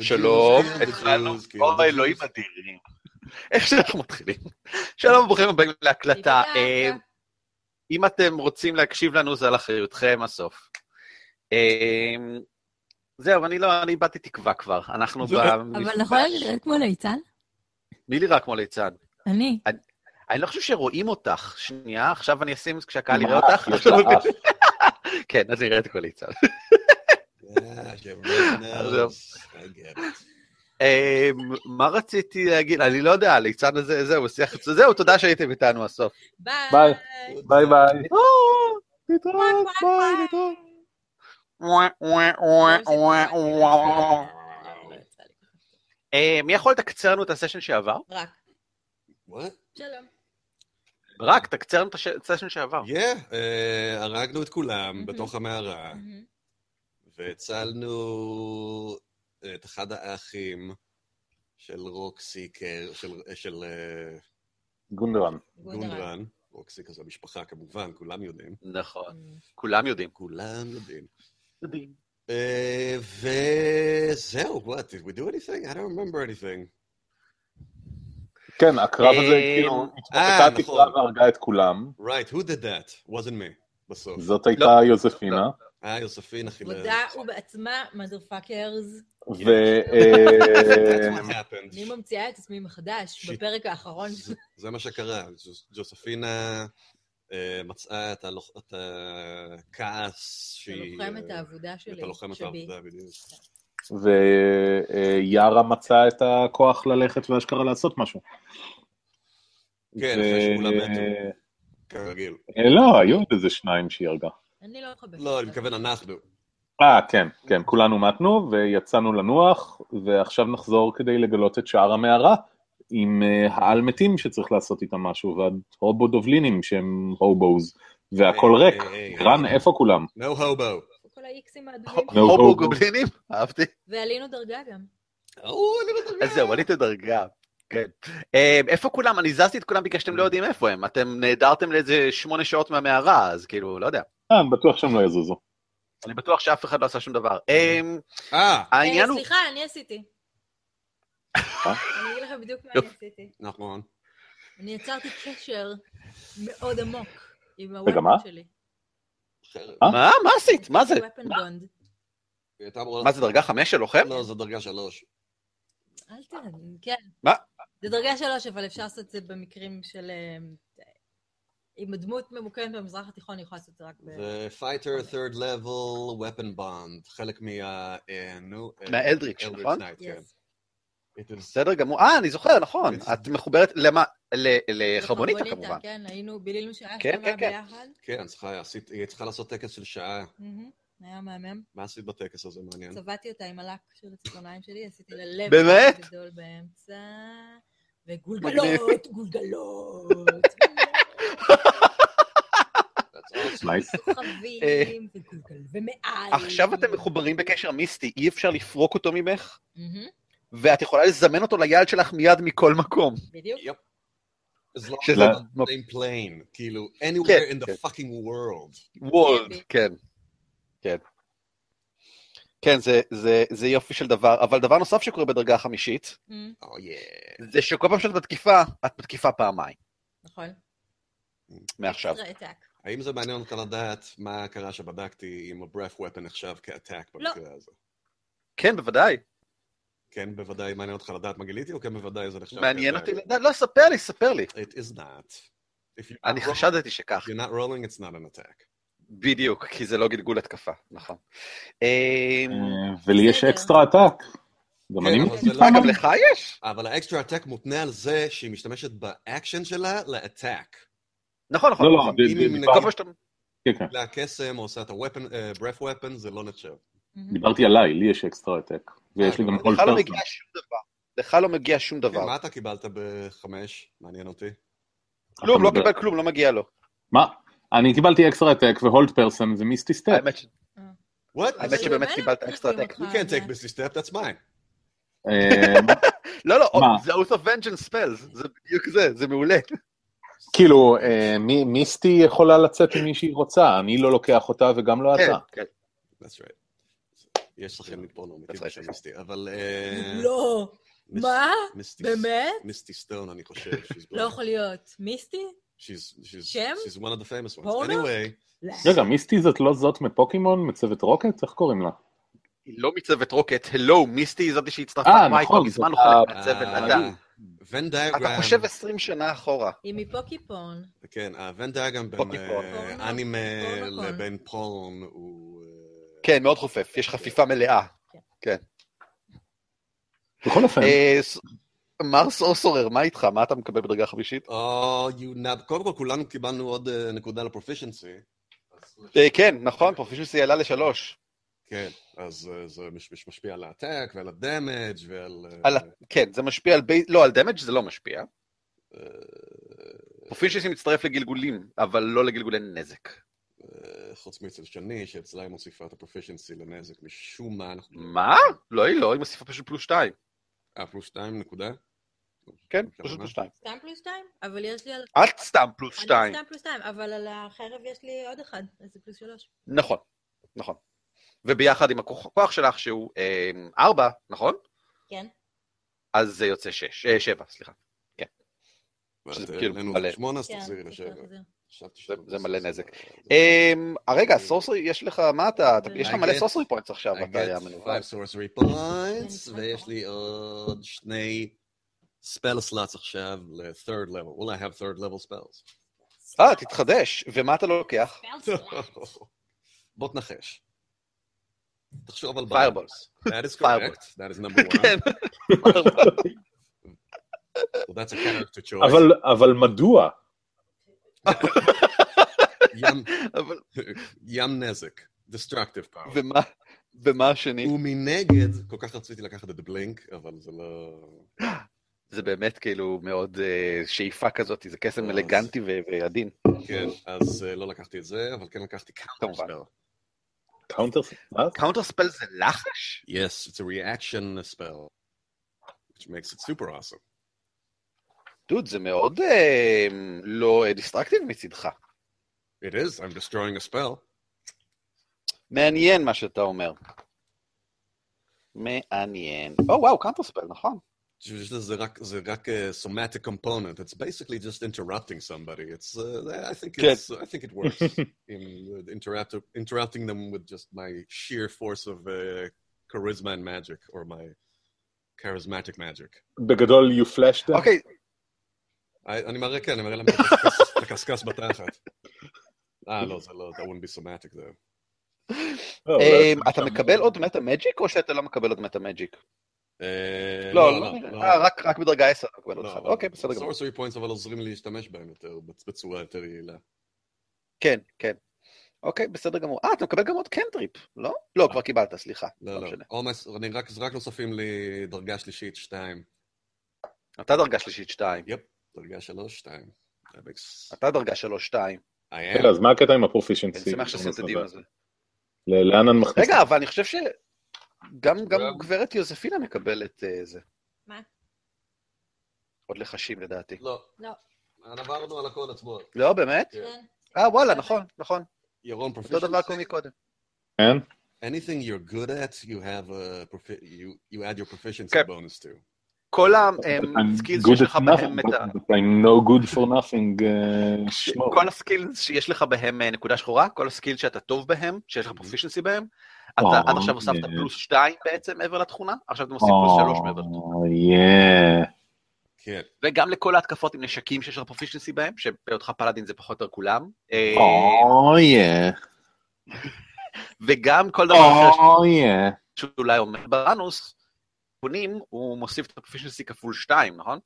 שלום, התחלנו, the אלוהים. אדירים. איך שאנחנו מתחילים. שלום, ברוכים הבאים להקלטה. אה, אם אתם רוצים להקשיב לנו, זה על אחריותכם הסוף. אה, זהו, אני לא, אני איבדתי תקווה כבר. אנחנו במפגש. אבל נכון אני נראית כמו ליצן? מי נראה כמו ליצן? אני. אני לא חושב שרואים אותך. שנייה, עכשיו אני אשים כשהקהל יראה אותך. כן, אז נראית כמו ליצן. Yeah, she really עזוב. knows. I get it. אה, מה רציתי להגיד? אני לא יודע, הליצן הזה, זהו, שיח... זהו, תודה שהייתם איתנו הסוף. ביי. ביי. ביי ביי. להתראות, ביי, וואי. אה, מי יכול לתקצר לנו את הסשן שעבר? רק. What? שלום. רק, תקצר לנו את הסשן שעבר. Yeah, אה, הרגנו את כולם. בתוך המערה, והצלנו את אחד האחים של רוקסי, כ- של- של אה, גונדרן. גונדרן. רוקסי כזה משפחה כמובן, כולם יודעים. נכון, כולם יודעים. כולם יודעים. יודעים. אה, וזהו, what, did we do anything? I don't remember anything. כן, הקרב הזה, אה, כאילו, אה, התמוטטה נכון. תקרה והרגה את כולם. Right, who did that? wasn't me, בסוף. זאת הייתה יוזפינה. אה, יוספין אכילה. עבודה ובעצמה, motherfuckers. ו... That's אה. אני ממציאה את עצמי מחדש. בפרק האחרון. זה- מה שקרה, ג'וס- ג'וספינה אה, מצאה את הכעס שהיא... את אה, העבודה שלי. את הלוחמת. העבודה, בדיוק. ויארה מצאה את הכוח ללכת ואשכרה לעשות משהו. כן, ו- אחרי שכולם מתו. כרגיל. אה, לא, היו עוד איזה שניים שהיא הרגה. אני לא מחבקת. לא, אני מתכוון אנחנו. אה, כן, כן, כולנו מתנו ויצאנו לנוח, ועכשיו נחזור כדי לגלות את שאר המערה עם אה, העל מתים שצריך לעשות איתם משהו, וההובו דובלינים שהם הובוז, והכל ריק. רן, איפה כולם? No hobo. כל האיקסים האדומים. הובו. גובלינים? אהבתי. ועלינו דרגה גם. או, אני לא. אז זהו, עליתי דרגה. כן. אה, איפה כולם? אני זזתי את כולם בגלל שאתם לא יודעים איפה הם. אתם נעדרתם לאיזה שמונה שעות מהמערה, אז כאילו, לא יודע. אה, אני בטוח שהם לא יזוזו. אני בטוח שאף אחד לא עשה שום דבר. אה, אה, העניין אה, הוא... סליחה, אני עשיתי. אני אגיד לך בדיוק מה אני עשיתי. נכון. אני יצרתי קשר מאוד עמוק עם? הוופן שלי. אה? מה? מה עשית? מה זה? מה זה, דרגה חמש של לוחם? לא, זו דרגה שלוש. אל תדאג, כן. מה? זה דרגה שלוש, אבל אפשר לעשות את זה במקרים של... אם הדמות ממוקמת במזרח התיכון, אני יכולה לעשות את זה רק ב... זה fighter third level weapon bond. חלק מה... אה, נו... אה, מהאלדריץ', נכון? כן. בסדר גמור. אה, אני זוכר, נכון. את מחוברת למה? ל- לחרבוניטה לחרבוניטה, כמובן. כן, היינו, בילינו שעה כן, שלמה כן, כן. ביחד. כן, צריכה, עשית, היא צריכה לעשות טקס של שעה. היה מהמם. מה עשית בטקס הזה, מעניין? צבעתי אותה עם הלק של הציפורניים שלי, עשיתי לה לב? גדול באמצע, וגולגלות, גולגלות, עכשיו אתם מחוברים בקשר מיסטי, אי אפשר לפרוק אותו ממך, ואת יכולה לזמן אותו ליד שלך מיד מכל מקום. בדיוק. As long as שזה- it's on the same plane, כאילו, anywhere in the כן. fucking world. וולד, כן. כן. כן. כן, זה, זה, זה יופי של דבר, אבל דבר נוסף שקורה בדרגה החמישית, מהמם, Oh yeah. זה שכל פעם שאת בתקיפה, את בתקיפה פעמיים, נכון. מעכשיו. האם זה מעניין אותך לדעת מה קרה שבדקתי אם ה-breath weapon נחשב כ-attack לא. במקרה הזה? כן, בוודאי. כן, בוודאי מעניין אותך לדעת מה גיליתי, או כן בוודאי זה נחשב מעניין? אותי לדעת, לא, ספר לי, ספר לי. It is not. אני חשדתי שכך, you're not rolling, it's not an attack. בדיוק, כי זה לא גלגול התקפה, נכון. אמ, אה, ולי יש. extra attack. גם כן, אני זה לא- מה, גם. לך יש? אבל ה extra attack מותנה על זה שהיא משתמשת באקשן שלה ל-attack. נכון, נכון. לא, לא, נכון. כל דיברתי- פעם שאתה... כן, כן. לה קסם או עושה את ה-weapon, אה, breath weapon, זה לא נחשב. מהמם. דיברתי עליי, לי יש extra attack. ויש לי גם hold לך לא person. מגיע שום דבר. לך לא מגיע שום כן, דבר. מה אתה קיבלת בחמש? מעניין אותי. כלום, לא קיבל כלום, לא מגיע לו. מה? אני קיבלתי extra attack ו hold person step. האמת ש- What? האמת שבאמת קיבלת extra attack. You can't take זה- Misty Step, that's mine. אה, לא, לא? זה Oath of Vengeance Spells, זה בדיוק זה, זה מעולה. כאילו, אה, מי- Misty יכולה לצאת עם מי שהיא רוצה, אני לא לוקח אותה וגם לא כן, אתה. כן. That's right. יש לכם נורמטיבי That's right. של Misty, אבל... אה, לא. מה? באמת? מיסטי סטון, אני חושב. לא. יכול להיות. מיסטי? She's, she's, שם? she's one of the famous ones. פורנו? anyway, לא. רגע, מיסטי זאת לא זאת מפוקימון, מצוות רוקט? איך קוראים לה? היא לא מצוות רוקט, הלו, מיסטי זאתי שהצטרפה אה, נכון, מזמן זאת הוא חלק ה- מהצוות, אתה- ון אתה דיאגרם, חושב 20 שנה אחורה. היא מפוקיפון. כן, הוון דיאגרם בין. אה, אנימה. לבין פורן הוא... אה, כן, מאוד חופף, יש חפיפה מלאה. בכל אופן, אה, ס- מר sorcerer, מה איתך? מה אתה מקבל בדרגה חמישית? קודם כל כולנו קיבלנו עוד אה, נקודה ל proficiency. אה, כן, נכון, proficiency עלה לשלוש. כן, אז אה, זה מש- מש- משפיע על ה attack ועל ה damage ועל... אה, על ה- כן, זה משפיע על בי... לא, על damage זה לא משפיע. אה, proficiency מצטרף לגלגולים, אבל לא לגלגולי נזק. אה, חוץ מאצל שני, שאצלה היא מוסיפה את הפרופישנסי לנזק, משום מה אנחנו... מה? לא, היא לא, היא מוסיפה פשוט פלוס שתיים. אה, פלוס שתיים נקודה? כן, פשוט? פלוס שתיים. שתיים פלוס שתיים? אבל יש לי על... את סתם פלוס אני שתיים. שתיים פלוס שתיים, אבל על החרב יש לי עוד אחד, אז זה פלוס שלוש. נכון, נכון. וביחד עם הכוח שלך, שהוא אה, ארבע, נכון? כן. אז זה יוצא שש, אה, שבע, סליחה. ואת שזה אה, כאילו העלינו מלא. לשמונה, אז כן, תחזירי צריך לשבע. להחזיר. חשבתי זה- שאתה- זה מלא נזק. אמ, רגע, sorcery, יש לך, מה אתה, אתה- יש לך מלא sorcery points עכשיו, I אתה היה get מנוול. five sorcery points, ויש לי עוד שני spell slots עכשיו ל-third level. Will I have third level spells? אה, תתחדש, ומה אתה לוקח? בוא תנחש. תחשוב על Fireballs. That is correct. That is number one. כן. So that's a character choice. אבל, אבל מדוע? ים, אבל- ים נזק. Destructive power. ומה- ומה השני? ומנגד, כל כך רציתי לקחת את ה blink, אבל זה לא... זה באמת כאילו מאוד אה, שאיפה כזאת, זה קסם אלגנטי ו- ועדין. כן, אז אה, לא לקחתי את זה, אבל כן לקחתי counter כמובן. spell. קאונטר... מה? counter spell זה לחש? Yes, it's a reaction spell, which makes it super awesome. דוד, זה מאוד אה, לא דיסטרקטיב מצידך. It is, I'm destroying a spell. מעניין מה שאתה אומר. מעניין. או וואו, קאונטר ספל, נכון. שזה זה רק, זה רק a somatic component. It's basically just interrupting somebody. It's, uh, I think כן. it's, I think it works. in uh, interrupt, interrupting them with just my sheer force of uh, charisma and magic, or my charismatic magic. בגדול you flashed them? אוקיי, I, אני מראה, כן, אני מראה להם את הקשקש- בתחת. אה, לא, זה לא, that wouldn't be somatic though. לא, אמ, אתה. מקבל עוד מטה מג'יק או שאתה לא מקבל עוד מטה מג'יק? אה, לא, לא, אה, רק- רק בדרגה 10 אתה מקבל עוד לא, אחד. אבל אוקיי, בסדר גמור. sorcery points אבל עוזרים לי להשתמש בהם יותר, בצורה יותר יעילה. כן, כן. אוקיי, בסדר גמור. אה, אתה מקבל גם עוד קנטריפ, לא? לא, כבר קיבלת, סליחה. לא, לא לא. אני רק, רק נוספים לי דרגה שלישית, שתיים. אתה דרגה שלישית 2, דרגה שלוש, שתיים. That makes- אתה דרגה 3, 2. I am. רגע, אז מה הקטע עם הפרופישנסי? אני שמח שעשינו את הדיון הזה. לאן אני מכניס? רגע, אבל אני חושב שגם גם גם- גברת יוזפינה מקבלת אה, זה. מה? עוד לחשים לדעתי. לא. לא. עברנו על הכל עצמו. לא, באמת? כן. אה, וואלה, נכון, נכון. ירון, אותו דבר. כמו מקודם. כן? Anything you're good at, you have a profi- you, you add your proficiency כן. bonus to. כל ה skills שיש לך בהם nothing, את ה... I'm no good for nothing. uh. כל הסקילס שיש לך בהם אה, נקודה שחורה, כל ה skills שאתה טוב בהם, שיש לך proficiency בהם, אתה אה, עד עכשיו הוספת אה. פלוס 2 בעצם מעבר לתכונה, עכשיו אתה מוסיף פלוס 3 מעבר לתכונה. Oh, yeah. כן. וגם לכל ההתקפות עם נשקים שיש לך פרופישנסי בהם, שבהיותך פלאדין זה פחות או יותר כולם, אה, Oh, yeah. וגם כל דבר אחר Oh, yeah. שאולי אומר בראנוס, תיקונים, הוא מוסיף את הפרופישנסי כפול 2, נכון?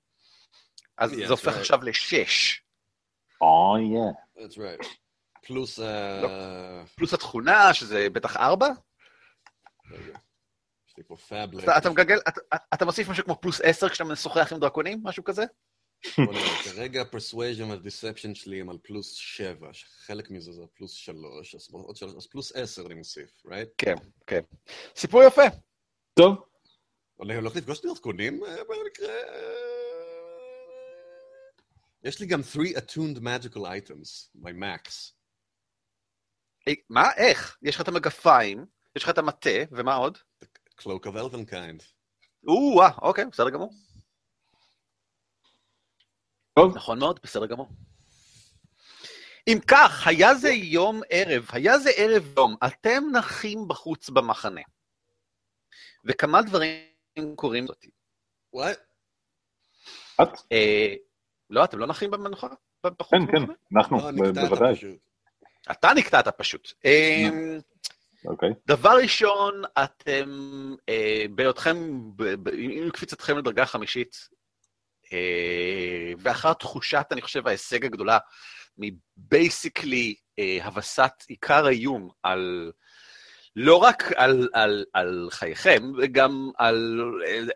אז זה הופך. עכשיו לשש. Oh, yeah. That's right. פלוס... אה, פלוס התכונה, שזה בטח 4, רגע. יש לי פה פאבלט. אתה, אתה מגלגל, אתה, מוסיף משהו כמו פלוס 10 כשאתה משוחח עם דרקונים, משהו כזה? כרגע persuasion ו deception שלי הם על פלוס 7, שחלק מזה זה פלוס 3, אז עוד שלוש- אז פלוס 10 אני מוסיף, right? כן, כן. סיפור יפה. טוב, אני הולך לפגוש את דרקונים אה, במקרה... אה, יש לי גם 3 attuned magical items, my max. אה, מה? איך? יש לך את המגפיים, יש לך את המטה, ומה עוד? Cloak of Elvenkind. או-אה, אוקיי, בסדר גמור. טוב. נכון מאוד, בסדר גמור. אם כך, היה זה יום ערב, היה זה ערב יום, אתם נחים בחוץ במחנה. וכמה דברים קורים זאת. What? את? אה, לא, אתם לא נחים במנוחה? בחוץ כן, כן? אנחנו, לא, בוודאי. פשוט. אתה נקטעת פשוט. אה, אוקיי. דבר ראשון, אתם, אה, בהיותכם, עם קפיצתכם לדרגה חמישית, אה, ואחר תחושת, אני חושב, ההישג הגדולה, מבייסיקלי אה, הבסת עיקר האיום על, לא רק על, על, על חייכם, גם על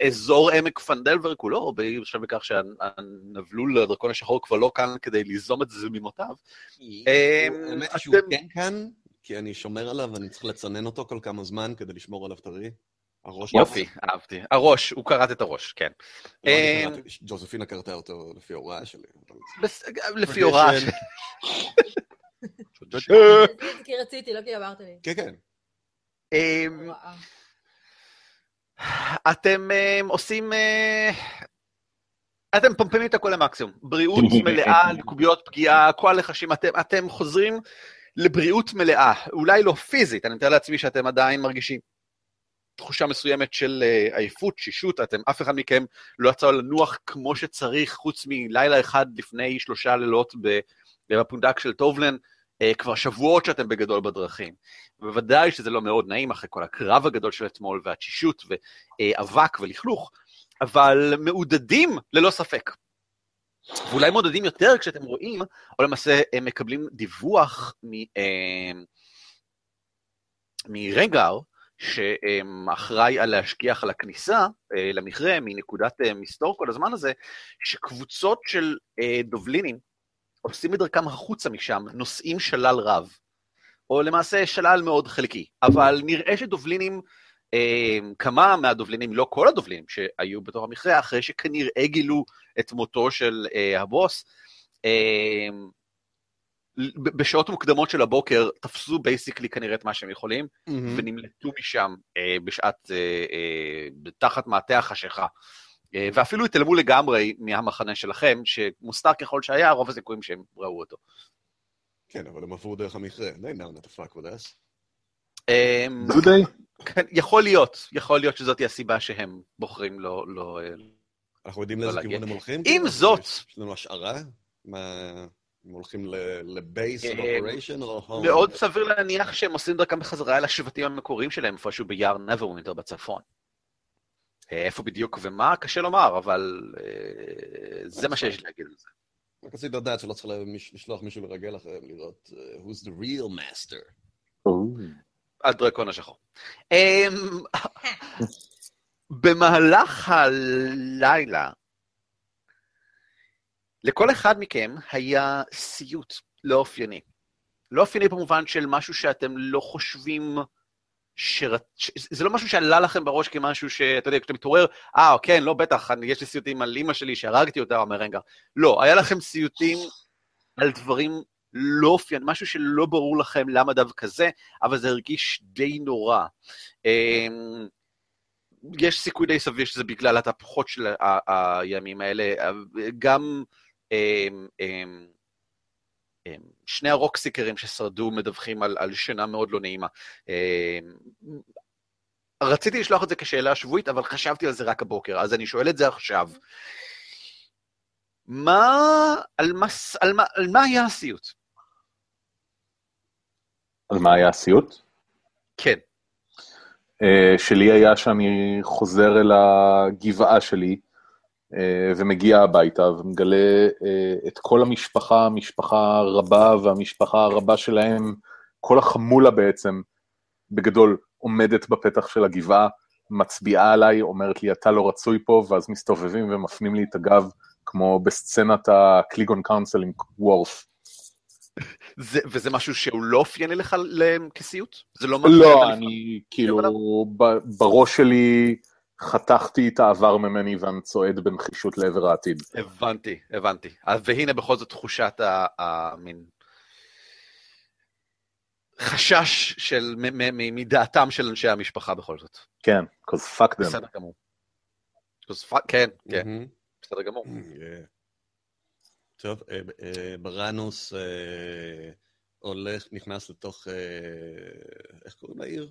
אזור עמק פנדלבר כולו, בשל בכך שהנבלול הדרקון השחור כבר לא כאן כדי ליזום את זמימותיו. אמ, האמת היא שהוא כן כאן, כי אני שומר עליו ואני צריך לצנן אותו כל כמה זמן כדי לשמור עליו טרי. הראש... יופי, אהבתי. הראש, הוא קראת את הראש, כן. לא, אני קראתי- ג'וזפינה קרתה אותו לפי ההוראה שלי. לפי הוראה של... רציתי כי רציתי, לא כי אמרת לי. כן, כן. אמ, הוראה. אתם אמ, עושים... אה, אתם פמפמים את הכל למקסימום. בריאות מלאה, לקוביות פגיעה, כל הלחשים, אתם, אתם חוזרים לבריאות מלאה. אולי לא פיזית, אני מתאר לעצמי שאתם עדיין מרגישים תחושה מסוימת של אה, עייפות, שישות, אתם, אף אחד מכם לא יצא לנוח כמו שצריך, חוץ מלילה אחד לפני שלושה לילות בפונדק של טובלן, אה, כבר שבועות שאתם בגדול בדרכים. בוודאי שזה לא מאוד נעים אחרי כל הקרב הגדול של אתמול והתשישות ואבק ולכלוך, אבל מעודדים ללא ספק. ואולי מעודדים יותר כשאתם רואים, או למעשה הם מקבלים דיווח מ, אה, מרגר, שאחראי על להשגיח על הכניסה אה, למכרה מנקודת אה, מסתור כל הזמן הזה, שקבוצות של דובלינים עושים את דרכם החוצה משם, נושאים שלל רב. או למעשה שלל מאוד חלקי, אבל נראה שדובלינים, כמה מהגובלינים, לא כל הגובלינים שהיו בתוך המכרה, אחרי שכנראה גילו את מותו של אה, הבוס, אה, ב- בשעות מוקדמות של הבוקר תפסו basically כנראה את מה שהם יכולים, ונמלטו משם אה, בשעת, אה, אה, תחת מעטה החשיכה. אה, ואפילו התעלמו לגמרי מהמחנה שלכם, שמוסתר ככל שהיה, רוב הסיכויים שהם ראו אותו. כן, אבל הם עברו דרך המכרה. They know not to fuck with us. אה, דודי? כן, יכול להיות, יכול להיות שזאת הסיבה שהם בוחרים לא... לא אה, אנחנו יודעים לא לאיזה. כיוון הם הולכים? עם כאילו? זאת- יש לנו השערה? מה... הם הולכים לבייס אה, אופריישן או... מאוד סביר להניח שהם עושים דרכם בחזרה אל השבטים המקוריים שלהם, איפשהו ביער נברווינטר בצפון. אה, איפה בדיוק ומה, קשה לומר, אבל זה מה שיש לי להגיד על זה. רק רציתי לדעת שלא צריך לשלוח מישהו לרגל אחריהם, לראות who's the real master. הדרקון השחור. אמ, במהלך הלילה, לכל אחד מכם היה סיוט לא אופייני. לא אופייני במובן של משהו שאתם לא חושבים שרת... ש... זה לא משהו שעלה לכם בראש כמשהו שאתה יודע, כשאתה מתעורר, אה, כן, לא, בטח, אני, יש לי סיוטים על אימא שלי שהרגתי אותה, אומר רגע. לא, היה לכם סיוטים על דברים לא אופייני, משהו שלא ברור לכם למה דווקא זה, אבל זה הרגיש די נורא. אמ, יש סיכוי די סביר שזה בגלל התהפוכות של הימים האלה, גם אמ, אמ, שני הרוקסיקרים ששרדו מדווחים על, על שינה מאוד לא נעימה. רציתי לשלוח את זה כשאלה שבועית, אבל חשבתי על זה רק הבוקר, אז אני שואל את זה עכשיו. מה, על מה, על מה, על מה היה הסיוט? על מה היה הסיוט? כן. אה, שלי היה שאני חוזר אל הגבעה שלי אה, ומגיע הביתה ומגלה אה, את כל המשפחה, המשפחה רבה והמשפחה הרבה שלהם, כל החמולה בעצם, בגדול, עומדת בפתח של הגבעה, מצביעה עליי, אומרת לי, אתה לא רצוי פה, ואז מסתובבים ומפנים לי את הגב, כמו בסצנת הקליגון קאונסל עם וורף. זה, וזה משהו שהוא לא אופייני לך כסיוט? זה לא משהו לא, אני כאילו, ב- בראש שלי חתכתי את העבר ממני ואני צועד בנחישות לעבר העתיד. הבנתי, הבנתי. אז והנה בכל זאת תחושת המין... חשש של, מ- מ- מ- מדעתם של אנשי המשפחה בכל זאת. כן, cause fuck them. בסדר גמור. כן, כן. בסדר גמור. Yeah. טוב, אה, אה, בראנוס אה, הולך, נכנס לתוך, אה, איך קוראים לעיר?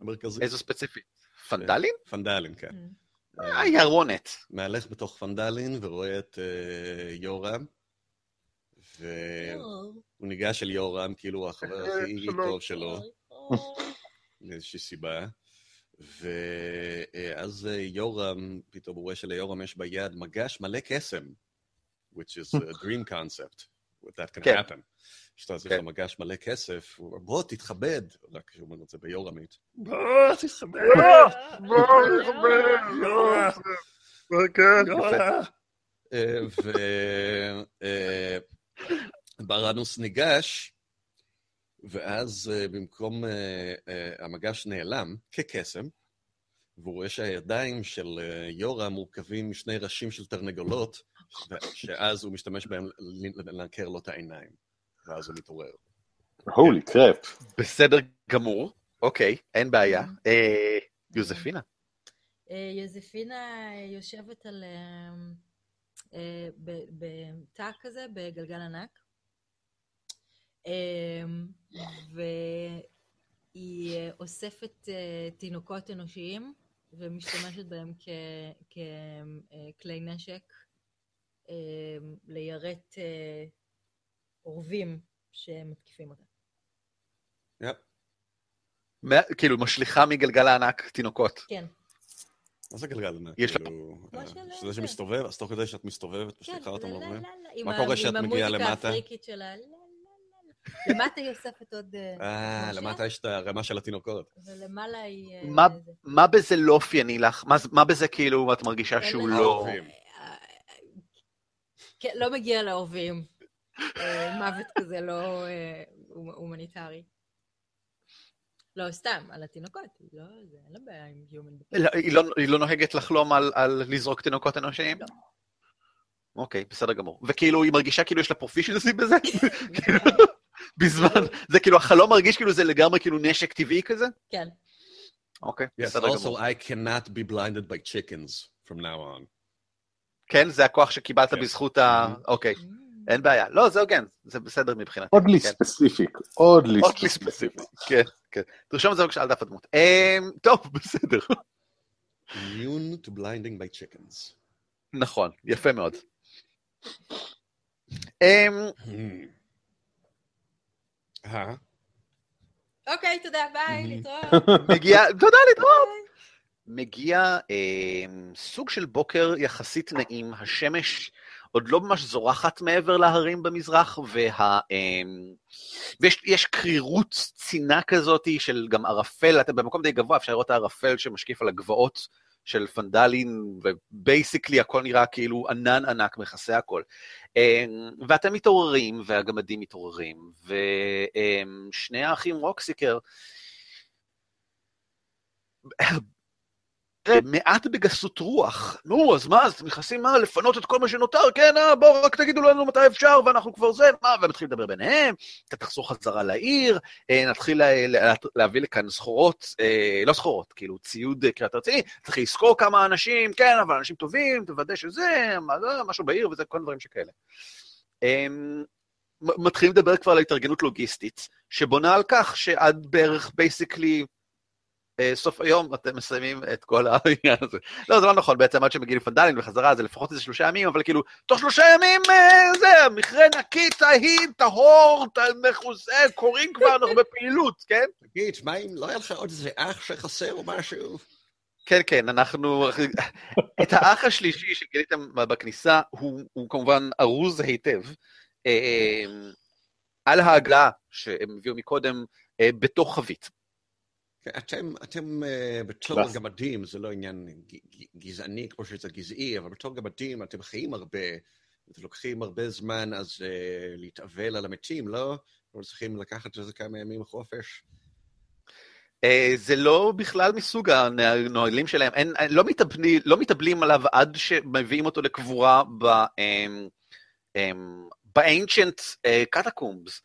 המרכזית? איזו ספציפית? פנדלים? פנדלין, כן. Mm. אה, אה, יררונת. מהלך בתוך פנדלין ורואה את אה, יורם, והוא ניגש אל יורם, כאילו הוא החבר הכי. טוב שלו, מאיזושהי סיבה. ואז יורם, פתאום הוא רואה שליורם יש ביד מגש מלא קסם, which is a dream concept, that can כן. happen. שאתה יש כן. לו מגש מלא כסף, הוא אומר, בוא תתכבד, רק שהוא אומר את זה ביורמית. בוא תתכבד, וברנוס ניגש, ואז אה, במקום אה, אה, המגש נעלם כקסם, והוא רואה שהידיים של יורם מורכבים משני ראשים של תרנגולות, שאז הוא משתמש בהם לנקר לו את העיניים, ואז הוא מתעורר. הולי קראפ. בסדר גמור, אוקיי, אין בעיה. אה, יוזפינה. אה, יוזפינה יושבת על... אה, אה, ב- בתא כזה, בגלגל ענק. אה, והיא אה, אוספת אה, תינוקות אנושיים ומשתמשת בהם כ- ככלי נשק אה, ליירט אה, אורבים שמתקיפים אותה. כאילו, משליכה מגלגל הענק תינוקות. כן, מה זה גלגל ענק? יש לה- כאילו, אה, שזה כן. שמסתובב, אז תוך כדי שאת מסתובבת, כן, משליכה אותם עם מה קורה כשאת עם מגיעה המוזיקה למטה? הפריקית שלה, לה, לה, לה. למטה היא אוספת עוד... אה, משהו, למטה יש את הרמה של התינוקות. ולמעלה היא... אה, מה- זה. מה בזה לא אופייני לך? מה- בזה כאילו את מרגישה שהוא לא... כן, לא מגיע לאהובים. אה, מוות כזה לא אה, הומ- הומניטרי. לא, סתם, על התינוקות, היא לא, זה, אין לה בעיה עם Human לא, היא לא- היא לא נוהגת לחלום על- על לזרוק תינוקות אנושיים? לא. אוקיי, בסדר גמור. וכאילו, היא מרגישה כאילו יש לה פרופישנסי בזה? כאילו, בזמן, זה כאילו, החלום מרגיש כאילו זה לגמרי כאילו נשק טבעי כזה? כן. אוקיי, Yes, בסדר also גמור. I cannot be blinded by chickens from now on. כן, זה הכוח שקיבלת כן. בזכות ה... אוקיי, אין בעיה. לא, זה הוגן, זה בסדר מבחינתי. אודלי כן. ספציפיק, אודלי אודלי ספציפיק. ספציפי. כן, כן. תרשום את זה בבקשה על דף הדמות. טוב, בסדר. Immune to blinding by chickens. נכון, יפה מאוד. אמ, Hmm. אה? אוקיי, תודה, ביי, Mhm. להתראות. מגיע, תודה להתראות. מגיע אה, סוג של בוקר יחסית נעים, השמש עוד לא ממש זורחת מעבר להרים במזרח, וה, אה, ויש יש קרירות צינה כזאת של גם ערפל, אתם במקום די גבוה, אפשר לראות את הערפל שמשקיף על הגבעות של פנדלין, ובייסיקלי הכל נראה כאילו ענן ענק מכסה הכל. אה, ואתם מתעוררים, והגמדים מתעוררים, ושני האחים רוקסיקר, מעט בגסות רוח. נו, אז מה, אז אתם נכנסים, מה, לפנות את כל מה שנותר? כן, אה, בואו, רק תגידו לנו מתי אפשר, ואנחנו כבר זה, מה, והם לדבר ביניהם, אתה תחזור חזרה לעיר, אה, נתחיל לה, לה, להביא לכאן סחורות, אה, לא סחורות, כאילו ציוד אה, קריאת רציני, צריך לזכור כמה אנשים, כן, אבל אנשים טובים, תוודא שזה, מה, זה, משהו בעיר וזה, כל דברים שכאלה. אה, מתחילים לדבר כבר על התארגנות לוגיסטית, שבונה על כך שעד בערך בייסיקלי סוף היום אתם מסיימים את כל העניין הזה. לא, זה לא נכון, בעצם עד שמגיעים לפנדלין וחזרה זה לפחות איזה שלושה ימים, אבל כאילו, תוך שלושה ימים אה, זה, מכרה נקי, טהי, טהור, מכוסה, קוראים כבר, אנחנו בפעילות, כן? תגיד, מה אם לא היה לך עוד איזה אח שחסר או משהו? כן, כן, אנחנו... את האח השלישי שגיליתם בכניסה, הוא, הוא כמובן ארוז היטב. אה, על העגלה שהם הביאו מקודם, אה, בתוך חבית. כן, אתם, אתם אה, בתור. גמדים, זה לא עניין גזעני כמו שזה גזעי, אבל בתור גמדים אתם חיים הרבה, אתם לוקחים הרבה זמן אז אה, להתאבל על המתים, לא? אתם צריכים לקחת איזה כמה ימים חופש. אה, זה לא בכלל מסוג הנהלים שלהם, אין, לא, מתאבלים, לא מתאבלים עליו עד שמביאים אותו לקבורה ב- אמ, אמ, ב-ancient קטקומבס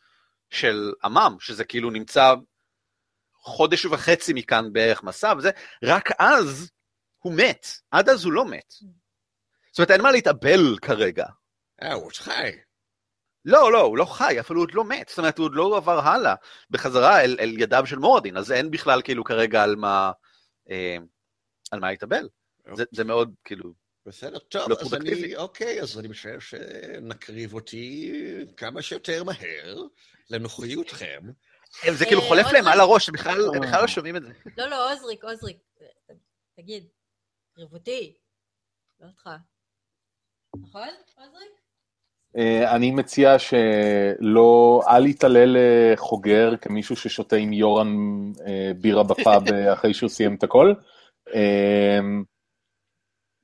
של עמם, שזה כאילו נמצא חודש וחצי מכאן בערך מסע וזה, רק אז הוא מת, עד אז הוא לא מת. זאת אומרת, אין מה להתאבל כרגע. אה, הוא עוד חי. לא, לא, הוא לא חי, אפילו הוא עוד לא מת, זאת אומרת, הוא עוד לא עבר הלאה בחזרה אל, אל ידיו של מורדין, אז אין בכלל כאילו כרגע על מה, אה, על מה להתאבל. זה, זה מאוד כאילו... בסדר, טוב, לא אז. אני, אוקיי, אז אני חושב שנקריב אותי כמה שיותר מהר לנוחיותכם. זה כאילו אה, חולף להם. על הראש, הם בכלל הם בכלל לא שומעים את זה. לא, לא, עוזריק, עוזריק. תגיד, קריבותי. לא אותך. נכון, עוזריק? אה, אני מציע שלא, אל יתעלל אה, חוגר כמישהו ששותה עם יורן אה, בירה בפאב אה, אחרי שהוא סיים את הכל. אה,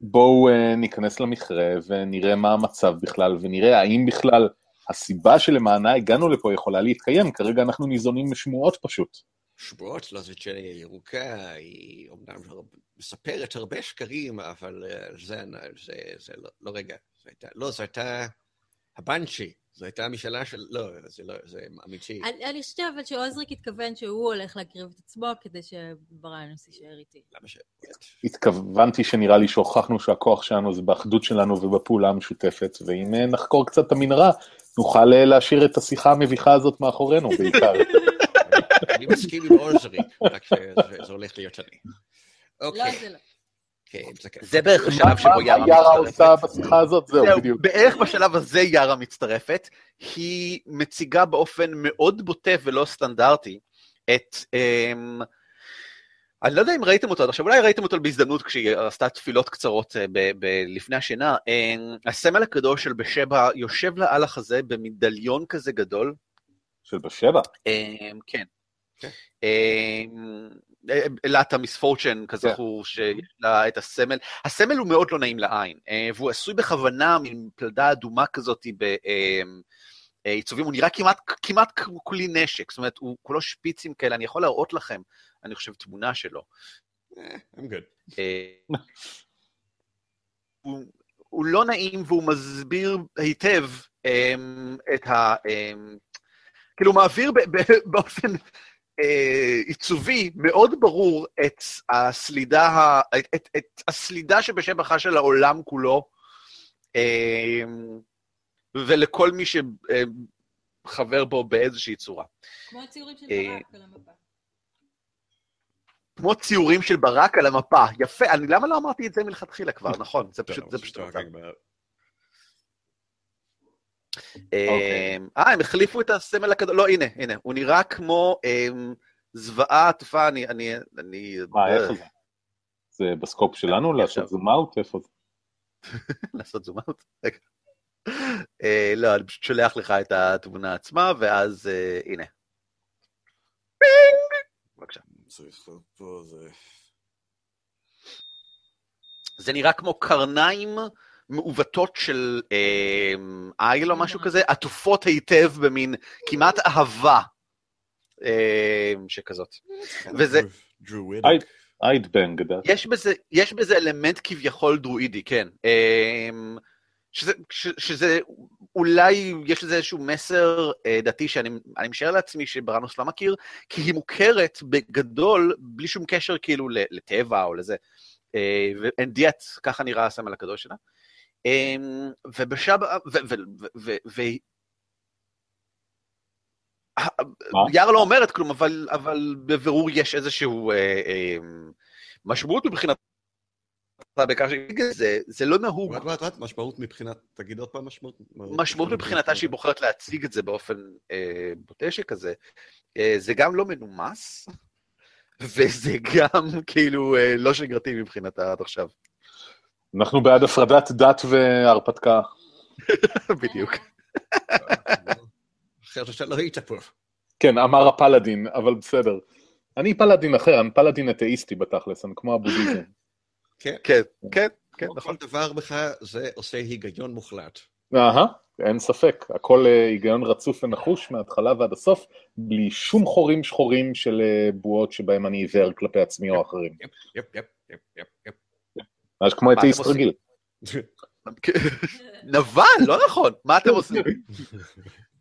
בואו אה, ניכנס למכרה ונראה מה המצב בכלל, ונראה האם בכלל הסיבה שלמענה הגענו לפה יכולה להתקיים, כרגע אנחנו ניזונים משמועות פשוט. שמועות לזיג'ניה הירוקה, היא אומנם מספרת הרבה שקרים, אבל אה, זה, זה, זה לא, לא רגע, זה הייתה, לא, זו הייתה הבנצ'י, זו הייתה המשאלה של, לא, זה לא, זה אמיתי. אני אני חושבת אבל שעוזריק התכוון שהוא הולך להקריב את עצמו כדי שבראנוס יישאר איתי. למה ש... התכוונתי שנראה לי שהוכחנו שהכוח שלנו זה באחדות שלנו ובפעולה המשותפת, ואם אה, נחקור קצת את המנהרה, נוכל אה, להשאיר את השיחה המביכה הזאת מאחורינו בעיקר. אני מסכים עם עוזריק, רק שזה הולך להיות אני. לא, אוקיי, זה לא. כן, זה כיף. זה בערך השלב מה שבו יארה יארה מצטרפת. עושה בשיחה הזאת? זהו, זהו, בדיוק. בערך בשלב הזה יארה מצטרפת. היא מציגה באופן מאוד בוטה ולא סטנדרטי את... אמ, אני לא יודע אם ראיתם אותו עד עכשיו, אולי ראיתם אותו בהזדמנות כשהיא עשתה תפילות קצרות אה, ב- ב- לפני השינה. אמ, הסמל הקדוש של בשבע יושב לה על החזה במדליון כזה גדול. של בשבע. אמ, כן. כן. אלת המיספורצ'ן, כזכור, שיש לה את הסמל. הסמל הוא מאוד לא נעים לעין, אה, והוא עשוי בכוונה מפלדה אדומה כזאת בעיצובים, הוא נראה כמעט, כמעט כמו כלי נשק, זאת אומרת, הוא כולו שפיצים כאלה, אני יכול להראות לכם, אני חושב, תמונה שלו. אה, I'm good. אה, הוא, הוא לא נעים והוא מסביר היטב אמ, את ה... אמ, כאילו, הוא מעביר ב, ב, באופן אה, עיצובי מאוד ברור את הסלידה, ה, את, את, את הסלידה שבשבחה של העולם כולו, אמ, ולכל מי שחבר בו באיזושהי צורה. כמו הציורים של ברק על המפה. כמו ציורים של ברק על המפה. יפה, אני, למה לא אמרתי את זה מלכתחילה כבר? נכון, זה פשוט, זה פשוט אוקיי. אמ, אה, הם החליפו את הסמל הקדוש, לא, הנה, הנה, הוא נראה כמו אמ, זוועה עטופה, אני, אני, אני... מה, איפה זה? זה ב scope שלנו לעשות עכשיו. zoom out? איפה זה? לעשות zoom out? רגע. אה, לא, אני פשוט שולח לך את התמונה עצמה, ואז אה, הנה. ping! צריך פה זה... זה נראה כמו קרניים מעוותות של אמ, איל או משהו כזה, עטופות היטב במין כמעט אהבה אמ, שכזאת. וזה-. איידבנג, גדל. יש בזה, יש בזה אלמנט כביכול דרואידי, כן. אמ, שזה, ש, שזה, אולי יש לזה איזשהו מסר אה, דתי שאני אני משער לעצמי שבראנוס לא מכיר, כי היא מוכרת בגדול, בלי שום קשר כאילו לטבע או לזה. אה, ואנדיאט, ככה נראה הסמל הקדוש שלה. אמ, ובשבע, ו... ו, ו, ו, ו מה? יאר לא אומרת כלום, אבל, אבל בבירור יש איזשהו אה, אה, משמעות מבחינת... בעיקר שזה, זה לא נהוג, וואט, וואט, וואט, משמעות מבחינת, תגיד עוד פעם משמעות. משמעות מבחינתה שהיא בוחרת להציג את זה באופן אה, בוטה שכזה, אה, זה גם לא מנומס, וזה גם כאילו אה, לא שגרתי מבחינתה עד עכשיו, אנחנו בעד הפרדת דת והרפתקה. בדיוק. אחרת שאתה לא היית פה. כן, אמר הפלאדין, אבל בסדר. אני פלאדין אחר, אני פלאדין אתאיסטי בתכלס, אני כמו הבודהיזם. כן, כן, כן, כן, כל נכון. דבר בך זה עושה היגיון מוחלט. אהה, אין ספק. הכל אה, היגיון רצוף ונחוש מההתחלה ועד הסוף, בלי שום חורים שחורים של אה, בועות שבהם אני עיוור כלפי עצמי או אחרים. יפ, יפ, יפ, יפ, יפ. ממש כמו אתאיסט עושים? רגיל. נבל, לא נכון, מה אתם עושים?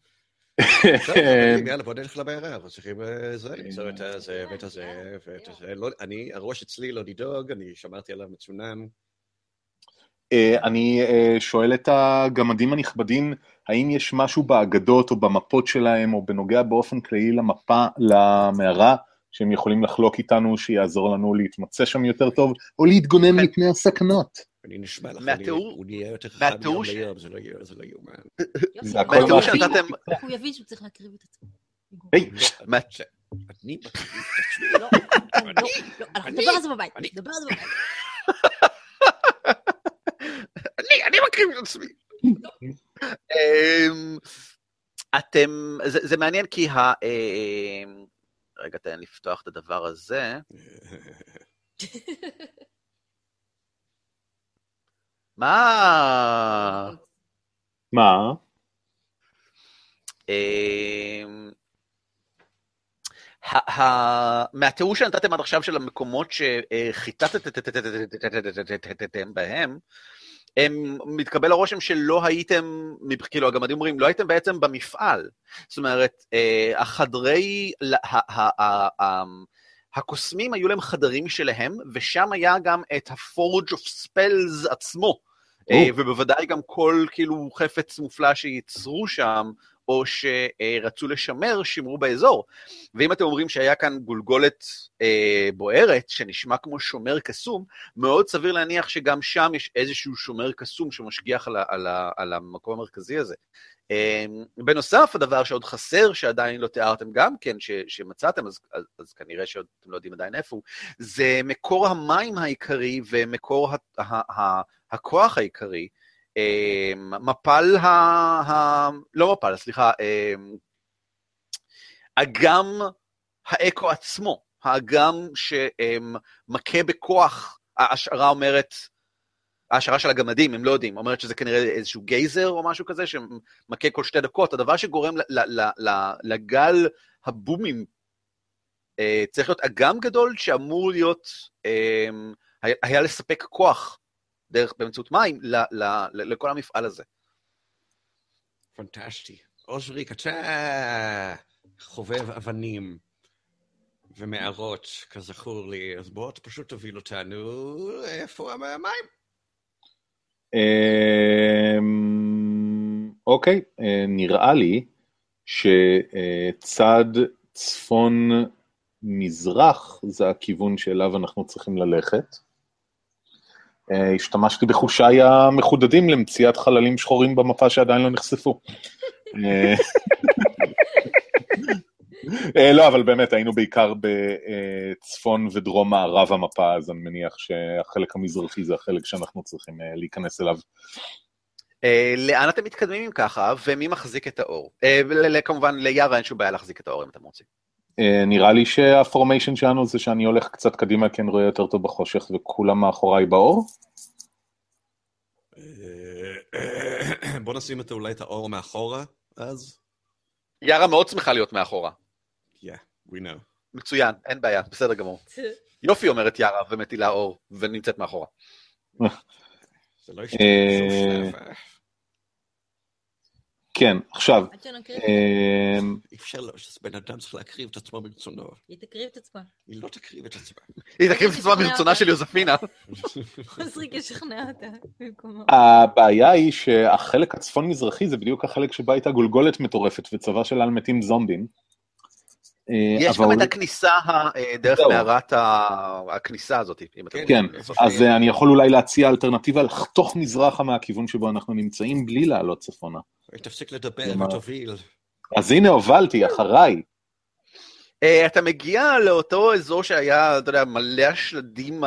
יאללה, בוא נלך למערה, אנחנו צריכים אה, זה, למצוא את הזה ואת הזה ואת הזה. לא, אני, הראש אצלי לא לדאוג, אני שמרתי עליו מצונן. אה, אני אה, שואל את הגמדים הנכבדים, האם יש משהו באגדות או במפות שלהם, או בנוגע באופן כללי למפה, למערה, שהם יכולים לחלוק איתנו, שיעזור לנו להתמצא שם יותר טוב, או להתגונן מפני הסכנות? אני נשמע לך, הוא נהיה יותר חכם מהתיאור ש- ליום, זה לא יהיה- זה לא יאומן. יופי, זה הכל מהתיאור הוא יבין שהוא צריך להקריב את עצמו. היי, מה- זה- אני מקריב את עצמי. לא, לא, לא, אנחנו נדבר על זה בבית, נדבר על זה בבית. אני, אני מקריב את עצמי. אתם, זה, זה מעניין כי ה... אמ, רגע, תן לי לפתוח את הדבר הזה. מה? מה? אמ, מהתיאור שנתתם עד עכשיו של המקומות שחיטטתם בהם, הם, מתקבל הרושם שלא הייתם, כאילו הגמדים אומרים, לא הייתם בעצם במפעל. זאת אומרת, אה, החדרי, הקוסמים היו להם חדרים שלהם, ושם היה גם את ה-Forge of Spells עצמו. אה, ובוודאי גם כל כאילו חפץ מופלא שייצרו שם, או שרצו לשמר, שימרו באזור. ואם אתם אומרים שהיה כאן גולגולת אה, בוערת, שנשמע כמו שומר קסום, מאוד סביר להניח שגם שם יש איזשהו שומר קסום שמשגיח על, ה- על, ה- על המקום המרכזי הזה. אה, בנוסף, הדבר שעוד חסר, שעדיין לא תיארתם גם כן, ש, שמצאתם, אז, אז, אז כנראה שאתם לא יודעים עדיין איפה הוא, זה מקור המים העיקרי ומקור ה, ה, ה, הכוח העיקרי. מפל ה... ה... לא מפל, סליחה, אה, אגם האקו עצמו, האגם שמכה בכוח, ההשערה אומרת, ההשערה של הגמדים, הם לא יודעים, אומרת שזה כנראה איזשהו גייזר או משהו כזה שמכה כל שתי דקות, הדבר שגורם לגל הבומים אה, צריך להיות אגם גדול שאמור להיות, אה, היה לספק כוח דרך, באמצעות מים ל- ל- ל- לכל המפעל הזה. פנטסטי. עוזריק, אתה חובב אבנים ומערות, כזכור לי, אז בוא פשוט תוביל אותנו, איפה המים? אמ, אוקיי, אה, נראה לי שצד צפון מזרח זה הכיוון שאליו אנחנו צריכים ללכת. אה, השתמשתי בחושיי המחודדים למציאת חללים שחורים במפה שעדיין לא נחשפו. אה, אה, לא, אבל באמת, היינו בעיקר בצפון ודרום מערב המפה, אז אני מניח שהחלק המזרחי זה החלק שאנחנו צריכים להיכנס אליו. לאן אתם מתקדמים אם ככה, ומי מחזיק את האור? כמובן, ליארה אין שום בעיה להחזיק את האור אם אתם רוצים. אה, נראה לי שהפורמיישן שלנו זה שאני הולך קצת קדימה כי אני רואה יותר טוב בחושך וכולם מאחוריי באור. אה, בוא נשים את אולי את האור מאחורה, אז? יארה מאוד שמחה להיות מאחורה. Yeah, we know. מצוין, אין בעיה, בסדר גמור. יופי, אומרת יארה, ומטילה אור, ונמצאת מאחורה. זה לא ישתנה. כן, עכשיו, עד שנקריב, אה, אי אפשר לא, שבן אדם צריך להקריב את עצמו ברצונו. היא תקריב את עצמה. היא לא תקריב את עצמה. היא תקריב את עצמה ברצונה של יוזפינה. עוזריק ישכנע אותה במקומו. הבעיה היא שהחלק הצפון-מזרחי זה בדיוק החלק שבה הייתה גולגולת מטורפת וצבא של אלמתים זומבים. אה, יש גם את הכניסה אה, דרך. מערת הכניסה הזאת, אם אתם כן. אז אני יכול אולי להציע אלטרנטיבה לחתוך מזרחה מהכיוון שבו אנחנו נמצאים בלי לעלות צפונה. תפסיק לדבר? ותוביל. אז הנה הובלתי, אחריי. אה, אתה מגיע לאותו אזור שהיה, אתה יודע, מלא השלדים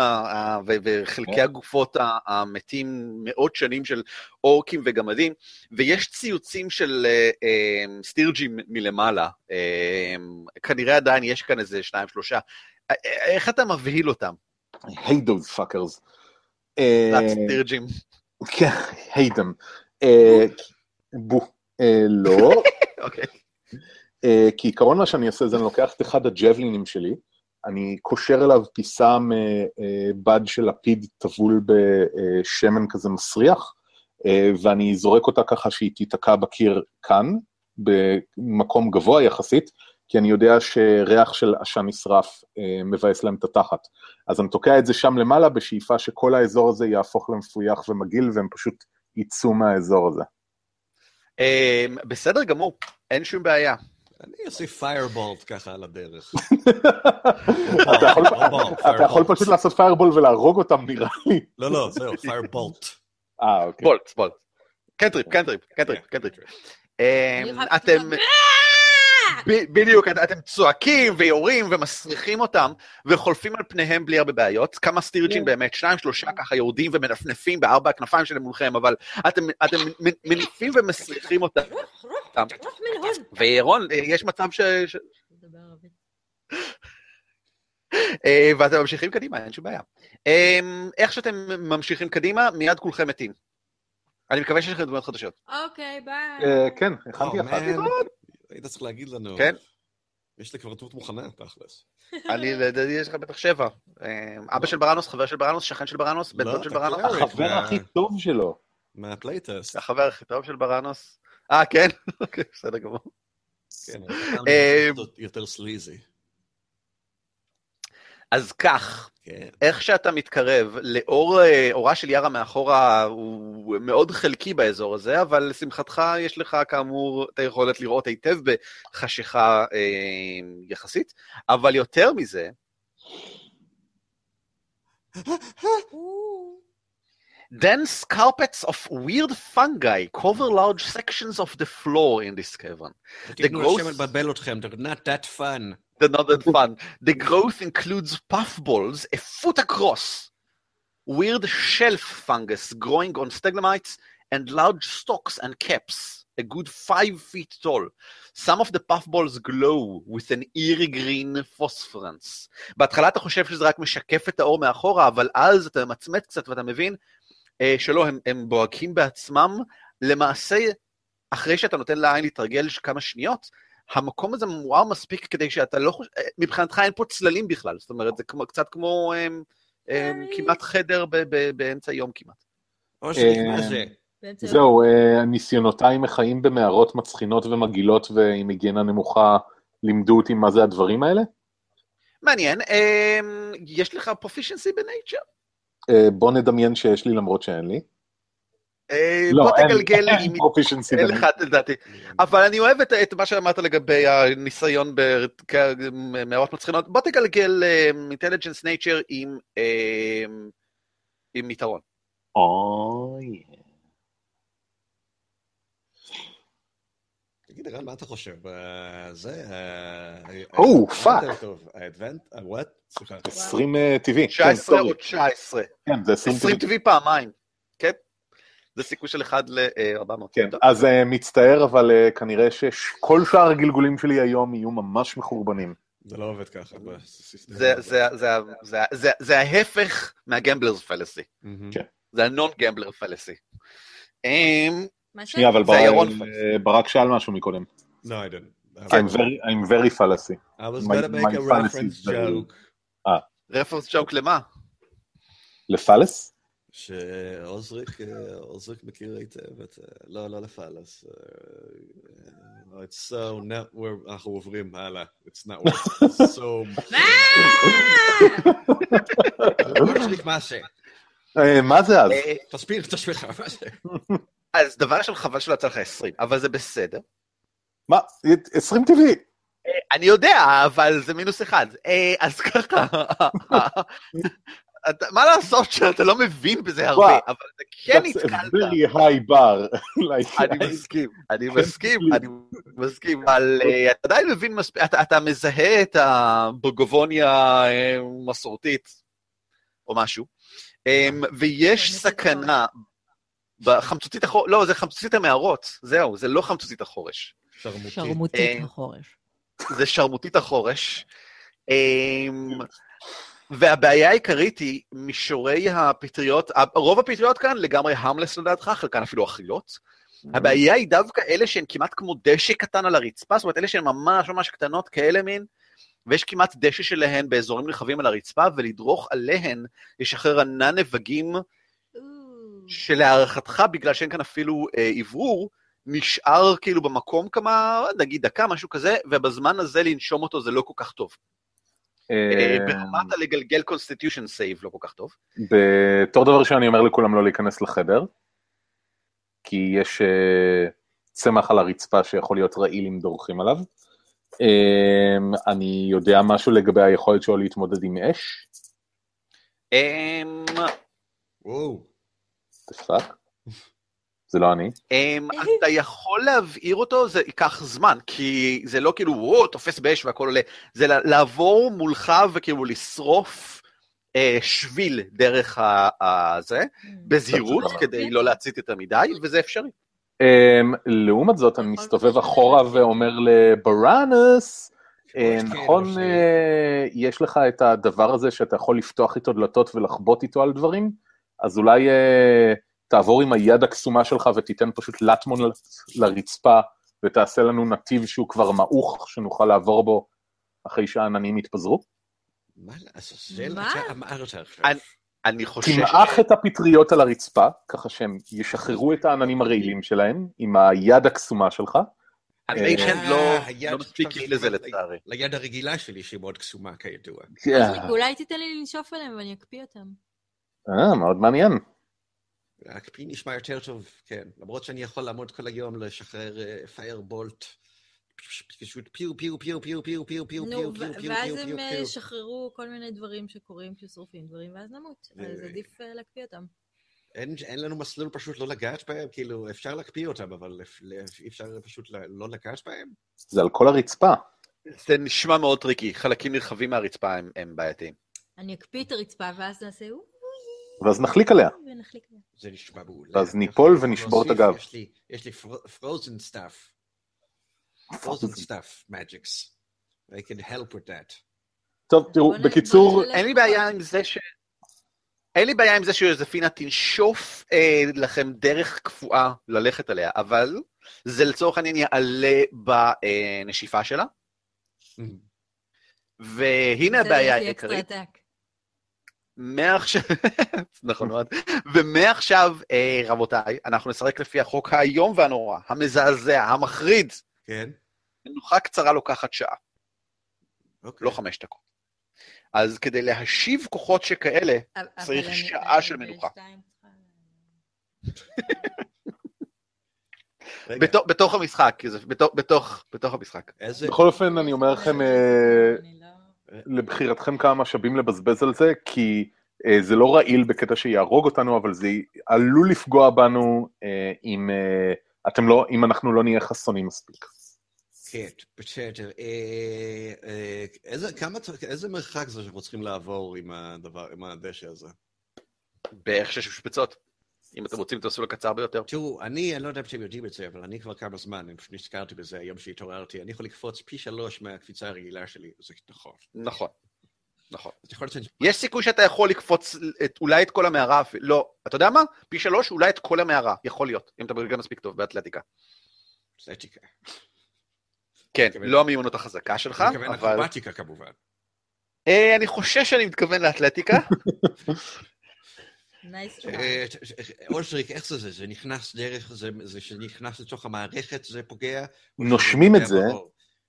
וחלקי כן. הגופות המתים מאות שנים של אורקים וגמדים, ויש ציוצים של אה, אה, סטירג'ים מלמעלה. אה, כנראה עדיין יש כאן איזה שניים, שלושה. איך אתה מבהיל אותם? I hate those fuckers. אה, סטירג'ים. כן, hate them. אה, בו. אה, לא, אוקיי. אה, כי עיקרון מה שאני עושה זה אני לוקח את אחד הג'בלינים שלי, אני קושר אליו פיסה מבד של לפיד טבול בשמן כזה מסריח, אה, ואני זורק אותה ככה שהיא תיתקע בקיר כאן, במקום גבוה יחסית, כי אני יודע שריח של עשן נשרף אה, מבאס להם את התחת. אז אני תוקע את זה שם למעלה בשאיפה שכל האזור הזה יהפוך למפויח ומגעיל והם פשוט יצאו מהאזור הזה. אה, בסדר גמור, אין שום בעיה. אני אעשה fire bolt ככה על הדרך. אתה יכול- פשוט לעשות fireball ולהרוג אותם נראה לי. לא, לא, זהו, fire bolt. אה, אוקיי. bolt, bolt. cantrip, cantrip, cantrip, cantrip. אה, אני רק אתם, בדיוק, את- אתם צועקים ויורים ומסריחים אותם וחולפים על פניהם בלי הרבה בעיות. כמה סטירג'ים כן. באמת, שניים, שלושה ככה יורדים ומנפנפים בארבע הכנפיים שלהם מולכם, אבל אתם מניפים ומסריחים אותם. וירון, אה, יש מצב ש... אה, ואתם ממשיכים קדימה, אין שום בעיה. אה, איך שאתם ממשיכים קדימה, מיד כולכם מתים. אני מקווה שיש לכם דמויות חדשות. אוקיי, ביי. אה, כן, הכנתי אחת. היית צריך להגיד לנו. כן. יש לי כבר דמות מוכנה, תכלס. אני, לדעתי יש לך בטח שבע. אה, אבא של ברנוס, חבר של ברנוס, שכן של ברנוס, בן לא, דוד של. קלריק. החבר הכי טוב שלו. מה playtest. החבר הכי טוב של ברנוס. אה, כן? אוקיי, בסדר גמור. כן, אה, יותר sleazy. אז כך, כן. איך שאתה מתקרב, לאור אה, אורה של יארה מאחורה הוא מאוד חלקי באזור הזה, אבל לשמחתך יש לך כאמור את היכולת לראות היטב בחשיכה אה, יחסית, אבל יותר מזה, dense carpets of weird fungi cover large sections of the floor in this cavern. תתנו growth- השם לבלבל אתכם, they're not that fun. Not that fun. The growth includes puffballs a foot across, weird shelf fungus growing on steglomites, and large stalks and caps, a good five feet tall. Some of the puffballs glow with an eerie green phosphorance. בהתחלה אתה חושב שזה רק משקף את האור מאחורה, אבל אז אתה ממצמץ קצת ואתה מבין אה, שלא, הם, הם בוהקים בעצמם. למעשה, אחרי שאתה נותן לעין להתרגל כמה שניות, המקום הזה מואר מספיק כדי שאתה לא חושב, מבחינתך אין פה צללים בכלל, זאת אומרת, זה כמו, קצת כמו הם, הם, היי. כמעט חדר ב, ב, באמצע יום כמעט. או אה, זהו, אה, ניסיונותיי מחיים במערות מצחינות ומגעילות ועם היגיינה נמוכה לימדו אותי מה זה הדברים האלה. מעניין, הם, יש לך proficiency ב nature? אה, בוא נדמיין שיש לי למרות שאין לי. אה, לא, בוא אין- תגלגל אין עם... אין. לך, לדעתי. אבל אני אוהב את, את מה שאמרת לגבי הניסיון במערות מצחינות. בוא תגלגל intelligence nature עם, אה, עם יתרון. אוי. תגיד, ערן, מה אתה חושב? אה, זה... אה, או, אה, fuck. ה advant? what? סליחה. 20 אה, טבעי. כן, 19 sorry. או 19. כן, זה 20 20 טבעי. טבעי פעמיים, כן? זה סיכוי של 1 ל-400. כן, אז אה, מצטער, אבל אה, כנראה שכל שאר הגלגולים שלי היום יהיו ממש מחורבנים. זה לא עובד ככה. זה- זה- זה- זה- זה- זה ההפך מה gambler's fallacy. כן. זה ה non gambler fallacy. אמ, מה שנייה, אבל ברק- אה, שאל משהו מקודם. I didn't. I'm very- I'm very fallacy. I was gonna make a reference joke. רפרנס ג'וק למה? לפלס? שעוזריק, אה, מכיר היטב את... אה, לא, לא לפאלס. אה, it's so not... we're- אנחנו עוברים הלאה. It's not it. so... עוזריק, מה זה? אה, מה זה אז? אה, תסביר את עצמך, מה זה? אז דבר ראשון, חבל שלא יצא לך 20, אבל זה בסדר. מה? 20 טבעי. אה, אני יודע, אבל זה מינוס אחד. אז ככה, אתה- מה לעשות שאתה לא מבין בזה הרבה. אבל אתה כן That's a נתקלת. very high bar. Like, אני מסכים, אני מסכים, אני מסכים, אבל אה, אתה עדיין מבין מספיק, אתה- אתה מזהה את הבורגובוניה אה, מסורתית, או משהו, אה, ויש סכנה בחמצוצית החורש, לא, זה חמצוצית המערות, זהו, זה לא חמצוצית החורש. שרמוטי. שרמוטית אה, החורש. זה שרמוטית החורש. והבעיה העיקרית היא מישורי הפטריות, רוב הפטריות כאן לגמרי המלס לדעתך, חלקן אפילו אכילות. הבעיה היא דווקא אלה שהן כמעט כמו דשא קטן על הרצפה, זאת אומרת אלה שהן ממש ממש קטנות כאלה מין, ויש כמעט דשא שלהן באזורים רחבים על הרצפה, ולדרוך עליהן ישחרר ענן נבגים שלהערכתך, בגלל שאין כאן אפילו אה, אוורור, נשאר כאילו במקום כמה, נגיד דקה, משהו כזה, ובזמן הזה לנשום אותו זה לא כל כך טוב. אה, ברמת הלגלגל constitution save לא כל כך טוב. בתור דבר ראשון אני אומר לכולם לא להיכנס לחדר, כי יש אה, צמח על הרצפה שיכול להיות רעיל אם דורכים עליו. אה, אני יודע משהו לגבי היכולת שלו להתמודד עם אש. אמ, וואו. זה לא אני. אמ, אתה יכול להבעיר אותו, זה ייקח זמן, כי זה לא כאילו, וואו, תופס באש והכל עולה, זה לעבור מולך וכאילו לשרוף אה, שביל דרך הזה, בזהירות, טוב. כדי לא להצית יותר מדי, וזה אפשרי. Um, לעומת זאת, אני מסתובב אחורה ואומר לבראנוס, אה, כן, נכון, אה, יש לך את הדבר הזה שאתה יכול לפתוח איתו דלתות ולחבוט איתו על דברים? אז אולי אה, תעבור עם היד הקסומה שלך ותיתן פשוט לטמון לרצפה ותעשה לנו נתיב שהוא כבר מעוך, שנוכל לעבור בו אחרי שהעננים יתפזרו? מה לעזאזל אמרת עכשיו? אני- חושש... תמעך את הפטריות על הרצפה, ככה שהם ישחררו את העננים הרעילים שלהם עם היד הקסומה שלך. הניישן אה, לא היד לא מספיק לזה לצערי. ליד הרגילה שלי שהיא מאוד קסומה כידוע. אולי תיתן לי לנשוף עליהם ואני אקפיא אותם. אה, מאוד מעניין. להקפיא נשמע יותר טוב, כן. למרות שאני יכול לעמוד כל היום לשחרר פיירבולט. פשוט פיו פיו פיו פיו פיו פיו פיו פיו ו- פיו פיו ואז פיו הם פיו אה, פיו. ישחררו כל מיני דברים שקורים כששורפים דברים, ואז נמות. אז אה, עדיף אה, להקפיא אותם. אין, לנו מסלול פשוט לא לגעת בהם? כאילו, אפשר להקפיא אותם, אבל אי אפשר פשוט לא לגעת בהם? זה על כל הרצפה. זה נשמע מאוד tricky, חלקים נרחבים מהרצפה הם- בעייתיים. אני אקפיא את הרצפה ואז נעשה אוי, ואז נחליק עליה. זה נשמע מעולה. ואז ניפול ונשבור את הגב. יש לי, frozen stuff. frozen stuff, magics. I can help with that. טוב, תראו, בקיצור, אין לי בעיה עם זה ש... אין לי בעיה עם זה שיוזפינה תנשוף אה, לכם דרך קפואה ללכת עליה, אבל זה לצורך העניין יעלה בנשיפה שלה, והנה בסדר, הבעיה העיקרית. מעכשיו, נכון מאוד, ומעכשיו, אה, רבותיי, אנחנו נשחק לפי החוק האיום והנורא, המזעזע, המחריד. כן? מנוחה קצרה לוקחת שעה, אוקיי. לא חמש דקות. אז כדי להשיב כוחות שכאלה, צריך שעה של מנוחה. בתוך- בתוך המשחק, בתוך- בתוך בתוך המשחק. בכל אופן, אני אומר לכם, אה, לא- לבחירתכם כמה משאבים לבזבז על זה, כי אה, זה לא רעיל בקטע שיהרוג אותנו, אבל זה עלול לפגוע בנו אה, אם, אה, אתם לא, אם אנחנו לא נהיה חסונים מספיק. כן, בסדר. אה, אה, איזה, כמה, איזה מרחק זה שאנחנו צריכים לעבור עם הדבר, עם הדשא הזה? בערך שש משבצות. אם אתם רוצים, תעשו לקצר ביותר. תראו, אני, אני לא יודע אם אתם יודעים את זה, אבל אני כבר כמה זמן, אני פשוט נזכרתי בזה היום שהתעוררתי, אני יכול לקפוץ פי שלוש מהקפיצה הרגילה שלי, זה נכון. נכון. נכון. יש סיכוי שאתה יכול לקפוץ את, אולי את כל המערה, לא, אתה יודע מה? פי שלוש, אולי את כל המערה, יכול להיות, אם אתה גם מספיק טוב באתלטיקה. אתלטיקה. כן, לא המיונות החזקה שלך, אני מתכוון אבל... אקרובטיקה כמובן. אה, אני חושש שאני מתכוון לאתלטיקה. נייס. אה, אושריק, איך זה זה? זה נכנס דרך, זה זה שנכנס לתוך המערכת, זה פוגע? נושמים את זה.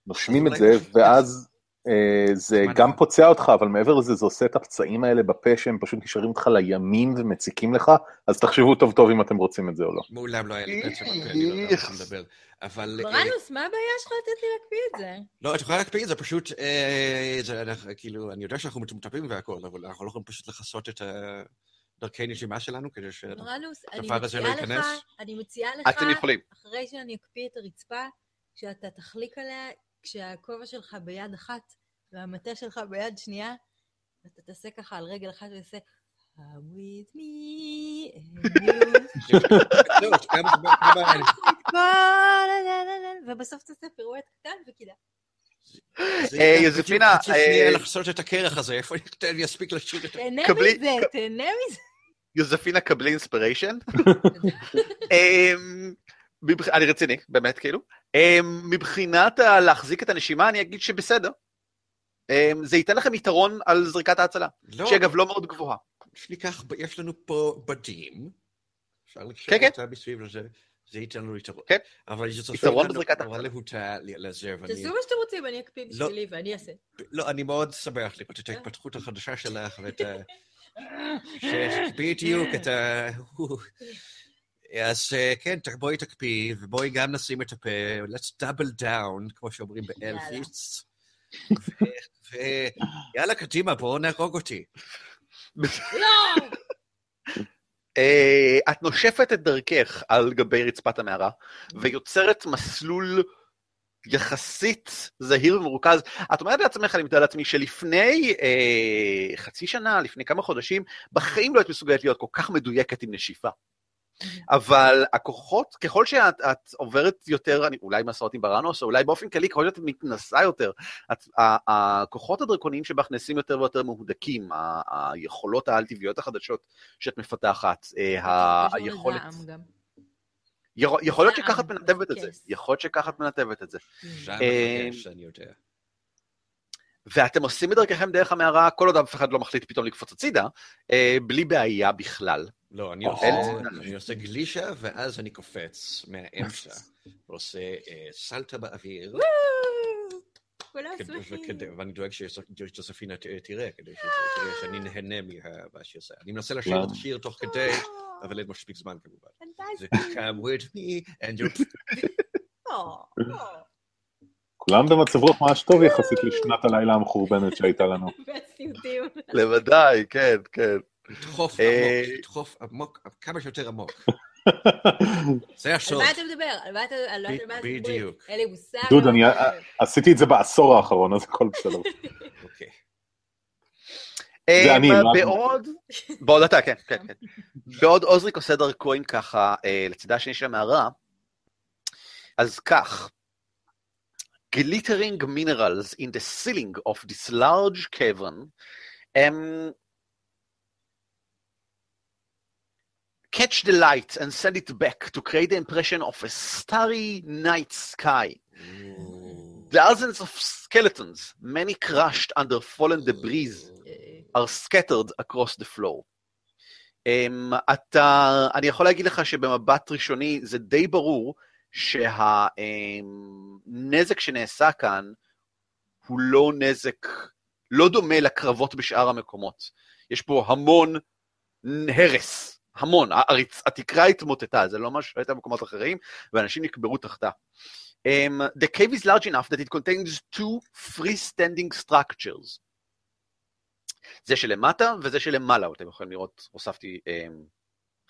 נושמים את זה, ואז אה, זה גם? פוצע אותך, אבל מעבר לזה, זה עושה את הפצעים האלה בפה שהם פשוט נשארים איתך לימים ומציקים לך, אז תחשבו טוב טוב אם אתם רוצים את זה או לא. מעולם לא היה לי פצע בפה, אני לא יודע אתה מדבר. אבל... אה, ברנוס, מה הבעיה שלך לתת לי להקפיא את זה? לא, את יכולה להקפיא את זה, פשוט, אה, כאילו, אני יודע שאנחנו מטומטמים והכול, אבל אנחנו לא יכולים פשוט לכסות את הדרכי נשימה שלנו כדי ש... ברנוס, אני הדבר הזה לא ייכנס? אני מציעה לך, אתם יכולים. אחרי שאני אקפיא את הרצפה, כשאתה תחליק עליה, כשהכובע שלך ביד אחת והמטה שלך ביד שנייה, ואתה תעשה ככה על רגל אחת ותעשה I'm with me and you. לא, ובסוף תעשה פירואט קטן וכדאי. אה, יוזפינה, חצי שנייה אה, לחסות את הקרח הזה, איפה אני אספיק לשיר את זה? תהנה מזה, תהנה מזה. יוזפינה קבלי אינספיריישן. אמ, אני רציני, באמת, כאילו. אמ, מבחינת להחזיק את הנשימה, אני אגיד שבסדר. אמ, זה ייתן לכם יתרון על זריקת ההצלה, לא, שאגב לא מאוד גבוהה. יש לנו פה בדים, אפשר לקשר כן, כן. אותה מסביב לזה, זה ייתן לנו יתרון. כן. אבל זה צופה יתרון לנו בזריקת נורא להוטה לזה, ואני... תעשו מה שאתם רוצים, אני אקפיא בשבילי ואני אעשה. לא, אני מאוד שמח לראות את ההתפתחות החדשה שלך ואת ה... בדיוק, את ה... אז אה, כן, בואי תקפיאי, ובואי גם נשים את הפה, let's double down, כמו שאומרים באלפיץ. ויאללה, קדימה, בואו נהרוג אותי. לא! אה, את נושפת את דרכך על גבי רצפת המערה, ויוצרת מסלול יחסית זהיר ומרוכז. את אומרת לעצמך, אני מתאר לעצמי, שלפני אה, חצי שנה, לפני כמה חודשים, בחיים לא היית מסוגלת להיות כל כך מדויקת עם נשיפה. אבל הכוחות, ככל שאת את עוברת יותר, אני, אולי מסעות עם בראנוס, או אולי באופן כללי, ככל שאת מתנסה יותר, את, ה, הכוחות הדרקוניים שבך נעשים יותר ויותר מהודקים, ה, היכולות העל-טבעיות החדשות שאת מפתחת, אה, היכולת... יכול להיות שככה את מנתבת את זה, כס. יכול להיות שככה את מנתבת את זה. ז'אן אה. ואתם עושים את דרככם דרך המערה, כל עוד אף אחד לא מחליט פתאום לקפוץ הצידה, אה, בלי בעיה בכלל. לא, אני אין עושה, סיבה. אני עושה גלישה, ואז אני קופץ מהאמצע, ועושה אה, סלטה באוויר, ואני דואג שג'וספינה תראה, כדי שתראה שאני נהנה ממה שהיא עושה. אני מנסה לשיר את השיר תוך כדי, אבל אין מספיק זמן כמובן. זה come with me, and you... כולם במצב רוח ממש טוב יחסית לשנת הלילה המחורבנת שהייתה לנו. לוודאי, כן, כן. לדחוף אה, עמוק, לדחוף עמוק, כמה שיותר עמוק. זה על הסוד. מה אתה מדבר? על מה אתה על מדבר? בדיוק. אין לי מושג. דוד, על אני מדבר. עשיתי את זה בעשור האחרון, אז הכל בסדר. אוקיי. אה. בעוד, בעוד אתה, כן, כן, כן. בעוד עוזריק עושה דרכו עם ככה אה, לצידה השני של המערה, אז כך, glittering minerals in the ceiling of this large cavern um, catch the light and send it back to create the impression of a starry night sky. Thousands of skeletons, many crushed under fallen debris, אה, are scattered across the floor. Um, אתה, אני יכול להגיד לך שבמבט ראשוני זה די ברור שהנזק שנעשה כאן הוא לא נזק, לא דומה לקרבות בשאר המקומות. יש פה המון הרס, המון. הריצ, התקרה התמוטטה, זה לא משהו שהייתה במקומות אחרים, ואנשים נקברו תחתה. Um, the cave is large enough that it contains two freestanding structures. זה שלמטה וזה שלמעלה, אתם יכולים לראות, הוספתי, אמ,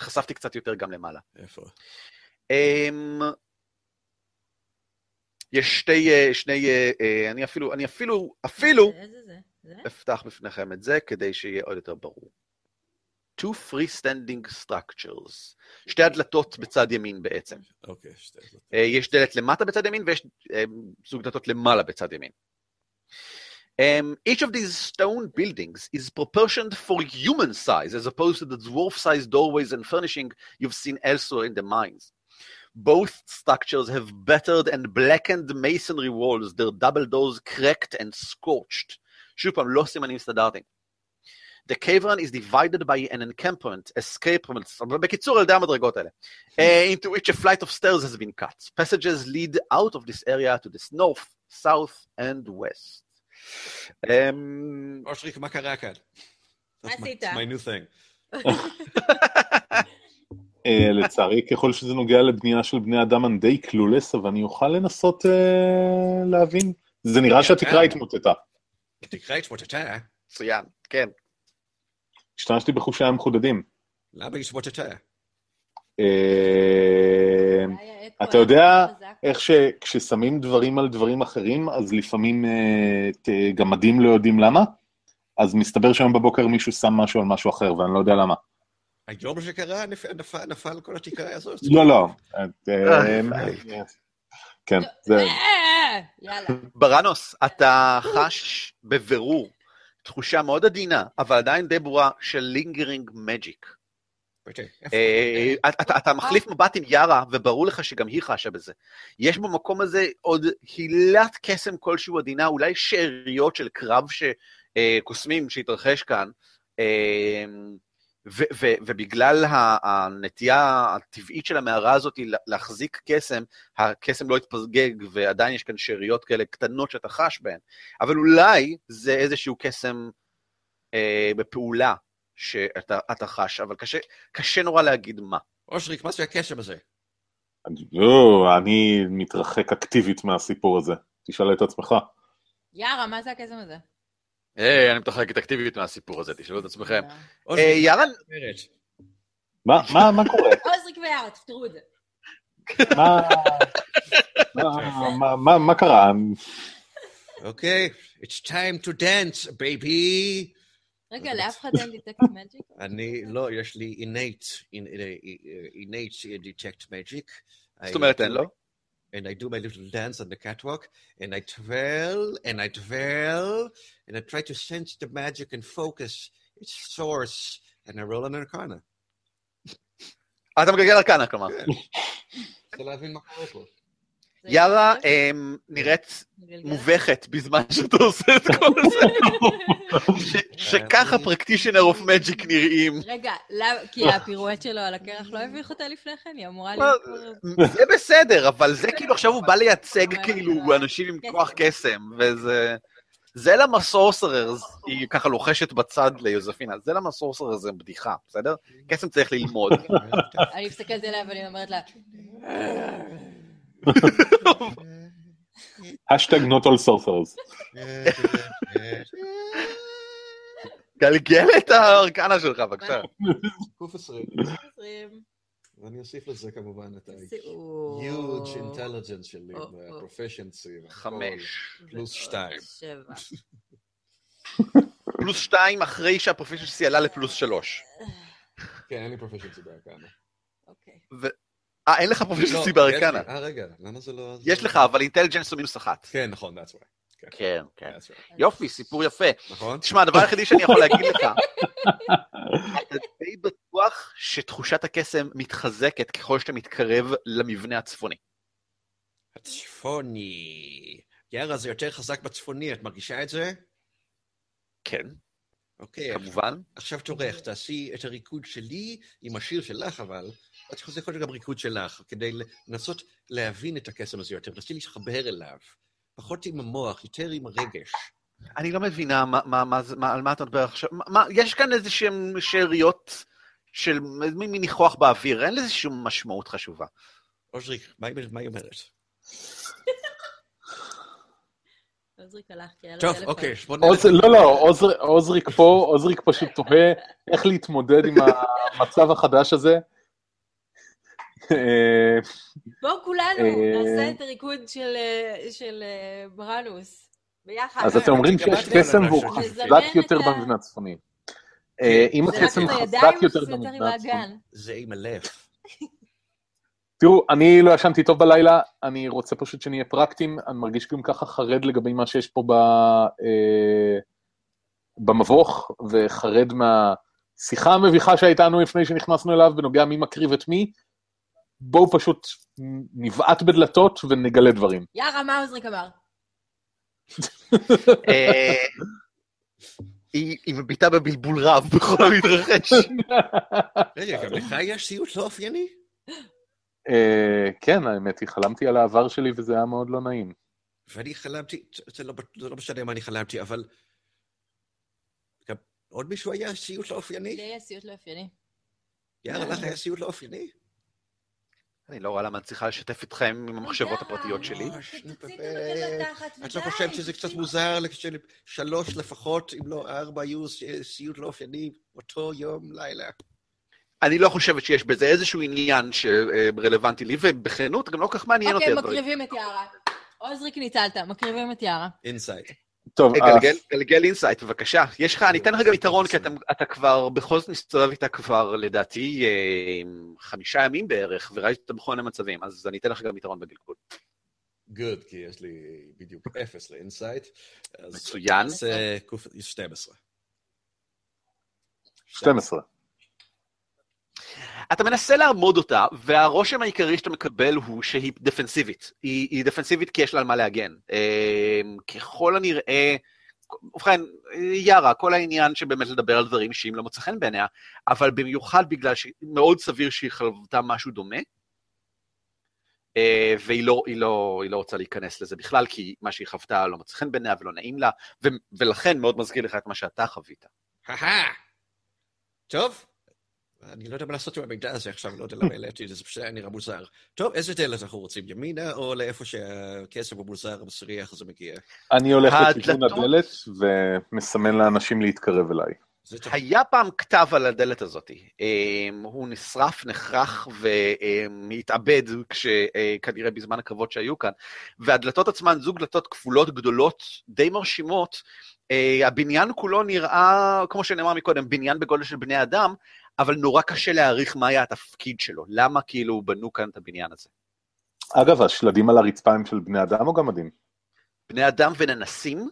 חשפתי קצת יותר גם למעלה. איפה? אמ, יש שתי, אה, שני, אה, אני אפילו, אני אפילו, אפילו איזה זה? זה? אפתח בפניכם את זה כדי שיהיה עוד יותר ברור. Two freestanding structures, שתי הדלתות בצד ימין בעצם. אוקיי, שתי דלתות. אה, יש דלת למטה בצד ימין ויש אה, זוג דלתות למעלה בצד ימין. Um, each of these stone buildings is proportioned for human size as opposed to the dwarf-sized doorways and furnishing you've seen elsewhere in the mines. Both structures have battered and blackened masonry walls, their double doors cracked and scorched. שוב פעם, לא סימנים סטנדרטיים. The cavern is divided by an encampment, escape, בקיצור, על ידי המדרגות האלה. uh, into which a flight of stairs has been cut. Passages lead out of this area to the north, south, and west. Um, אושריק, מה קרה כאן? מה That's my- עשית? it's my new thing. אה, לצערי, ככל שזה נוגע לבנייה של בני אדם, אני די קלולס, אבל אני אוכל לנסות אה, להבין. זה נראה שהתקרה התמוטטה. תקרא את שמותתה. מצוין, כן. השתמשתי בחושיי המחודדים. למה שמותתה? אה, אתה יודע. איך שכששמים דברים על דברים אחרים, אז לפעמים אה, גמדים לא יודעים למה? אז מסתבר שהיום בבוקר מישהו שם משהו על משהו אחר, ואני לא יודע למה. היום שקרה נפ- נפל- נפל כל התקרה הזאת? לא, לא. כן, זה... יאללה. בראנוס, אתה חש בבירור תחושה מאוד עדינה, אבל עדיין די ברורה של לינגרינג מג'יק. איפה? איפה? אה, אתה, מחליף מבט עם יארה, וברור לך שגם היא חשה בזה. יש במקום הזה עוד הילת קסם כלשהו עדינה, אולי שאריות של קרב אה, קוסמים שהתרחש כאן, אה, ו- ו- ובגלל הנטייה הטבעית של המערה הזאת לה- להחזיק קסם, הקסם לא יתפגג, ועדיין יש כאן שאריות כאלה קטנות שאתה חש בהן. אבל אולי זה איזשהו קסם אה, בפעולה שאתה אתה חש, אבל קשה, קשה נורא להגיד מה. אושריק, מה זה הקסם הזה? לא, אני מתרחק אקטיבית מהסיפור הזה. תשאל את עצמך. יארה, מה זה הקסם הזה? היי, אני מתרחקת אקטיבית מהסיפור הזה, תשאלו את עצמכם. אה. אושריק, אה. מה, מה, מה קורה? עוזריק ויארה, תפתרו את זה. מה, קרה? אוקיי, it's time to dance, baby. רגע, לאף אחד אין דיטקט מג'יק? אני, לא, יש לי innate, in- uh, innate detect magic. זאת אומרת אין לו? and I do my little dance on the catwalk, and I twirl, and I twirl, and I try to sense the magic and focus its source, and I roll an arcana. אתה מגלגל ארקנה, כלומר. רוצה להבין מה קורה פה. יארה אמ, נראית? מובכת בזמן שאתה עושה את כל זה. שככה פרקטישנר אוף מג'יק נראים. רגע, כי הפירואט שלו על הקרח לא הביך אותה לפני כן? היא אמורה מה, להיות... זה בסדר, אבל זה כאילו עכשיו הוא בא לייצג כאילו אנשים עם כוח קסם, וזה... זה למה sorcerers, היא ככה לוחשת בצד ליוזפינה, זה למה sorcerers זה בדיחה, בסדר? קסם צריך ללמוד. אני מסתכלת עליה ואני אומרת לה, hashtag not all sorcerers. גלגל את הארקנה שלך, בבקשה. קוף עשרים. 20, ואני אוסיף לזה כמובן את. ה-huge intelligence שלי. ה-proficiency. חמש. פלוס שתיים. פלוס שתיים אחרי שהפרופישנסי עלה לפלוס שלוש. כן, אין לי proficiency בארקנה. אוקיי. אה, אין לך פרופישנסי לא, בארקנה. אה, רגע, למה זה לא... יש לך, אבל אינטליג'נס הוא מינוס אחת. כן, נכון, that's right. כן, כן. Right. יופי, סיפור יפה. נכון? תשמע, הדבר היחידי שאני יכול להגיד לך, אתה די בטוח שתחושת הקסם מתחזקת ככל שאתה מתקרב למבנה הצפוני. הצפוני. יארה, זה יותר חזק בצפוני, את מרגישה את זה? כן, אוקיי, כמובן. עכשיו תורך, תעשי את הריקוד שלי עם השיר שלך, אבל את יכולה לעשות גם ריקוד שלך, כדי לנסות להבין את הקסם הזה יותר, תנסי להתחבר אליו. פחות עם המוח, יותר עם הרגש. אני לא מבינה מה, מה, מה, מה, על מה אתה מדבר עכשיו. מה- מה, יש כאן איזה שהן שאריות של מין ניחוח באוויר, אין לזה שום משמעות חשובה. אושריק, מה היא מה היא אומרת? עוזריק הלך כי היה לו טוב, טלפון. אוקיי, בוא עוז- לא, לא, עוזר- עוזריק פה, עוזריק פשוט תוהה איך להתמודד עם המצב החדש הזה. אה, בואו כולנו אה, נעשה את הריקוד של, אה, של ברנוס. ביחד. אז אתם אומרים שיש לא קסם והוא. חזק יותר במבנה הצפוני. אה, אם הקסם חזק יותר במבנה הצפוני. זה עם הלב. תראו, אני לא ישנתי טוב בלילה, אני רוצה פשוט שנהיה פרקטיים, אני מרגיש גם ככה חרד לגבי מה שיש פה ב, אה, במבוך, וחרד מהשיחה המביכה שהייתה לנו לפני שנכנסנו אליו בנוגע מי מקריב את מי. בואו פשוט נבעט בדלתות ונגלה דברים. יארה, מה עוזריק אמר? אה, היא מביטה בבלבול רב בכל המתרחש. רגע, גם לך יש סיוט לא אופייני? אה, כן, האמת היא, חלמתי על העבר שלי וזה היה מאוד לא נעים. ואני חלמתי, זה לא, לא משנה מה אני חלמתי, אבל... עוד מישהו היה סיוט לא לי אופייני? היה סיוט לא אופייני. יאללה, לך היה סיוט לא אופייני? אני לא רואה למה אני צריכה לשתף אתכם עם המחשבות הפרטיות שלי. בתחת את לא חושבת שזה קצת. מוזר שלוש לפחות, אם לא ארבע, היו סיוט לא אופייני אותו יום, לילה? אני לא חושבת שיש בזה איזשהו עניין שרלוונטי לי, ובכנות גם לא כל כך מעניין אותי אוקיי. מקריבים את יארה. עוזריק ניצלת, מקריבים את יארה. insight. טוב, אה, גלגל- גלגל insight, בבקשה. יש לך, אני אתן לך גם יתרון, כי אתה- אתה כבר בכל זאת מסתובב איתה כבר, לדעתי, אה, חמישה ימים בערך, וראיתי אותה בכל מיני מצבים, אז אני אתן לך גם יתרון בגלגול. good, כי יש לי בדיוק אפס ל insight. אז מצוין. זה קוף 12. 12. אתה מנסה לעמוד אותה, והרושם העיקרי שאתה מקבל הוא שהיא דפנסיבית. היא, היא דפנסיבית כי יש לה על מה להגן. אה, ככל הנראה, ובכן, יארה, כל העניין שבאמת לדבר על דברים אישיים לא מוצא חן בעיניה, אבל במיוחד בגלל שמאוד סביר שהיא חוותה משהו דומה, אה, והיא לא, היא לא, היא לא רוצה להיכנס לזה בכלל, כי מה שהיא חוותה לא מוצא חן בעיניה ולא נעים לה, ו- ולכן מאוד מזכיר לך את מה שאתה חווית. טוב, אני לא יודע מה לעשות עם המידע הזה עכשיו, לא יודע למה העליתי את זה, זה פשוט היה נראה מוזר. טוב, איזה דלת אנחנו רוצים, ימינה או לאיפה שהכסף המוזר המסריח הזה מגיע? אני הולך לכיוון הדלת ומסמן לאנשים להתקרב אליי. היה פעם כתב על הדלת הזאת. אמ, הוא נשרף, נחרך והתאבד כנראה בזמן הקרבות שהיו כאן. והדלתות עצמן זוג דלתות כפולות גדולות, די מרשימות. אה, הבניין כולו נראה, כמו שנאמר מקודם, בניין בגודל של בני אדם, אבל נורא קשה להעריך מה היה התפקיד שלו. למה כאילו בנו כאן את הבניין הזה? אגב, השלדים על הרצפה הם של בני אדם או גמדים? בני אדם וננסים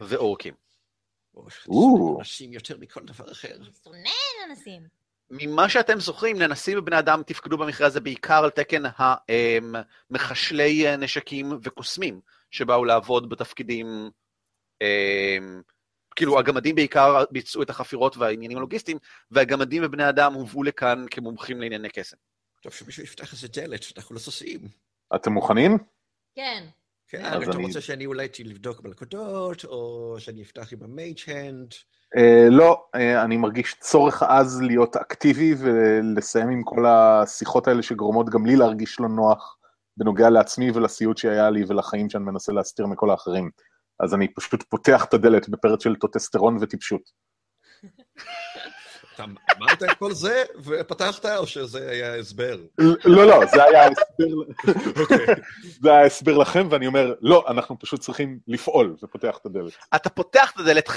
ואורקים. או. אנשים יותר מכל דבר אחר. שונא אנסים. ממה שאתם זוכרים, ננסים ובני אדם תפקדו במקרה הזה בעיקר על תקן המחשלי נשקים וקוסמים, שבאו לעבוד בתפקידים, אמ, כאילו הגמדים בעיקר ביצעו את החפירות והעניינים הלוגיסטיים, והגמדים ובני אדם הובאו לכאן כמומחים לענייני קסם. טוב, שמישהו יפתח איזה דלת, אנחנו לא סוסים. אתם מוכנים? כן. כן, אז אתה אני- רוצה שאני אולי לבדוק מלכודות, או שאני אפתח עם המייג' הנד? אה, לא, אה, אני מרגיש צורך עז להיות אקטיבי ולסיים עם כל השיחות האלה שגורמות גם לי להרגיש לא נוח בנוגע לעצמי ולסיוט שהיה לי ולחיים שאני מנסה להסתיר מכל האחרים. אז אני פשוט פותח את הדלת בפרץ של טוטסטרון וטיפשות. אתה אמרת את כל זה ופתחת, או שזה היה הסבר? לא, לא, זה היה ההסבר, אוקיי. זה היה ההסבר לכם, ואני אומר, לא, אנחנו פשוט צריכים לפעול, ופותח את הדלת. אתה פותח את הדלת.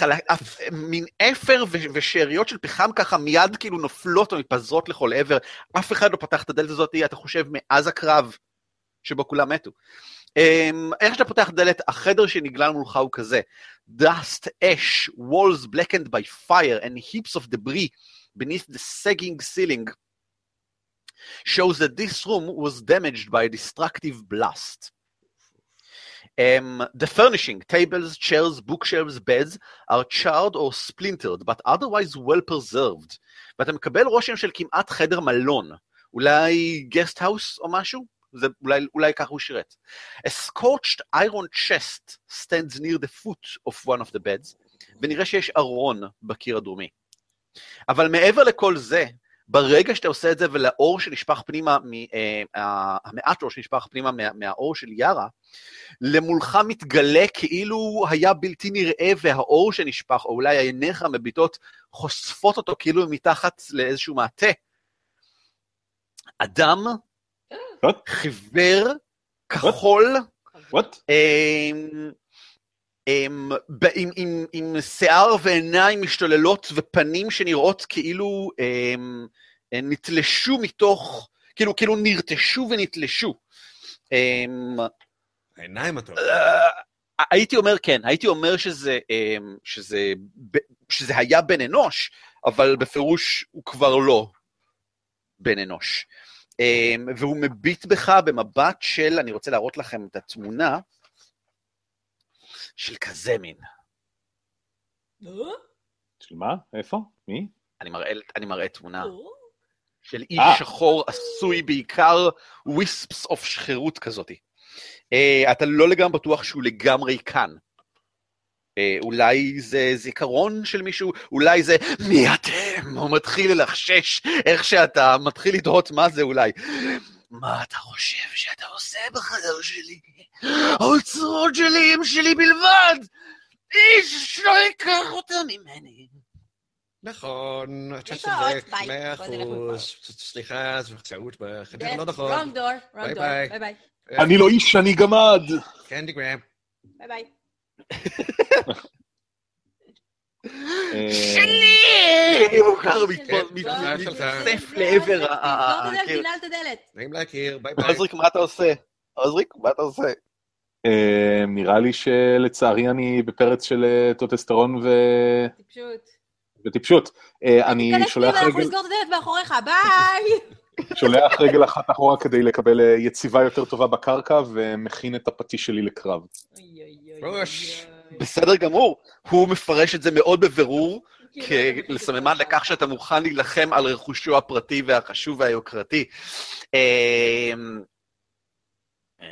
מין אפר. ושאריות של פחם ככה מיד כאילו נופלות או מתפזרות לכל עבר. אף אחד לא פתח את הדלת הזאת, אתה חושב, מאז הקרב שבו כולם מתו. Um, איך שאתה פותח דלת, החדר שנגלל מולך הוא כזה. dust, ash, walls blackened by fire and heaps of debris beneath the sagging ceiling shows that this room was damaged by a destructive blast. Um, the furnishing, tables, chairs, bookshelves, beds, are charred or splintered, but otherwise well preserved. ואתה מקבל רושם של כמעט חדר מלון, אולי גסט האוס או משהו? זה אולי, אולי ככה הוא שירת. A scorched iron chest stands near the foot of one of the beds, ונראה שיש ארון בקיר הדרומי. אבל מעבר לכל זה, ברגע שאתה עושה את זה ולאור שנשפך פנימה, מה, אה, המעט אור שנשפך פנימה מה, מהאור של יארה, למולך מתגלה כאילו היה בלתי נראה והאור שנשפך, או אולי עיניך מביטות, חושפות אותו כאילו מתחת לאיזשהו מעטה. אדם? חיוור, כחול? אמ, אמ, ב- עם, שיער ועיניים משתוללות ופנים שנראות כאילו אמ, נתלשו מתוך, כאילו, כאילו נרטשו ונתלשו. העיניים אתה אומר. אה, הייתי אומר כן, הייתי אומר שזה, שזה, ב- שזה היה בן אנוש, אבל בפירוש הוא כבר לא בן אנוש. אמ, והוא מביט בך במבט של, אני רוצה להראות לכם את התמונה, של כזה מין. של מה? איפה? מי? אני מראה, אני מראה תמונה של איש אה. שחור עשוי בעיקר וויספס אוף שכירות כזאתי. Uh, אתה לא לגמרי בטוח שהוא לגמרי כאן. Uh, אולי זה זיכרון של מישהו, אולי זה מי אתם? הוא מתחיל ללחשש איך שאתה מתחיל לתהות מה זה אולי. מה אתה חושב שאתה עושה בחדר שלי? האוצרות שלי הם שלי בלבד! איש לא ייקח אותם ממני. נכון, אתה צודק. מאה אחוז. סליחה, זו טעות בחדר לא נכון. door, ביי wrong door, ביי. ביי ביי. אני לא איש, אני גמד! קנדי גרם. ביי ביי. שלי! הוא ככה מת- לא, מת- שלך. מתאסף לעבר ה- ה- תסגור את הדלת, הקיר. תנעל את הדלת. נעים להכיר, ביי ביי. עוזריק, מה אתה עושה? עוזריק, מה אתה עושה? אה, נראה לי שלצערי אני בפרץ של אה, טוטסטרון ו- טיפשות. וטיפשות. אה, אני תיכנס שולח פנימה, אנחנו רגל- נסגור את הדלת מאחוריך, ביי! שולח רגל אחת אחורה כדי לקבל יציבה יותר טובה בקרקע ומכין את הפטיש שלי לקרב. אוי. אוי. בסדר גמור. הוא מפרש את זה מאוד בבירור, כאילו, כסממן לכך שאתה מוכן להילחם על רכושו הפרטי והחשוב והיוקרתי. אמ, אמ,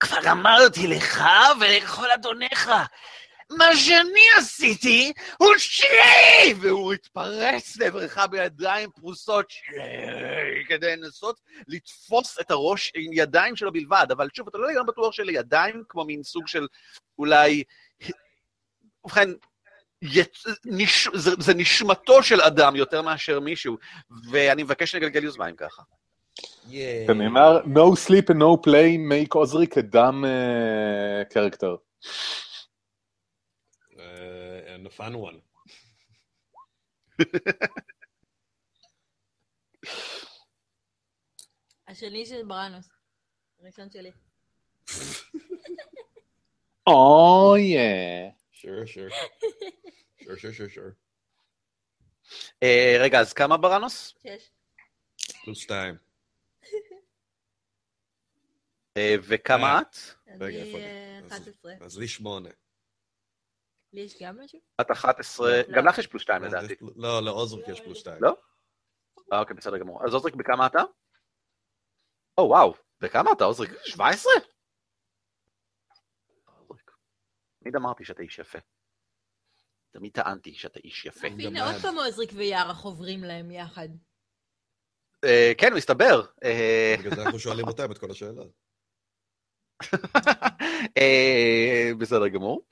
כבר אמרתי לך ולכל אדוניך, מה שאני עשיתי הוא שלי! והוא התפרץ לעברך בידיים פרוסות שלי, כדי לנסות לתפוס את הראש עם ידיים שלו בלבד. אבל שוב, אתה לא לגמרי בטוח שלידיים, כמו מין סוג של אולי... ובכן, יצ... נש... זה, זה נשמתו של אדם יותר מאשר מישהו, ואני מבקש שנגלגל יוזמה אם ככה. זה נאמר, no sleep and no play make עוזריק a dumb uh, character. Uh, and a fun one. השני של בראנוס. הראשון שלי. אוי. Sure, sure. sure, sure, sure, sure. אה, רגע, אז כמה בראנוס? שש. פלוס שתיים. אה, וכמה אה. את? אני רגע, איפה אה, אני? 11. אז לי שמונה. לי יש גם משהו? את 11, לא. גם לך יש פלוס 2 אז לדעתי. לא, לעוזריק יש פלוס שתיים. לא? אה, אוקיי, בסדר גמור. אז עוזריק, בכמה אתה? או, וואו, בכמה אתה, עוזריק? 17? עוזריק. תמיד אמרתי שאתה איש יפה. תמיד טענתי שאתה איש יפה. הנה, עוד פעם עוזריק ויארח עוברים להם יחד. אה, כן, מסתבר. אה, בגלל זה אנחנו שואלים אותם את כל השאלות. בסדר גמור.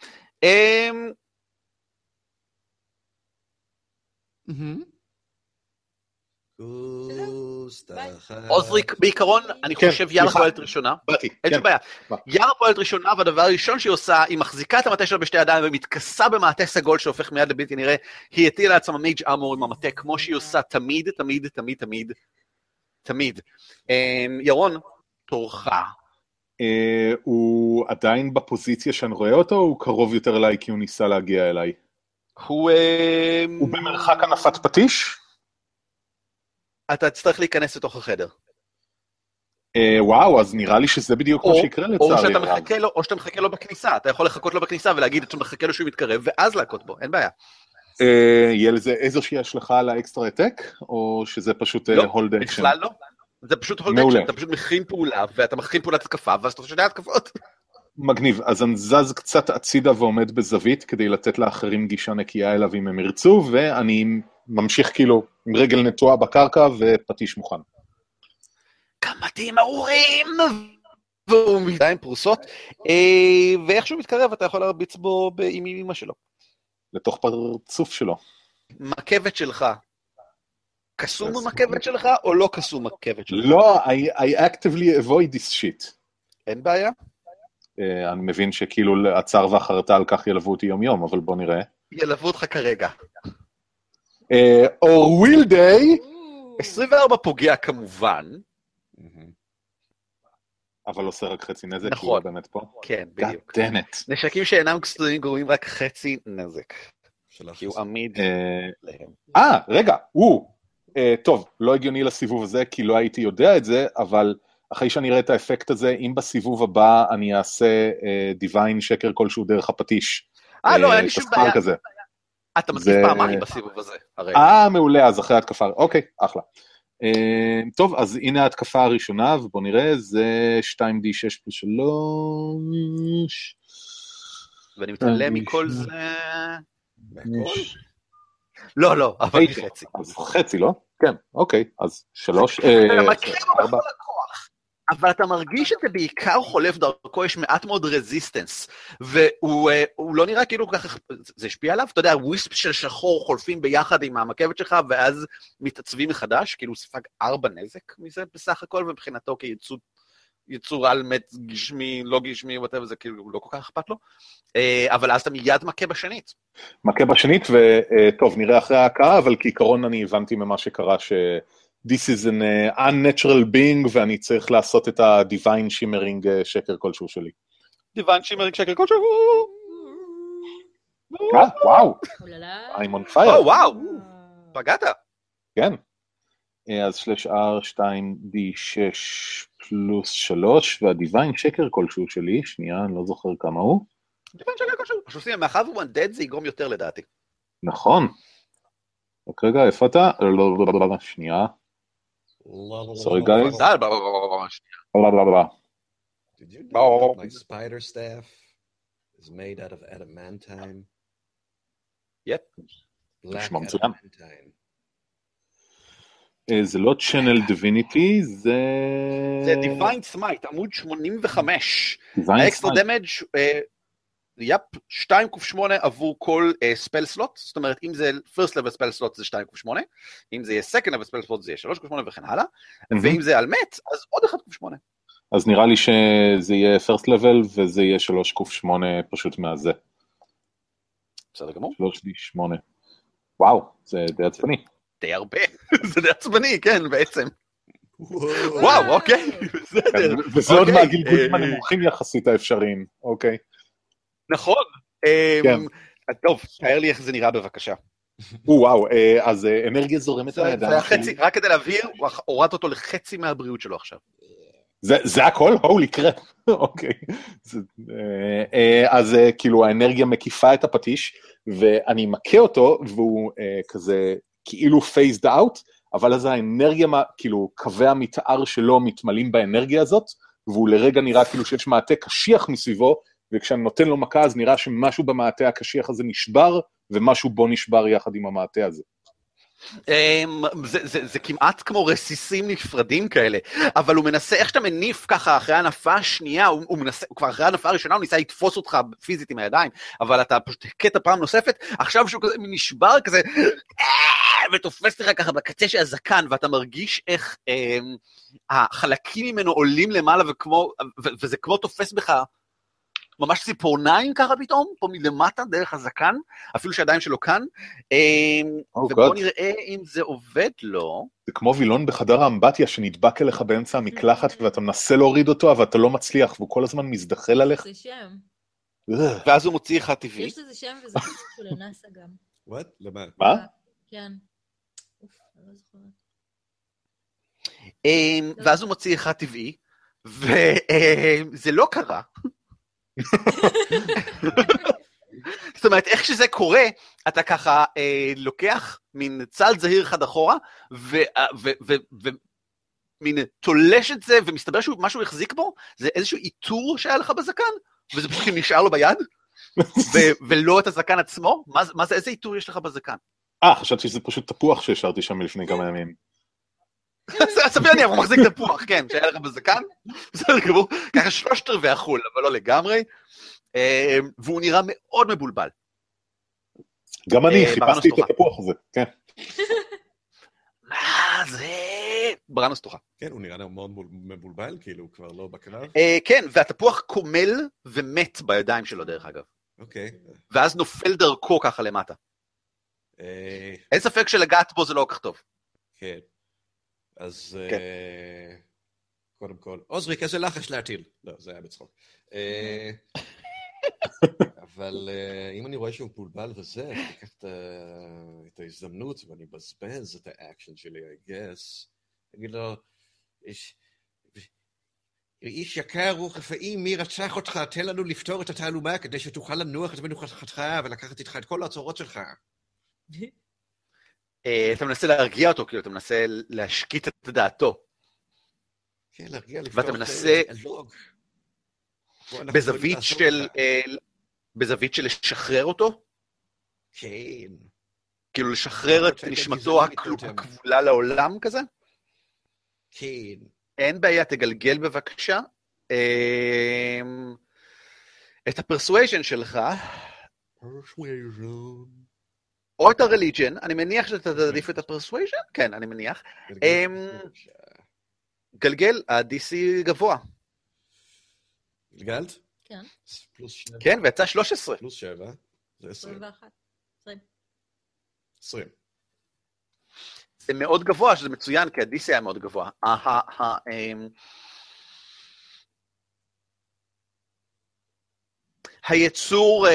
ביי. תחת... עוזריק, בעיקרון, אני כן, חושב יארה סליחה. פועלת ראשונה. אין כן. שום בעיה. מה? יארה פועלת ראשונה, והדבר הראשון שהיא עושה, היא מחזיקה את המטה שלה בשתי ידיים ומתכסה במעטה סגול שהופך מיד לבלתי נראה. היא הטילה לעצמה מייג' אמור עם המטה, כמו שהיא עושה תמיד, תמיד, תמיד, תמיד, תמיד. אמ, ירון, תורך. אה, הוא עדיין בפוזיציה שאני רואה אותו, או הוא קרוב יותר אליי כי הוא ניסה להגיע אליי? הוא... אמ, הוא במרחק הנפת פטיש? אתה תצטרך להיכנס לתוך החדר. אה, וואו, אז נראה לי שזה בדיוק מה או, שיקרה או לצערי שאתה הרב. מחכה לו, או שאתה מחכה לו בכניסה. אתה יכול לחכות לו בכניסה ולהגיד שאתה מחכה לו שהוא מתקרב, ואז להכות בו, אין בעיה. אה, יהיה לזה איזושהי השלכה על ה extra attack, או שזה פשוט לא, hold action? בכלל לא. זה פשוט hold מעולה. אקשן, אתה פשוט מכין פעולה, ואתה מכין פעולת התקפה, ואז אתה עושה שתי התקפות. מגניב, אז אני זז קצת הצידה ועומד בזווית כדי לתת לאחרים גישה נקייה אליו אם הם ירצו, ואני ממשיך כאילו עם רגל נטועה בקרקע ופטיש מוכן. כמה תהיים ארורים! והוא מידיים פרוסות, אה, ואיך שהוא מתקרב אתה יכול להרביץ בו עם אמא שלו. לתוך פרצוף שלו. מכבת שלך, קסום אז- מכבת שלך או לא קסום מכבת שלך? לא, I, I actively avoid this shit. אין בעיה. Uh, אני מבין שכאילו הצער והחרטה על כך ילוו אותי יום-יום, אבל בוא נראה. ילוו אותך כרגע. Uh, or will they, 24 פוגע כמובן. אבל עושה רק חצי נזק, כי נכון. הוא באמת פה. כן, God בדיוק. damn it. נשקים שאינם קסומים גורמים רק חצי נזק, כי הוא. עמיד אה, להם. אה, רגע, הוא. אה, טוב, לא הגיוני לסיבוב הזה, כי לא הייתי יודע את זה, אבל אחרי שאני אראה את האפקט הזה, אם בסיבוב הבא אני אעשה דיוויין שקר כלשהו דרך הפטיש. אה, לא, אה, אין לי שום בעיה. כזה. אתה מתקיף זה- פעמיים בסיבוב הזה, הרי. אה, מעולה, אז אחרי התקפה, אוקיי, אחלה. אה, טוב, אז הנה ההתקפה הראשונה, ובואו נראה, זה 2D6 פלוס 3. ואני מתעלם אה, מכל. זה... לא, לא, אבל. אז חצי, לא? כן, אוקיי, אז שלוש, אה, בו ארבע. אבל אתה מרגיש שזה בעיקר חולף דרכו, יש מעט מאוד resistance. והוא אה, לא נראה כאילו כל כך... זה השפיע עליו? אתה יודע, wisp של שחור חולפים ביחד עם המקבת שלך, ואז מתעצבים מחדש, כאילו הוא ספג ארבע נזק מזה בסך הכל, ומבחינתו כיצור יצור על מת גשמי, לא גשמי, whatever, זה כאילו לא כל כך אכפת לו. אה, אבל אז אתה מיד מכה בשנית. מכה בשנית, וטוב, נראה אחרי ההכאה, אבל כעיקרון אני הבנתי ממה שקרה ש... This is an uh, unnatural being, ואני צריך לעשות את ה-divine shimmering uh, שקר כלשהו שלי. דיוון שימרינג שקל כלשהו. אה, וואו. I'm on fire. או, וואו, פגעת. כן. אה, אז שלש R 2D6 פלוס 3, וה-divine שקר כלשהו שלי, שנייה, אני לא זוכר כמה הוא. דיוויין שגר כלשהו. פשוט עושים, מאחר והוא undead זה יגרום יותר לדעתי. נכון. רק רגע, איפה אתה? לא, לא, לא, לא, לא, שנייה. בוא, שנייה. לא, לא, לא, לא. Did you Oh. know that my spider staff is made out of adamantine? Yep. Black נשמע מצוין. adamantine. אה, זה לא channel divinity, זה... זה Divine Smite, עמוד 85. Divine ה extra Smite. damage, אה, yep, 2 ק8 עבור כל spell slot, זאת אומרת, אם זה first level spell slot זה 2 ק8, אם זה יהיה second level spell slot זה יהיה 3 ק8 וכן הלאה, ואם זה על מת, אז עוד 1 ק8. אז נראה לי שזה יהיה first level וזה יהיה 3 ק8 פשוט מהזה. בסדר גמור. 3 d8. וואו, זה די עצבני. די הרבה, זה די עצבני, כן, בעצם. וואו, אוקיי, בסדר. וזה עוד אוקיי, מהגלגולים אה, הנמוכים יחסית האפשריים, אוקיי. נכון. אמ, כן. טוב, תאר לי איך זה נראה בבקשה. או, וואו, אה, אז אה, אנרגיה זורמת. חצי, רק כדי להבהיר, הוא הורד אותו לחצי מהבריאות שלו עכשיו. זה, זה הכל? הולי קרפ. אוקיי. אז כאילו האנרגיה מקיפה את הפטיש, ואני מכה אותו, והוא כזה כאילו phased out, אבל אז האנרגיה, כאילו קווי המתאר שלו מתמלאים באנרגיה הזאת, והוא לרגע נראה כאילו שיש מעטה קשיח מסביבו, וכשאני נותן לו מכה אז נראה שמשהו במעטה הקשיח הזה נשבר, ומשהו בו נשבר יחד עם המעטה הזה. אמ, זה, זה, זה כמעט כמו רסיסים נפרדים כאלה, אבל הוא מנסה, איך שאתה מניף ככה אחרי הנפה השנייה, הוא, הוא מנסה, כבר אחרי הנפה הראשונה הוא ניסה לתפוס אותך פיזית עם הידיים, אבל אתה פשוט הכית פעם נוספת, עכשיו שהוא כזה נשבר כזה, "אה", ותופס לך ככה בקצה של הזקן, ואתה מרגיש איך אמ, החלקים ממנו עולים למעלה, וכמו, ו, וזה כמו תופס בך ממש ציפורניים ככה פתאום, פה מלמטה דרך הזקן, אפילו שהידיים שלו כאן. אמ, Oh ובואו God. נראה אם זה עובד לו. זה כמו וילון בחדר האמבטיה שנדבק אליך באמצע המקלחת ואתה מנסה להוריד אותו אבל אתה לא מצליח והוא כל הזמן מזדחל עליך. זה שם. אה, ואז הוא מוציא אחד טבעי. יש לזה שם וזה קשור של הנאסא גם. What? למה? מה? כן. לא זוכרת. אמ, ואז הוא מוציא אחד טבעי, וזה לא קרה. זאת אומרת, איך שזה קורה, אתה ככה אה, לוקח מין צעד זהיר אחד אחורה, ומין תולש את זה, ומסתבר שמה שהוא החזיק בו, זה איזשהו עיטור שהיה לך בזקן, וזה פשוט נשאר לו ביד, ולא את הזקן עצמו? מה, מה זה, איזה עיטור יש לך בזקן? אה, חשבתי שזה פשוט תפוח שהשארתי שם לפני כמה ימים. סביר להניח, הוא מחזיק תפוח, כן, שהיה לך בזקן, בסדר גמור, ככה שלושת רבעי החול, אבל לא לגמרי, אה, והוא נראה מאוד מבולבל. גם אני אה, חיפשתי את. התפוח הזה, כן. מה זה? ברנוס תוכה. כן, הוא נראה מאוד מבולבל, כאילו, הוא כבר לא בקרב. אה, כן, והתפוח קומל ומת בידיים שלו, דרך אגב. אוקיי. ואז נופל דרכו ככה למטה. אה, אין ספק שלגעת בו זה לא כל כך טוב. כן. אז כן. אה, קודם כל, עוזריק, איזה לחש להטיל? לא, זה היה בצחוק. אה, אבל אה, אם אני רואה שהוא מבולבל וזה, אני אקח את ההזדמנות ואני אבזבז את האקשן שלי, I guess. אגיד לו, איש... איש יקר ורפאי, מי רצח אותך? תן לנו לפתור את התעלומה כדי שתוכל לנוח את מנוחתך ולקחת איתך את כל הצורות שלך. אה, אתה מנסה להרגיע אותו, כאילו, אתה מנסה להשקיט את דעתו. כן, להרגיע לפתוח ואתה מנסה- בזווית של... אה, בזווית של לשחרר אותו, כן. כאילו לשחרר את נשמתו. הכבולה לעולם כזה. כן. אין בעיה, תגלגל בבקשה. אמ, את הפרסואז'ן שלך, או את הרליג'ן, אני מניח שאתה תעדיף את הפרסואז'ן? כן, אני מניח. אמ, גלגל, ה-DC גבוה. גלגלת? כן. כן, ויצא 13. פלוס שבע. זה עשרים. 21. 20. עשרים. זה מאוד גבוה, שזה מצוין, כי ה-DC היה מאוד גבוה. ה- ה- ה- אמ, היצור,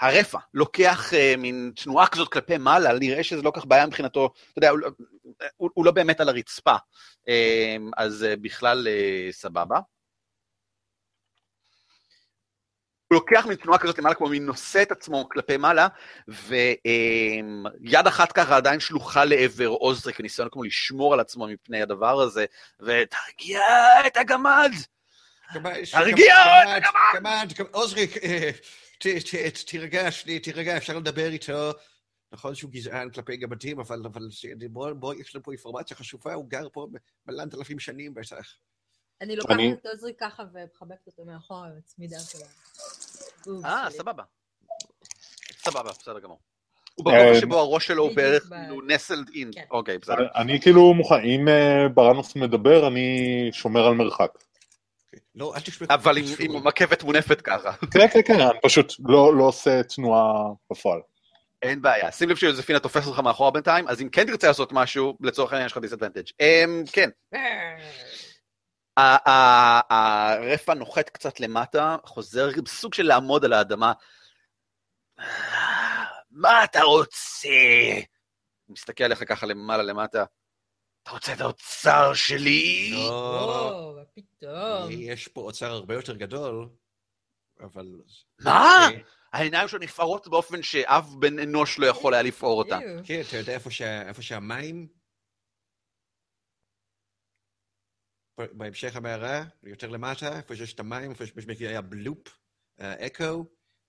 הרפא, לוקח אה, מין תנועה כזאת כלפי מעלה, נראה שזה לא כך בעיה מבחינתו, אתה יודע, הוא, לא- הוא, הוא לא באמת על הרצפה, אמ, אז אה, בכלל אה, סבבה. לוקח מין תנועה כזאת למעלה, כמו מין נושא את עצמו כלפי מעלה, ויד אחת ככה עדיין שלוחה לעבר עוזריק, בניסיון כמו לשמור על עצמו מפני הדבר הזה, ותרגיע את הגמד! תרגיע את הגמד! עוזריק, תירגע, תירגע, אפשר לדבר איתו. נכון שהוא גזען כלפי גמדים, אבל בוא, יש לנו פה אינפורמציה חשובה, הוא גר פה מלנת אלפים שנים בטח. אני לוקחת את עוזרי ככה ומחבקת אותו מאחורה ומצמידה שלו. אה, סבבה. סבבה, בסדר גמור. הוא בגובה שבו הראש שלו הוא בערך נסלד אין. אוקיי, בסדר. אני כאילו מוכן, אם ברנוס מדבר, אני שומר על מרחק. לא, אל תשמע. אבל עם מקבת מונפת ככה. כן, כן, כן, אני פשוט לא עושה תנועה בפועל. אין בעיה. שים לב שיוזפינה תופסת אותך מאחורה בינתיים, אז אם כן תרצה לעשות משהו, לצורך העניין יש לך disadvantage. כן. הרפא נוחת קצת למטה, חוזר בסוג של לעמוד על האדמה. מה אתה רוצה? הוא מסתכל עליך ככה למעלה למטה. אתה רוצה את האוצר שלי? לא, מה פתאום? יש פה אוצר הרבה יותר גדול, אבל... מה? העיניים שלו נפערות באופן שאף בן אנוש לא יכול היה לפעור אותן. כן, אתה יודע איפה שהמים? בהמשך המערה, יותר למטה, איפה שיש את המים, איפה שיש בלופ, אקו,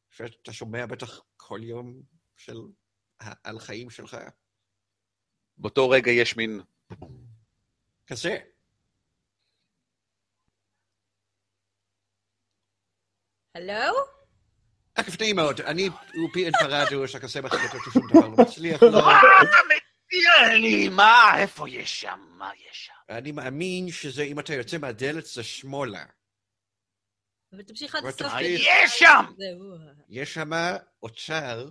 שאתה שומע בטח כל יום של על חיים שלך. באותו רגע יש מין... כזה. הלו? אגב, נעים מאוד, אני ופי אנפרדו, שכסה בחלטות שום דבר לא מצליח. מציע לי? מה? איפה יש שם? מה יש שם? אני מאמין שזה, אם אתה יוצא מהדלת, זה שמאלה. ותמשיך עד הסוף. מה יש שם? יש שם אוצר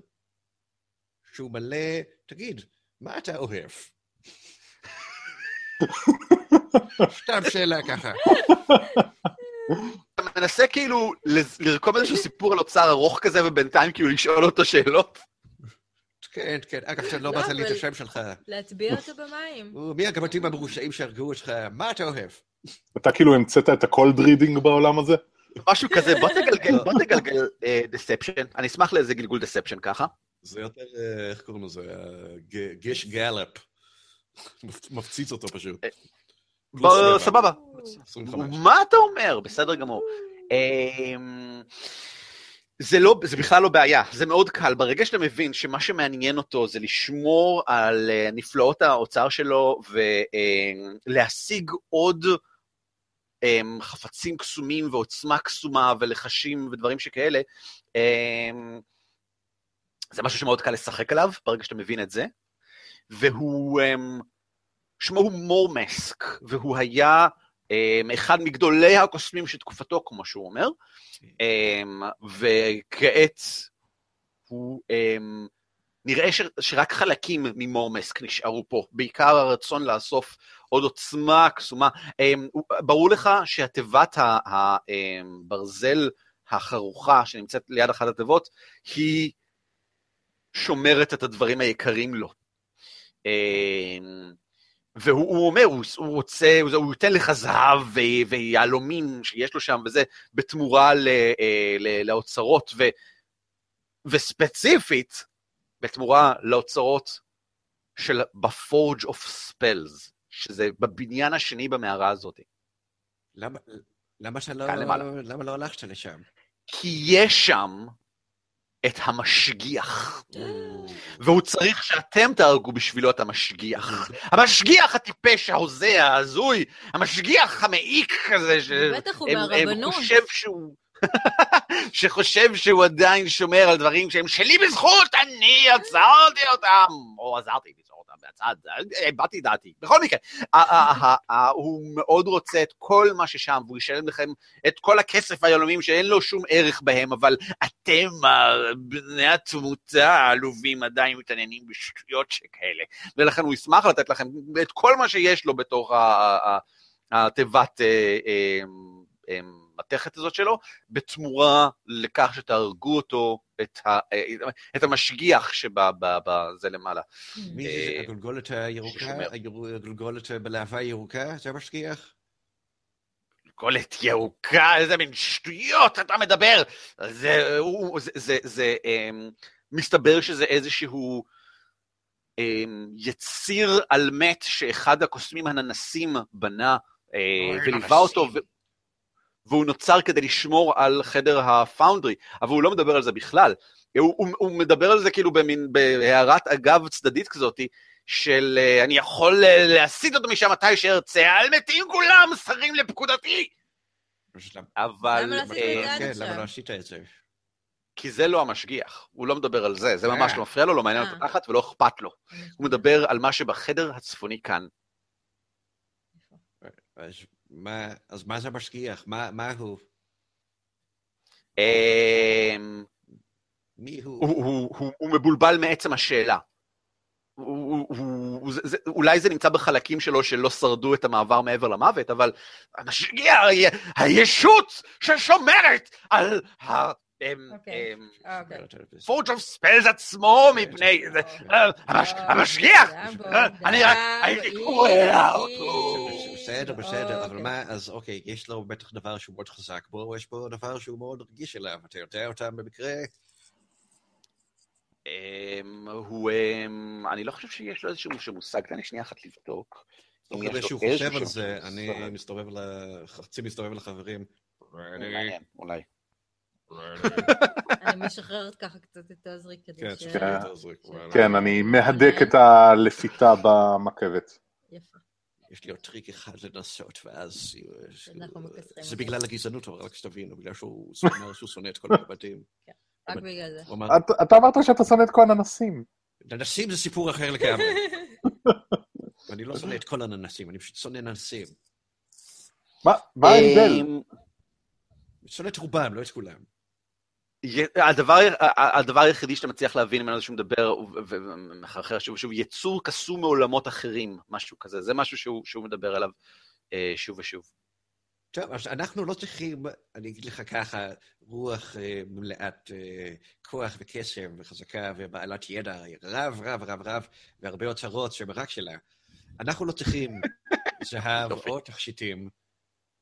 שהוא מלא... תגיד, מה אתה אוהב? סתם שאלה ככה. אתה מנסה כאילו לרקום איזשהו סיפור על אוצר ארוך כזה, ובינתיים כאילו לשאול אותו שאלות? כן, כן. אגב, אתה לא באת לי את השם שלך. להטביע אותו במים. מי הגמדים המרושעים שהרגו אותך? מה אתה אוהב? אתה כאילו המצאת את ה cold reading בעולם הזה? משהו כזה, בוא תגלגל, בוא תגלגל deception. אני אשמח לאיזה גלגול deception ככה. זה יותר, איך קוראים לזה? Gish gallop. מפציץ אותו פשוט. סבבה. מה אתה אומר? בסדר גמור. זה, לא, זה בכלל לא בעיה, זה מאוד קל. ברגע שאתה מבין שמה שמעניין אותו זה לשמור על נפלאות האוצר שלו ולהשיג עוד חפצים קסומים ועוצמה קסומה ולחשים ודברים שכאלה, זה משהו שמאוד קל לשחק עליו ברגע שאתה מבין את זה. והוא, שמו הוא מורמסק, והוא היה אחד מגדולי הקוסמים של תקופתו, כמו שהוא אומר, וכעת הוא, נראה ש, שרק חלקים ממורמסק נשארו פה, בעיקר הרצון לאסוף עוד עוצמה קסומה. ברור לך שהתיבת הברזל החרוכה שנמצאת ליד אחת התיבות, היא שומרת את הדברים היקרים לו. והוא אומר, הוא, הוא רוצה, הוא ייתן לך זהב ויהלומים שיש לו שם וזה, בתמורה ל, ל, לאוצרות, ו, וספציפית, בתמורה לאוצרות של ב-Forge of Spells, שזה בבניין השני במערה הזאת. למה, למה, לא, למה לא הלכת לשם? כי יש שם את המשגיח. והוא צריך שאתם תהרגו בשבילו את המשגיח. המשגיח הטיפש, ההוזה, ההזוי, המשגיח המעיק כזה, ש... בטח הוא מהרבנות. חושב שהוא... שחושב שהוא עדיין שומר על דברים שהם שלי בזכות, אני עצרתי אותם, או עזרתי מהצד, הבעתי דעתי. בכל מקרה, הוא מאוד רוצה את כל מה ששם, והוא ישלם לכם את כל הכסף היהלומים שאין לו שום ערך בהם, אבל אתם, בני התמותה העלובים, עדיין מתעניינים בשטויות שכאלה. ולכן הוא ישמח לתת לכם את כל מה שיש לו בתוך התיבת... המתכת הזאת שלו, בתמורה לכך שתהרגו אותו, את, ה, את המשגיח שבזה למעלה. מי זה הגולגולת הירוקה? הגולגולת בלהבה הירוקה? זה המשגיח? גולגולת ירוקה, איזה מין שטויות אתה מדבר. זה, הוא, זה, זה, זה אמ, מסתבר שזה איזשהו אמ, יציר על מת שאחד הקוסמים הננסים בנה אה, וליווה אותו. והוא נוצר כדי לשמור על חדר הפאונדרי, אבל הוא לא מדבר על זה בכלל. הוא, הוא, הוא מדבר על זה כאילו במין, בהערת אגב צדדית כזאתי, של אה, אני יכול אה, להסיט אותו משם מתי שארצה, על מתים כולם, שרים לפקודתי. אבל... למה לא עשית אה, את זה עד כן, לא את זה? כי זה לא המשגיח, הוא לא מדבר על זה, זה. ממש לא מפריע לו, לא מעניין אותו. תחת ולא אכפת לו. הוא מדבר על מה שבחדר הצפוני כאן. מה, אז מה זה משגיח? מה, מה הוא? אמ, מי הוא, הוא? הוא, הוא, הוא מבולבל מעצם השאלה. הוא, הוא, הוא, זה, זה, אולי זה נמצא בחלקים שלו שלא שרדו את המעבר מעבר למוות, אבל המשגיח, הישות ששומרת על ה... פורג' אוף ספלס עצמו מפני... זה- אה, המש- המשגיח! אה, אני רק הייתי קורע אותו. בסדר, בסדר, אבל אוקיי. מה, אז אוקיי, יש לו בטח דבר שהוא מאוד חזק בו, יש פה דבר שהוא מאוד רגיש אליו, אתה יודע אותם במקרה? אמ, הוא... אמ, אני לא חושב שיש לו איזשהו מושג, תן לי שנייה אחת לבדוק. תוך כדי לו שהוא חושב על זה, אני. מסתובב, ל- חצי מסתובב לחברים. אולי. אני משחררת ככה קצת את עוזרי כדי כן, ש... כן, אני מהדק את הלפיתה במקבת. יפה. יש לי עוד טריק אחד לנסות, ואז... מקצרים זה בגלל. הגזענות, אבל רק שתבינו, בגלל שהוא אומר שהוא שונא את כל המבטים. רק בגלל זה. אמר, אתה- אמרת שאתה שונא את כל הננסים. ננסים זה סיפור אחר לגמרי. ואני לא שונא את כל הננסים, אני פשוט שונא ננסים. מה מה ההבדל? אמ, אני שונא את רובם, לא את כולם. הדבר, הדבר היחידי שאתה מצליח להבין ממנו זה שהוא מדבר ומחרחר שוב ושוב, יצור קסום מעולמות אחרים, משהו כזה, זה משהו שהוא, שהוא מדבר עליו אה, שוב ושוב. טוב, אז אנחנו לא צריכים, אני אגיד לך ככה, רוח אה, מלאת אה, כוח וקסם וחזקה ובעלת ידע רב, רב, רב, רב, והרבה אוצרות שברק שלה. אנחנו לא צריכים זהב. או תכשיטים.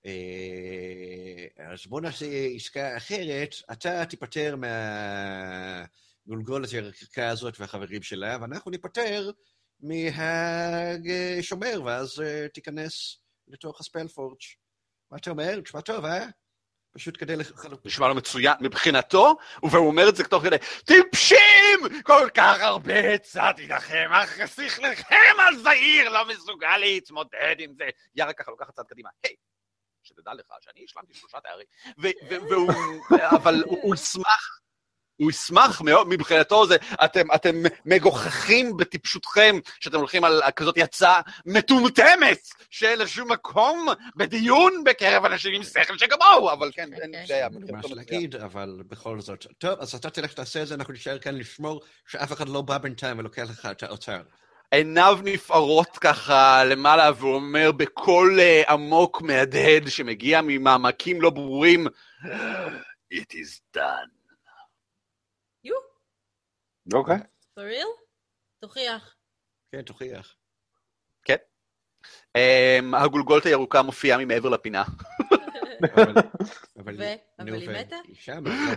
אה, אז בוא נעשה עסקה אחרת, אתה תיפטר מהגולגולת הירקה הזאת והחברים שלה, ואנחנו ניפטר מהשומר, ואז אה, תיכנס לתוך הספלפורג'. מה אתה אומר? נשמע טוב, אה? פשוט כדי לח... נשמע לו מצוין מבחינתו, והוא אומר את זה תוך כדי, טיפשים! כל כך הרבה הצעתי לכם, אך שכלכם הזעיר לא מסוגל להתמודד עם זה. יארה ככה לוקחת צעד קדימה, היי, שתדע לך שאני השלמתי שלושה תארים. והוא, אבל הוא ישמח, הוא ישמח מאוד, מבחינתו זה, אתם, אתם מגוחכים בטיפשותכם, שאתם הולכים על כזאת הצעה מטומטמת, שאין לה שום מקום בדיון בקרב אנשים עם שכל שכמוהו, אבל כן, אין אוקיי. בעיה. אין לי מה להגיד, אבל בכל זאת. טוב, אז אתה תלך תעשה את זה, אנחנו נשאר כאן לשמור שאף אחד לא בא בינתיים ולוקח לך את האוצר. עיניו נפערות ככה למעלה, והוא אומר בקול אה, עמוק מהדהד שמגיע ממעמקים לא ברורים, It is done. יו, אוקיי. for real? תוכיח. כן, תוכיח. Um, הגולגולת הירוקה מופיעה ממעבר לפינה. אבל- היא מתה?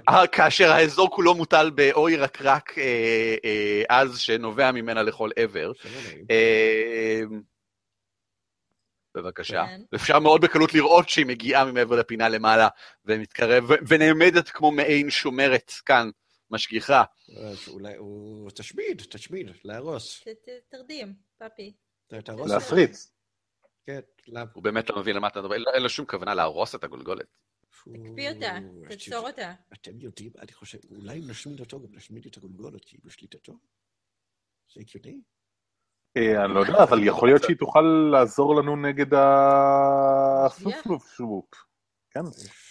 אה, כאשר האזור כולו מוטל באור ירקרק אה, אה, עז שנובע ממנה לכל עבר. אה, בבקשה. כן. אפשר מאוד בקלות לראות שהיא מגיעה ממעבר לפינה למעלה ומתקרב, ונעמדת כמו מעין שומרת כאן, משגיחה. אז אולי הוא... תשמיד, תשמיד, להרוס. תרדים, פאפי. להפריץ. כן, למה? הוא באמת לא מבין למה אתה מדבר, אין לו- שום כוונה להרוס את הגולגולת. תקפיא אותה, תצור אותה. אתם יודעים, אני חושב, אולי נשמיד אותו, גם נשמיד את הגולגולת, כי היא בשליטתו. זה הגיוני? אה, אני לא יודע, אבל יכול להיות שהיא תוכל לעזור לנו נגד הסופלוף שופ. כן.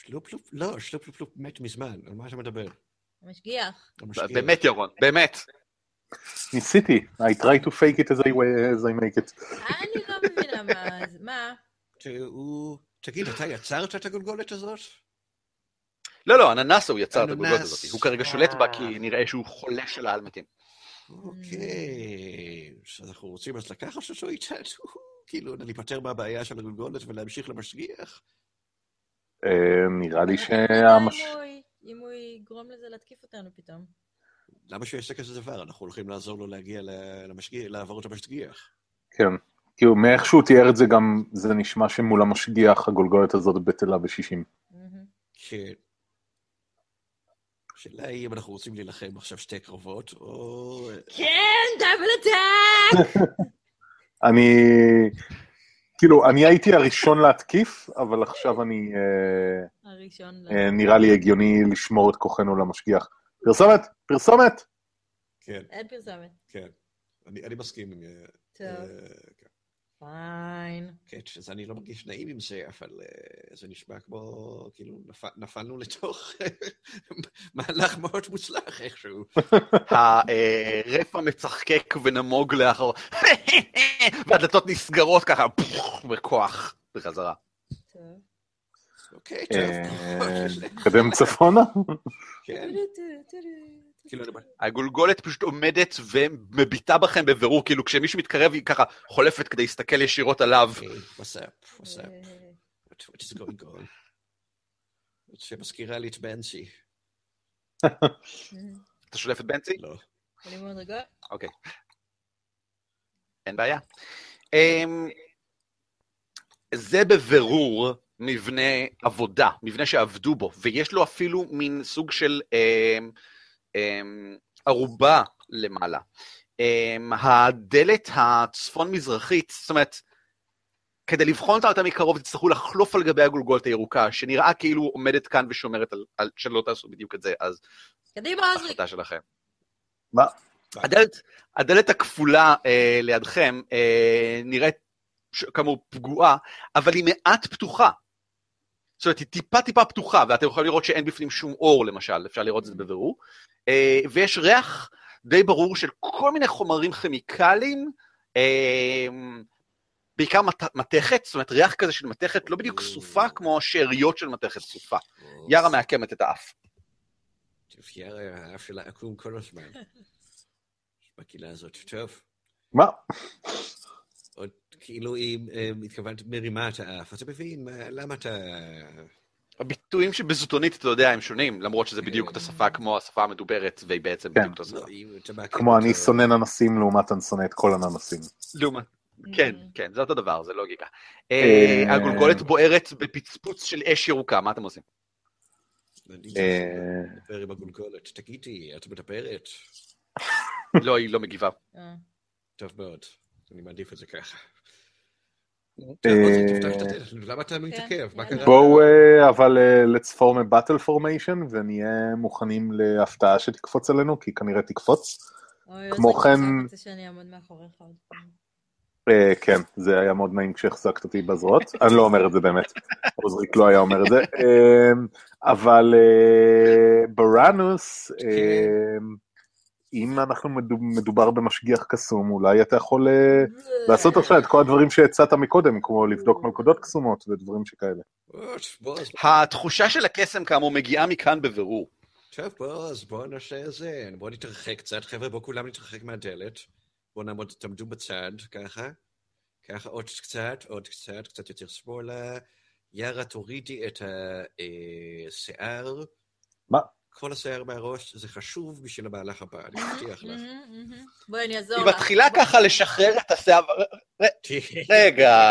שלופ שלופ, לא, שלופ שלופ שלופ מת מזמן, על מה אתה מדבר? המשגיח. המשגיח. באמת, ירון, באמת. ניסיתי. I try to fake it as I, as I make it. אני לא מה... מה? שהוא... תגיד, אתה יצרת את הגולגולת הזאת? לא, לא, אננס הוא יצר את. הגולגולת הזאת. הוא כרגע שולט בה כי נראה שהוא חולה של האלמתים. אוקיי, אז אנחנו רוצים אז לקחת אותו איתנו, כאילו, להיפטר מהבעיה של הגולגולת ולהמשיך למשגיח? אה, נראה לי שהמש... אם הוא- יגרום לזה להתקיף אותנו פתאום. למה שהוא יעשה כזה דבר? אנחנו הולכים לעזור לו להגיע למשגיח, לעבור את המשגיח. כן. כאילו, מאיך שהוא תיאר את זה גם, זה נשמע שמול המשגיח הגולגולת הזאת בטלה ב-60. מהמם. כן. השאלה היא אם אנחנו רוצים להילחם עכשיו שתי קרבות, או... כן, דאבל אטאק! אני... כאילו, אני הייתי הראשון להתקיף, אבל עכשיו אני... אה, הראשון. אה, נראה לי הגיוני לשמור את כוחנו למשגיח. פרסומת! פרסומת! כן, אין פרסומת. כן. אני, אני מסכים עם... אה, טוב, כן. פיין. כן, שזה אני לא מרגיש נעים עם זה, אבל אה, זה נשמע כמו, כאילו, נפ, נפלנו לתוך מהלך מאוד מוצלח איכשהו. הרפע מצחקק ונמוג לאחור, והדלתות נסגרות ככה, בכוח, בחזרה. אוקיי, אה, טוב. קדם צפונה? כאילו. הגולגולת פשוט עומדת ומביטה בכם בבירור, כאילו כשמישהו מתקרב היא ככה חולפת כדי להסתכל ישירות עליו. שמזכירה לי את בנצי. אתה שולף את בנצי? לא. אני מאוד רגוע. אוקיי. אין בעיה. אמ, זה בבירור מבנה עבודה, מבנה שעבדו בו, ויש לו אפילו מין סוג של אמ, ערובה למעלה. אמ, הדלת הצפון-מזרחית, זאת אומרת, כדי לבחון אותה יותר מקרוב, תצטרכו לחלוף על גבי הגולגולת הירוקה, שנראה כאילו עומדת כאן ושומרת על, על שלא תעשו בדיוק את זה, אז קדימה, עזרי. החלטה שלכם. מה? הדלת, הדלת הכפולה אה, לידכם אה, נראית כאמור פגועה, אבל היא מעט פתוחה. זאת אומרת, היא טיפה טיפה פתוחה, ואתם יכולים לראות שאין בפנים שום אור למשל, אפשר לראות את זה בבירור. אה, ויש ריח די ברור של כל מיני חומרים כימיקליים, אה, בעיקר מת, מתכת, זאת אומרת ריח כזה של מתכת, לא בדיוק סופה כמו שאריות של מתכת סופה. יארה מעקמת את האף. יארה, האף שלה עקום כל הזמן. בקהילה הזאת. טוב, מה? עוד כאילו היא אה, מתכוונת מרימה את האף, אתה מבין מה- למה אתה... הביטויים שבזוטונית, אתה יודע, הם שונים, למרות שזה בדיוק אותה שפה כמו השפה המדוברת, והיא בעצם כן. בדיוק אותה שפה. לא, כמו אני אותו- שונא ננסים לעומת אני שונא את כל הננסים. לעומת. כן, כן, זה אותו דבר, זה לוגיקה. אה, אה, הגולגולת בוערת בפצפוץ של אש ירוקה, מה אתם עושים? אני אה, מדבר עם הגולגולת, תגידי, את מדברת? לא, היא לא מגיבה. אה. טוב מאוד, אני מעדיף את זה ככה. אה, טוב, אז תפתח את הדלת, למה אתה מתעכב? יאללה. קרה? בואו אה, אבל אה, let's form a battle formation ונהיה מוכנים להפתעה שתקפוץ עלינו, כי כנראה תקפוץ. כמו כן-. אה, כן, זה היה מאוד נעים כשהחזקת אותי בזרועות. אני לא אומר את זה באמת, עוזריק לא היה אומר את זה. אה, אבל אה, בראנוס, אה, אם אנחנו מדוב- מדובר במשגיח קסום, אולי אתה יכול אה, לעשות עכשיו את כל הדברים שהצעת מקודם, כמו לבדוק מלכודות קסומות ודברים שכאלה. התחושה של הקסם, כאמור, מגיעה מכאן בבירור. טוב, בוס, בואו נעשה את זה. בואו נתרחק קצת, חבר'ה, בואו כולם נתרחק מהדלת. בואו נעמוד, תעמדו בצד, ככה. ככה, עוד קצת, עוד קצת, קצת יותר שמאלה. יארה, תורידי את השיער. מה? כל השיער מהראש, זה חשוב בשביל המהלך הבא, אני מבטיח לך. מהמם, מהמם. בואי, אני אעזור היא לך. מתחילה ככה לשחרר את השיער. רגע,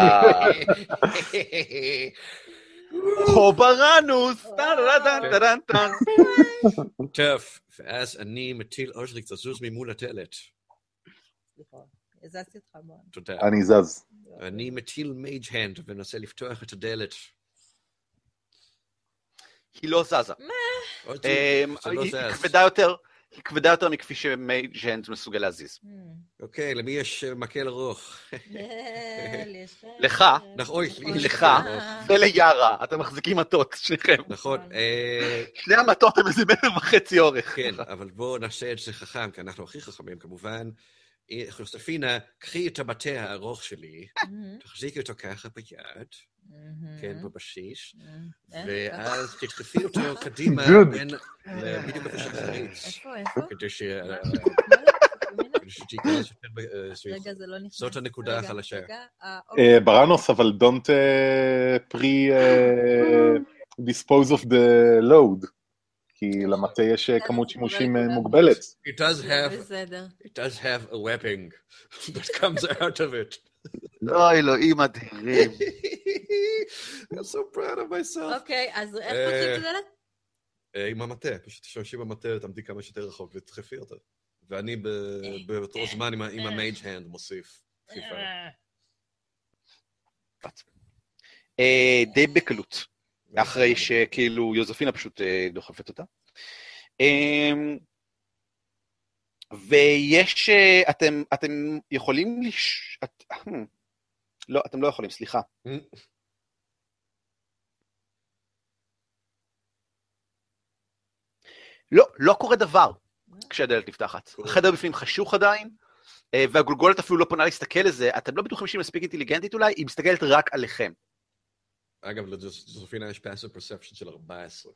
חובראנוס! טה-טה-טה-טה-טה. טוב, ואז אני מטיל אושריק, תזוז ממול הזזתי אותך בוא. תודה. אני זז. אני מטיל מייג' הנד ומנסה לפתוח את הדלת. היא לא זזה. זה לא היא כבדה יותר, היא כבדה יותר מכפי שמייג'נד מסוגל להזיז. מהמם. אוקיי, למי יש אה, מקל ארוך? אה, לך? נכון, אוי, לי יש לך? וליארה, אתם מחזיקים מטות, שניכם. נכון, אה, שני המטות הם איזה מטר וחצי אורך. כן, אבל בואו נעשה את זה חכם, כי אנחנו הכי חכמים כמובן. אה, חוסטפינה, קחי את המטה הארוך שלי, מהמם, תחזיקי אותו ככה ביד, כן, בבסיס, מהמם. אה, ואז תדחפי אותו קדימה. בין, בדיוק איפה שצריך, איפה, איפה? כדי ש- אה, סביב. רגע, זה לא נכנס. זאת הנקודה החלשה. אה, אוקיי. אה, בראנוס, אבל don't אה, pre... אה, dispose of the load, כי למטה יש אה, כמות שימושים אה, מוגבלת. It does have, בסדר. it does have a webbing that comes out of it. לא, אלוהים אדירים. I'm so proud of myself. אוקיי, אז איך אה, פותחים את הדלת? אה, עם המטה, פשוט תשתמשי במטה, תעמדי כמה שיותר רחוק ותדחפי אותה. ואני באותו זמן עם המייג' הנד מוסיף דחיפה. אה, די בקלות, אחרי שכאילו יוזפינה פשוט אה, דוחפת אותה. אה, ויש, אה, אתם, אתם יכולים לש... את-. לא, אתם לא יכולים, סליחה. לא, לא קורה דבר כשהדלת נפתחת. החדר בפנים חשוך עדיין, אה, והגולגולת אפילו לא פונה להסתכל לזה, אתם לא בטוחים שהיא מספיק אינטליגנטית אולי, היא מסתכלת רק עליכם. אגב, לזופינה יש פאסיב פרספשן של 14.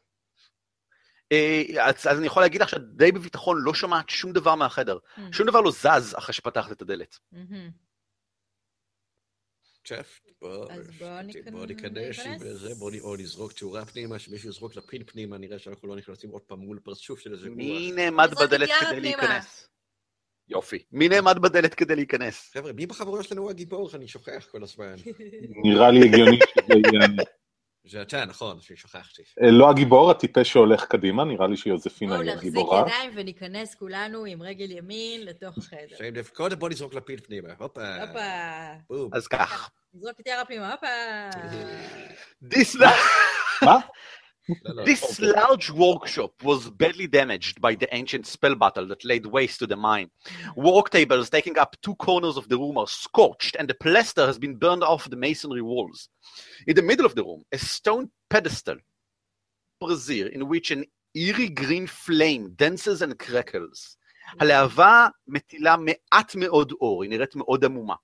אה, אז, אז אני יכול להגיד לך שאת די בביטחון לא שומעת שום דבר מהחדר. שום דבר לא זז אחרי שפתחת את הדלת. מהמם. צ'ף, בוא, ניכנס- בוא נזרוק תאורה פנימה, שמישהו יזרוק לפין פנימה, נראה שאנחנו לא נכנסים עוד פעם מול פרצוף של איזה מי רוח. נעמד נזרוק את בדלת כדי פנימה. להיכנס? יופי. מי נעמד בדלת כדי להיכנס? חבר'ה, מי בחבורה שלנו הוא הגיבור? אני שוכח כל הזמן. נראה לי הגיוני שזה יהיה... זה אתה, נכון, ששכחתי. אה, לא הגיבור, הטיפש שהולך קדימה, נראה לי שיוזפינה בואו היא נחזיק הגיבורה. ידיים וניכנס כולנו עם רגל ימין לתוך החדר. קודם בוא נזרוק לפין פנימה, הופה. הופה. בום. אז כך. נזרוק את יארה פנימה, הופה. This, מה? לא, לא, this אוקיי. large workshop was badly damaged by the ancient spell battle that laid waste to the mine. Work tables taking up two corners of the room are scorched, and the plaster has been burned off the masonry walls. In the middle of the room, a stone pedestal, brazier, in which an eerie green flame dances and crackles. הלהבה מטילה מעט מאוד אור, היא נראית מאוד עמומה.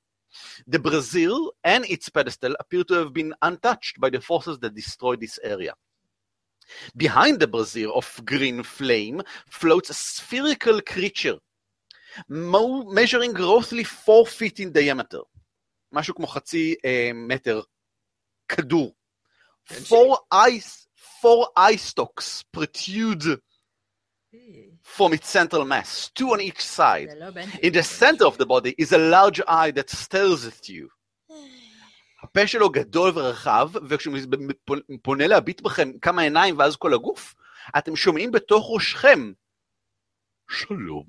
The brazier and its pedestal appear to have been untouched by the forces that destroyed this area. Behind the brazier of green flame floats a spherical creature, mo- measuring roughly four feet in diameter. משהו כמו חצי אה, מטר כדור. Four eyes, four eye stalks protrude from its central mass, two on each side. זה לא בן In the center of the body is a large eye that stares at you. הפה שלו גדול ורחב, וכשהוא פונה להביט בכם כמה עיניים ואז כל הגוף, אתם שומעים בתוך ראשכם, שלום.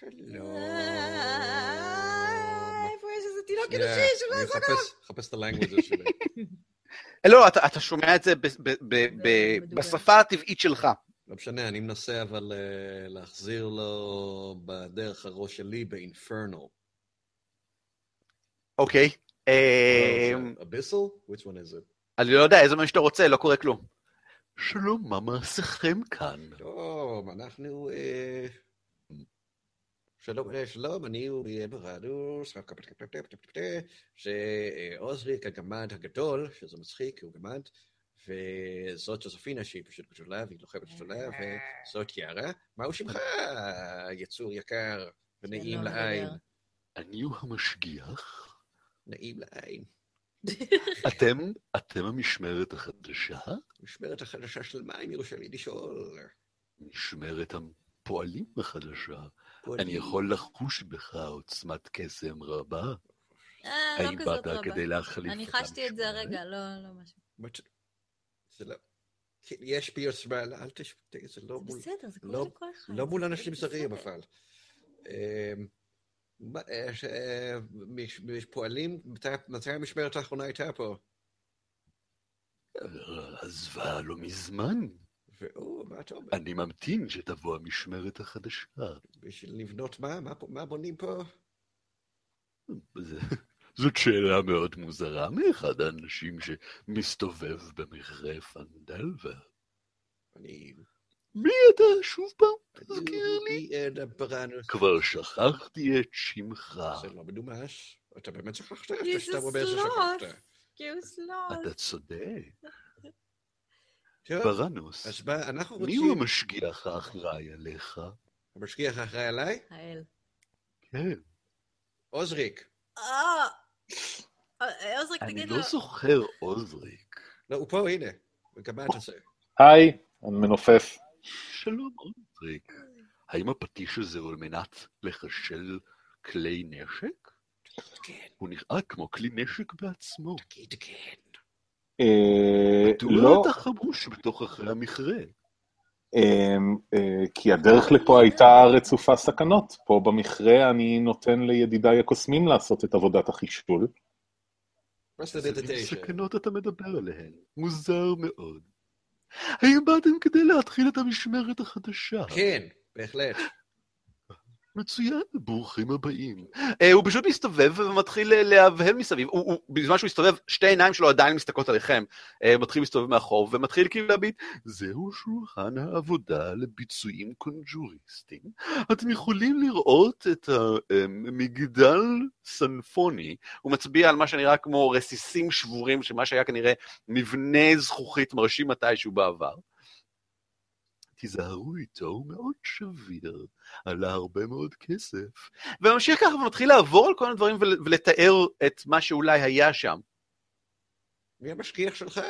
שלום. איפה יש איזה תינוק שנייה, אנושי שלא אני יעזור אחפש- אחפש את הלנגוויג' שלי. לא, אתה, שומע את זה ב, ב, ב, ב, מדובר. בשפה הטבעית שלך. לא משנה, אני מנסה אבל אה, להחזיר לו בדרך הראש שלי באינפרנל. אוקיי. אה, אמ, אביסל? Which one is it? אני לא יודע, איזה מה שאתה רוצה, לא קורה כלום. שלום, מה מעשיכם כאן? טוב, אנחנו... אה, שלום, אה, שלום, אני אוריאל ברדוס, שעוזריק הגמד הגדול, שזה מצחיק, הוא גמד, וזאת ג'וזפינה שהיא פשוט גדולה, והיא לוחמת גדולה, וזאת יארה. מהו שמך, יצור יקר ונעים שלום, לעין? אני הוא המשגיח? נעים לעין. אתם, אתם המשמרת החדשה? משמרת החדשה של מה, אם יורשה לי לשאול? משמרת הפועלים החדשה. פועלים. אני יכול לחוש בך עוצמת קסם רבה. אה, לא האם כזאת באת רבה. כדי להחליף אני את חשתי את זה המשמרת? הרגע, לא, לא משהו. זה לא... כן, יש בי עוצמה, אל תש... זה לא זה מול... בסדר, זה לא- קורה לכל אחד. לא מול אנשים. זרים, אבל. פועלים, מתי- המשמרת האחרונה הייתה פה? עזבה לא מזמן. ואו, מה אתה אומר? אני ממתין שתבוא המשמרת החדשה. בשביל לבנות מה? מה מה בונים פה? זאת שאלה מאוד מוזרה מאחד האנשים שמסתובב במכרה פנדלווה. אני... מי אתה שוב פעם? תזכיר לי. כבר שכחתי את שמך. זה לא מנומש. אתה באמת שכחת? שאתה זה אומר סלוט. ששכחת? סלוט. אתה צודק. ברנוס, מי הוא. המשגיח האחראי עליך? המשגיח האחראי עליי? האל. כן. עוזריק. אה! אה, עוזריק, אני תגיד לו. לא זוכר עוזריק. לא, הוא פה, הנה. גם מה אתה עושה? היי, אני מנופף. שלום, אונדריק. האם הפטיש הזה הוא על מנת לחשל כלי נשק? כן, הוא נראה כמו כלי נשק בעצמו. תגיד כן. אה, מדוע לא, אתה חמוש בתוך אחרי המכרה? אה, אה, כי הדרך לפה הייתה רצופה סכנות. פה במכרה אני נותן לידידיי הקוסמים לעשות את עבודת החישול. סכנות אתה מדבר עליהן? מוזר מאוד. האם באתם כדי להתחיל את המשמרת החדשה? כן, בהחלט. מצוין, ברוכים הבאים. אה, הוא פשוט מסתובב ומתחיל אה, להבהל מסביב. הוא, הוא, בזמן שהוא מסתובב, שתי עיניים שלו עדיין מסתכלות עליכם. אה, מתחיל להסתובב מאחור, ומתחיל כאילו להביט, זהו שולחן העבודה לביצועים קונג'וריסטיים. אתם יכולים לראות את המגדל סנפוני. הוא מצביע על מה שנראה כמו רסיסים שבורים של מה שהיה כנראה מבנה זכוכית מרשים מתישהו בעבר. תיזהרו איתו, הוא מאוד שביר, עלה הרבה מאוד כסף. וממשיך ככה ומתחיל לעבור על כל מיני דברים ול- ולתאר את מה שאולי היה שם. מי המשגיח שלך?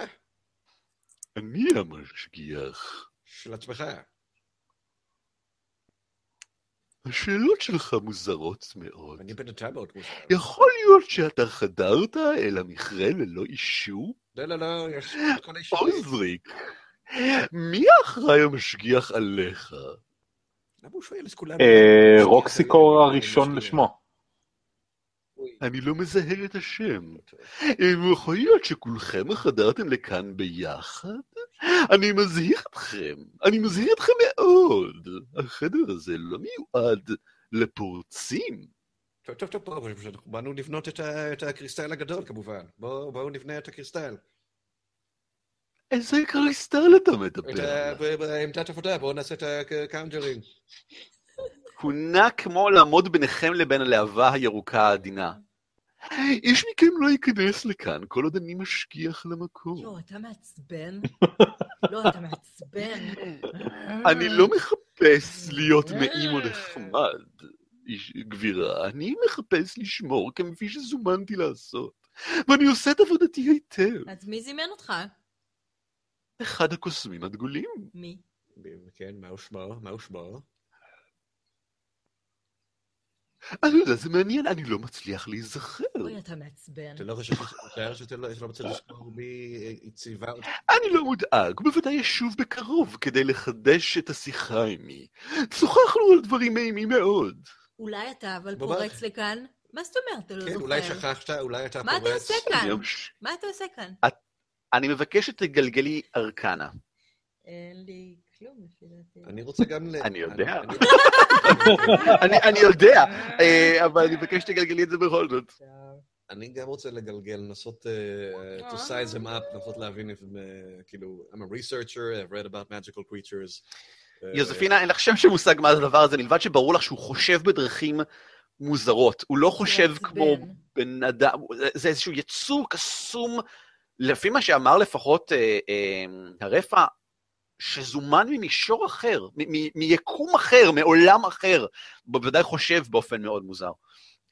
אני המשגיח. של עצמך. השאלות שלך מוזרות מאוד. אני בינתיים מאוד מוזר. יכול להיות שאתה חדרת אל המכרה ללא אישור? לא, לא, לא, יש כל. עוזריק, מי האחראי המשגיח עליך? למה הוא שואל את כולם? אה, רוקסיקור הראשון לשמו. אני לא מזהה את השם. יכול להיות שכולכם חדרתם לכאן ביחד? אני מזהיר אתכם, אני מזהיר אתכם מאוד. החדר הזה לא מיועד לפורצים. טוב, טוב, טוב, באנו לבנות את הקריסטל הגדול כמובן. בואו נבנה את הקריסטל. איזה קריסטל אתה את מדבר? ב- בעמדת עבודה, בואו נעשה את ה conjuring. הוא נע כמו לעמוד ביניכם לבין הלהבה הירוקה העדינה. איש מכם לא ייכנס לכאן כל עוד אני משגיח למקום. יואו, אתה מעצבן? לא, אתה מעצבן. אני לא מחפש להיות נעים או נחמד, גבירה, אני מחפש לשמור כפי שזומנתי לעשות. ואני עושה את עבודתי היטב. אז מי זימן אותך? אחד הקוסמים הדגולים. מי? כן, מהו שמו? מהו שמו? אני יודע, זה מעניין, אני לא מצליח להיזכר. אוי, אתה מעצבן. אתה לא חושב שאתה לא שאתה לא רוצה לזכור מי ציווה אותך? אני לא מודאג, הוא בוודאי ישוב בקרוב כדי לחדש את השיחה עימי. שוחחנו על דברים נעימים מאוד. אולי אתה אבל פורץ לכאן? מה זאת אומרת? אתה לא כן, זוכר. אולי שכחת, אולי אתה מה אתה פורץ. עושה כאן? מה אתה עושה כאן? אני מבקש שתגלגלי ארקנה. אין לי כלום לפי דעתי. אני רוצה גם ל... אני יודע. אני- יודע, אה, אבל אני מבקש שתגלגלי את זה בכל זאת. אני גם רוצה לגלגל, לנסות uh, to size them up, לנסות להבין if, uh, כאילו, I'm a researcher, I've read about magical creatures. אה, יוזפינה, אין לך שם של מושג מה זה הדבר הזה, מלבד שברור לך שהוא חושב בדרכים מוזרות. הוא לא חושב. כמו בן אדם, זה- זה איזשהו יצור קסום, לפי מה שאמר לפחות אה, אה, הרפא, שזומן ממישור אחר, מ- מ- מיקום אחר, מעולם אחר. בוודאי חושב באופן מאוד מוזר.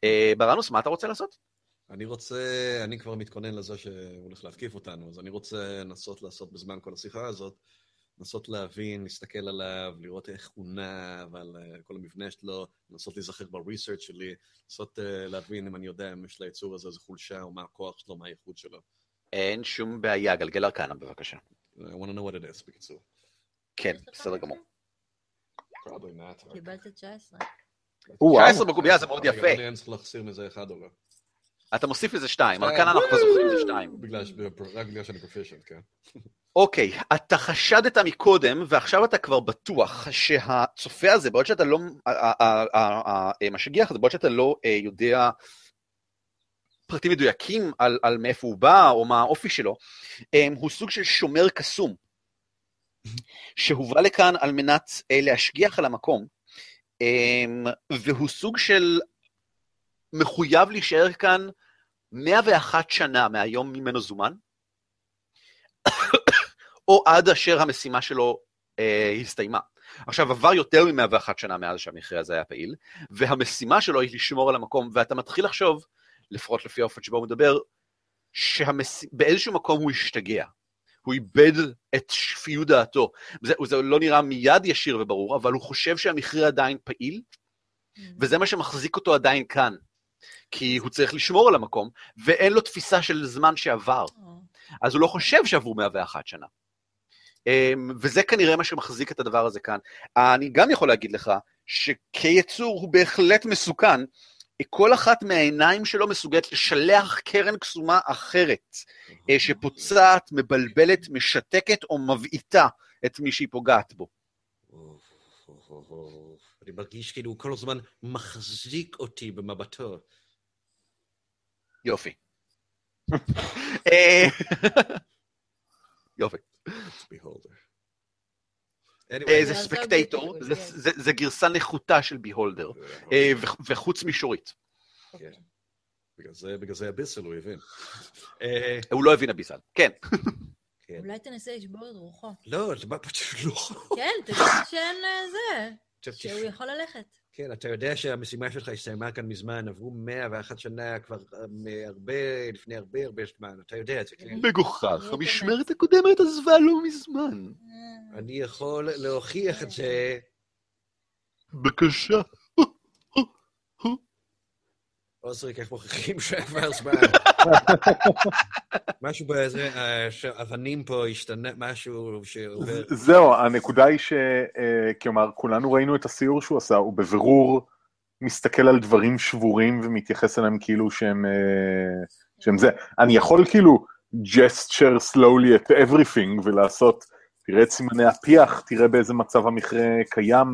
אה, ברנוס, מה אתה רוצה לעשות? אני רוצה, אני כבר מתכונן לזה שהוא הולך להתקיף אותנו, אז אני רוצה לנסות לעשות בזמן כל השיחה הזאת, לנסות להבין, להסתכל עליו, לראות איך הוא נע, ועל אה, כל המבנה שלו, לנסות להיזכר בריסרצ' שלי, לנסות אה, להבין אם אני יודע אם יש ליצור הזה איזה חולשה, או מה הכוח שלו, מה הייחוד שלו. אין שום בעיה, גלגל ארקנה בבקשה. I want to know what it is, בקיצור. כן, בסדר? גמור. Probably not. רק- קיבלת 19. וואו. 19 בקובייה זה מאוד יפה. אני צריך להחסיר מזה אחד או לא? אתה מוסיף לזה שתיים, שתיים. ארקנה אנחנו כבר זוכרים זה שתיים. בגלל ש- רק בגלל שאני פרופישנט, כן. אוקיי, אתה חשדת מקודם, ועכשיו אתה כבר בטוח שהצופה הזה, בעוד שאתה לא, המשגיח הזה, בעוד שאתה לא אה, יודע פרטים מדויקים על, על מאיפה הוא בא, או מה האופי שלו, אה, הוא סוג של שומר קסום, שהובא לכאן על מנת אה, להשגיח על המקום, אה, והוא סוג של מחויב להישאר כאן 101 שנה מהיום ממנו זומן, או עד אשר המשימה שלו אה, הסתיימה. עכשיו, עבר יותר מ-101 שנה מאז שהמכרה הזה היה פעיל, והמשימה שלו היא לשמור על המקום, ואתה מתחיל לחשוב, לפחות לפי האופן שבו הוא מדבר, שבאיזשהו מקום הוא השתגע. הוא איבד את שפיות דעתו. זה, זה לא נראה מיד ישיר וברור, אבל הוא חושב שהמכרה עדיין פעיל, וזה מה שמחזיק אותו עדיין כאן. כי הוא צריך לשמור על המקום, ואין לו תפיסה של זמן שעבר. אז הוא לא חושב שעברו 101 שנה. אמ, וזה כנראה מה שמחזיק את הדבר הזה כאן. אני גם יכול להגיד לך שכיצור הוא בהחלט מסוכן, כל אחת מהעיניים שלו מסוגלת לשלח קרן קסומה אחרת, אה, שפוצעת, מבלבלת, משתקת או מבעיטה את מי שהיא פוגעת בו. אני מרגיש כאילו הוא כל הזמן מחזיק אותי במבטו. יופי. יופי. זה ספקטייטור, זה גרסה נחותה של ביהולדר, אה, וחוץ מישורית. כן. בגלל זה הביסל הוא הבין. הוא לא הבין הביסל, כן. כן. אולי תנסה לשבור את רוחו. לא, זה מה פשוט לא. כן, תגיד שאין זה, שהוא יכול ללכת. כן, אתה יודע שהמשימה שלך הסתיימה כאן מזמן, עברו מאה ואחת שנה כבר אה, הרבה, לפני הרבה הרבה זמן, אתה יודע את זה, כן? מגוחך, המשמרת הקודמת עזבה לא מזמן. אני יכול להוכיח את זה. בבקשה. אוסריק, איך מוכיחים שעבר זמן? משהו באיזה, אבנים פה השתנה, משהו שעובר... זהו, הנקודה היא ש... כלומר, כולנו ראינו את הסיור שהוא עשה, הוא בבירור מסתכל על דברים שבורים ומתייחס אליהם כאילו שהם, שהם זה. אני יכול כאילו gesture slowly at everything ולעשות, תראה את סימני הפיח, תראה באיזה מצב המכרה קיים,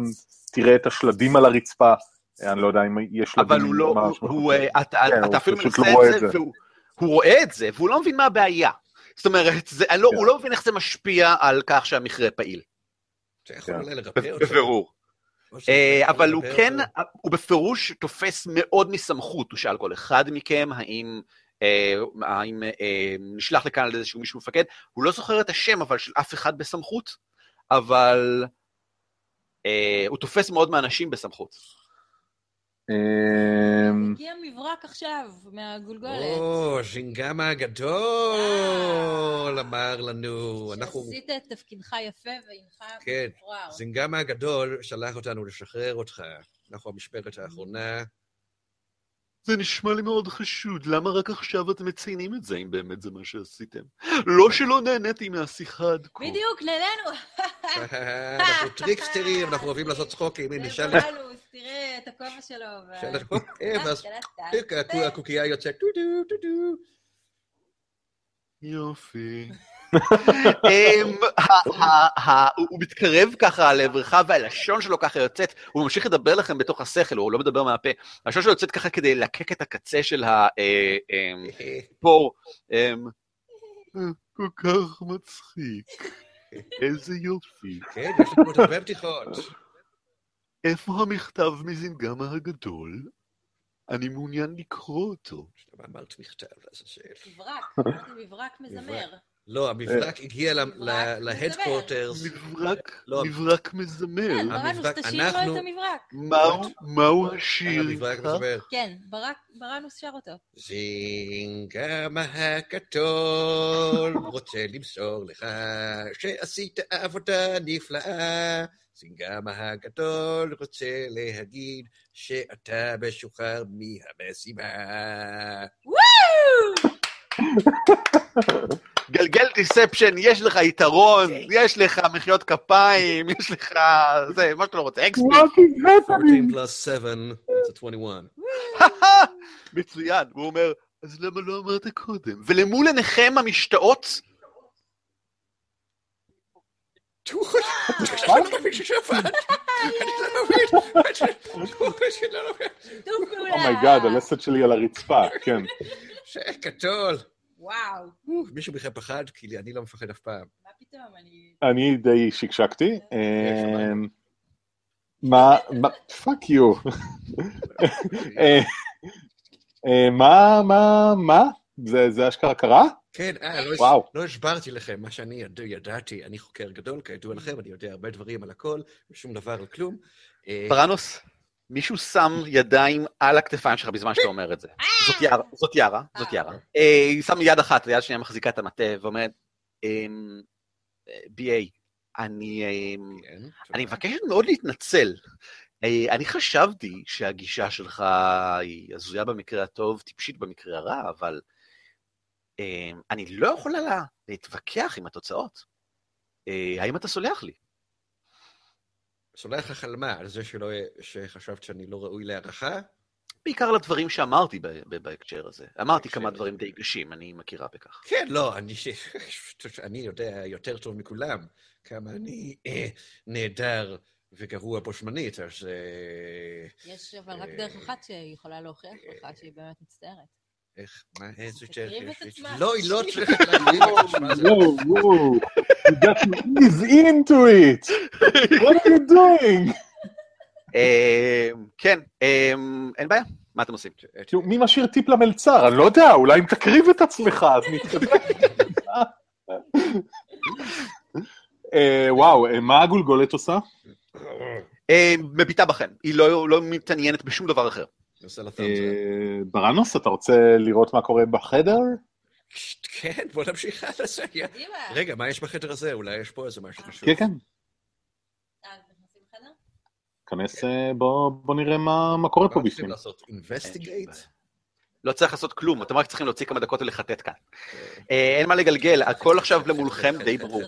תראה את השלדים על הרצפה. אני לא יודע אם יש שלבים אבל הוא לא, הוא, אתה, כן, אתה אפילו מנסה לא את זה, והוא הוא רואה את זה, והוא לא מבין מה הבעיה. זאת אומרת, זה, לא, הוא לא מבין איך זה משפיע על כך שהמכרה פעיל. בבירור. אבל הוא כן, הוא בפירוש תופס מאוד מסמכות, הוא שאל כל אחד מכם האם האם נשלח לכאן על איזשהו מישהו מפקד, הוא לא זוכר את השם אבל של אף אחד בסמכות, אבל הוא תופס מאוד מאנשים בסמכות. אמ, הגיע מברק עכשיו, מהגולגולת. או, שינגמה הגדול, אמר לנו. שעשית את תפקידך יפה והנך כן, זינגמה הגדול שלח אותנו לשחרר אותך. אנחנו המשמרת האחרונה. זה נשמע לי מאוד חשוד, למה רק עכשיו אתם מציינים את זה, אם באמת זה מה שעשיתם? לא שלא נהניתי מהשיחה עד כה. בדיוק, נהנינו. אנחנו טריקסטרים, אנחנו אוהבים לעשות צחוקים, הנה, נשאל... תראה את הכובע שלו. ואז הקוקייה יוצאת טו דו טו דו. יופי. אמ, הוא מתקרב ככה לעברך והלשון שלו ככה יוצאת, הוא ממשיך לדבר לכם בתוך השכל, הוא לא מדבר מהפה. הלשון שלו יוצאת ככה כדי לקק את הקצה של הפור. אה, אמ, אמ, כל כך מצחיק. איזה יופי. כן, יש לנו עוד הרבה בדיחות. איפה המכתב מזינגמה הגדול? אני מעוניין לקרוא אותו. אמרת מכתב, לעזאזל. מברק, מברק מזמר. לא, המברק הגיע להדקוורטרס. מברק, מברק מזמר. כן, בראנוס, תשאיר לו את המברק. מהו השיר? המברק מזמר. כן, בראנוס שר אותו. זינגמה הגדול רוצה למסור לך שעשית עבודה נפלאה. סינגמה הגדול רוצה להגיד שאתה משוחרר מהמשימה. גלגל דיספשן, יש לך יתרון, יש לך מחיאות כפיים, יש לך... זה, מה שאתה לא רוצה, אקספי. 14 פלוס 7, זה 21. מצוין, הוא אומר, אז למה לא אמרת קודם? ולמול עיניכם המשתאות Oh my god, הלסת שלי על הרצפה, כן. גדול. וואו. מישהו בכלל פחד? כי אני לא מפחד אף פעם. מה פתאום, אני... אני די שקשקתי. מה, fuck you. מה, מה, מה? זה אשכרה קרה? כן, אה, לא, לא הסברתי לכם מה שאני ידעתי, אני חוקר גדול, כידוע לכם, אני יודע הרבה דברים על הכל, ושום דבר על כלום. פרנוס, מישהו שם ידיים על הכתפיים שלך בזמן שאתה אומר את זה. זאת יערה, זאת יערה, זאת יערה. היא שמה יד אחת, היד שנייה מחזיקה את המטה, ואומרת, אמ, BA, אני, כן, אני. מבקשת מאוד להתנצל. אה, אני חשבתי שהגישה שלך היא הזויה במקרה הטוב, טיפשית במקרה הרע, אבל אני לא יכולה לה- להתווכח עם התוצאות. אה, האם אתה סולח לי? סולח לך על מה? על זה שלא, שחשבת שאני לא ראוי להערכה? בעיקר לדברים שאמרתי ב- ב- בהקשר הזה. אמרתי כמה. דברים די קשים, אני מכירה בכך. כן, לא, אני, ש... אני יודע יותר טוב מכולם כמה אני אה, נהדר וגרוע בו שמנית, אז... אה, יש אבל רק אה, דרך אחת שיכולה להוכיח לך שהיא באמת מצטערת. איך, מה, דרך? עצמה. לא, היא לא צריכה להקריב את עצמה. וואו, וואו, you got to ease into it. What are you doing? אמ, כן, אמ, אין בעיה, מה אתם עושים? כאילו, מי משאיר טיפ למלצר? אני לא יודע, אולי אם תקריב את עצמך, אז נתקדם. אה, וואו, אה, מה הגולגולת עושה? אמ, מביטה בכם, היא לא לא מתעניינת בשום דבר אחר. אה, ברנוס, אתה רוצה לראות מה קורה בחדר? כן, בוא נמשיך הלאה. זה. רגע, מה יש בחדר הזה? אולי יש פה איזה משהו חשוב. כן, כן. אה? כנס, אה, בוא בוא נראה מה מה קורה פה בפנים. לא צריך לעשות כלום, אתם רק צריכים להוציא כמה דקות ולחטט כאן. אה, אין מה לגלגל, הכל עכשיו למולכם די ברור.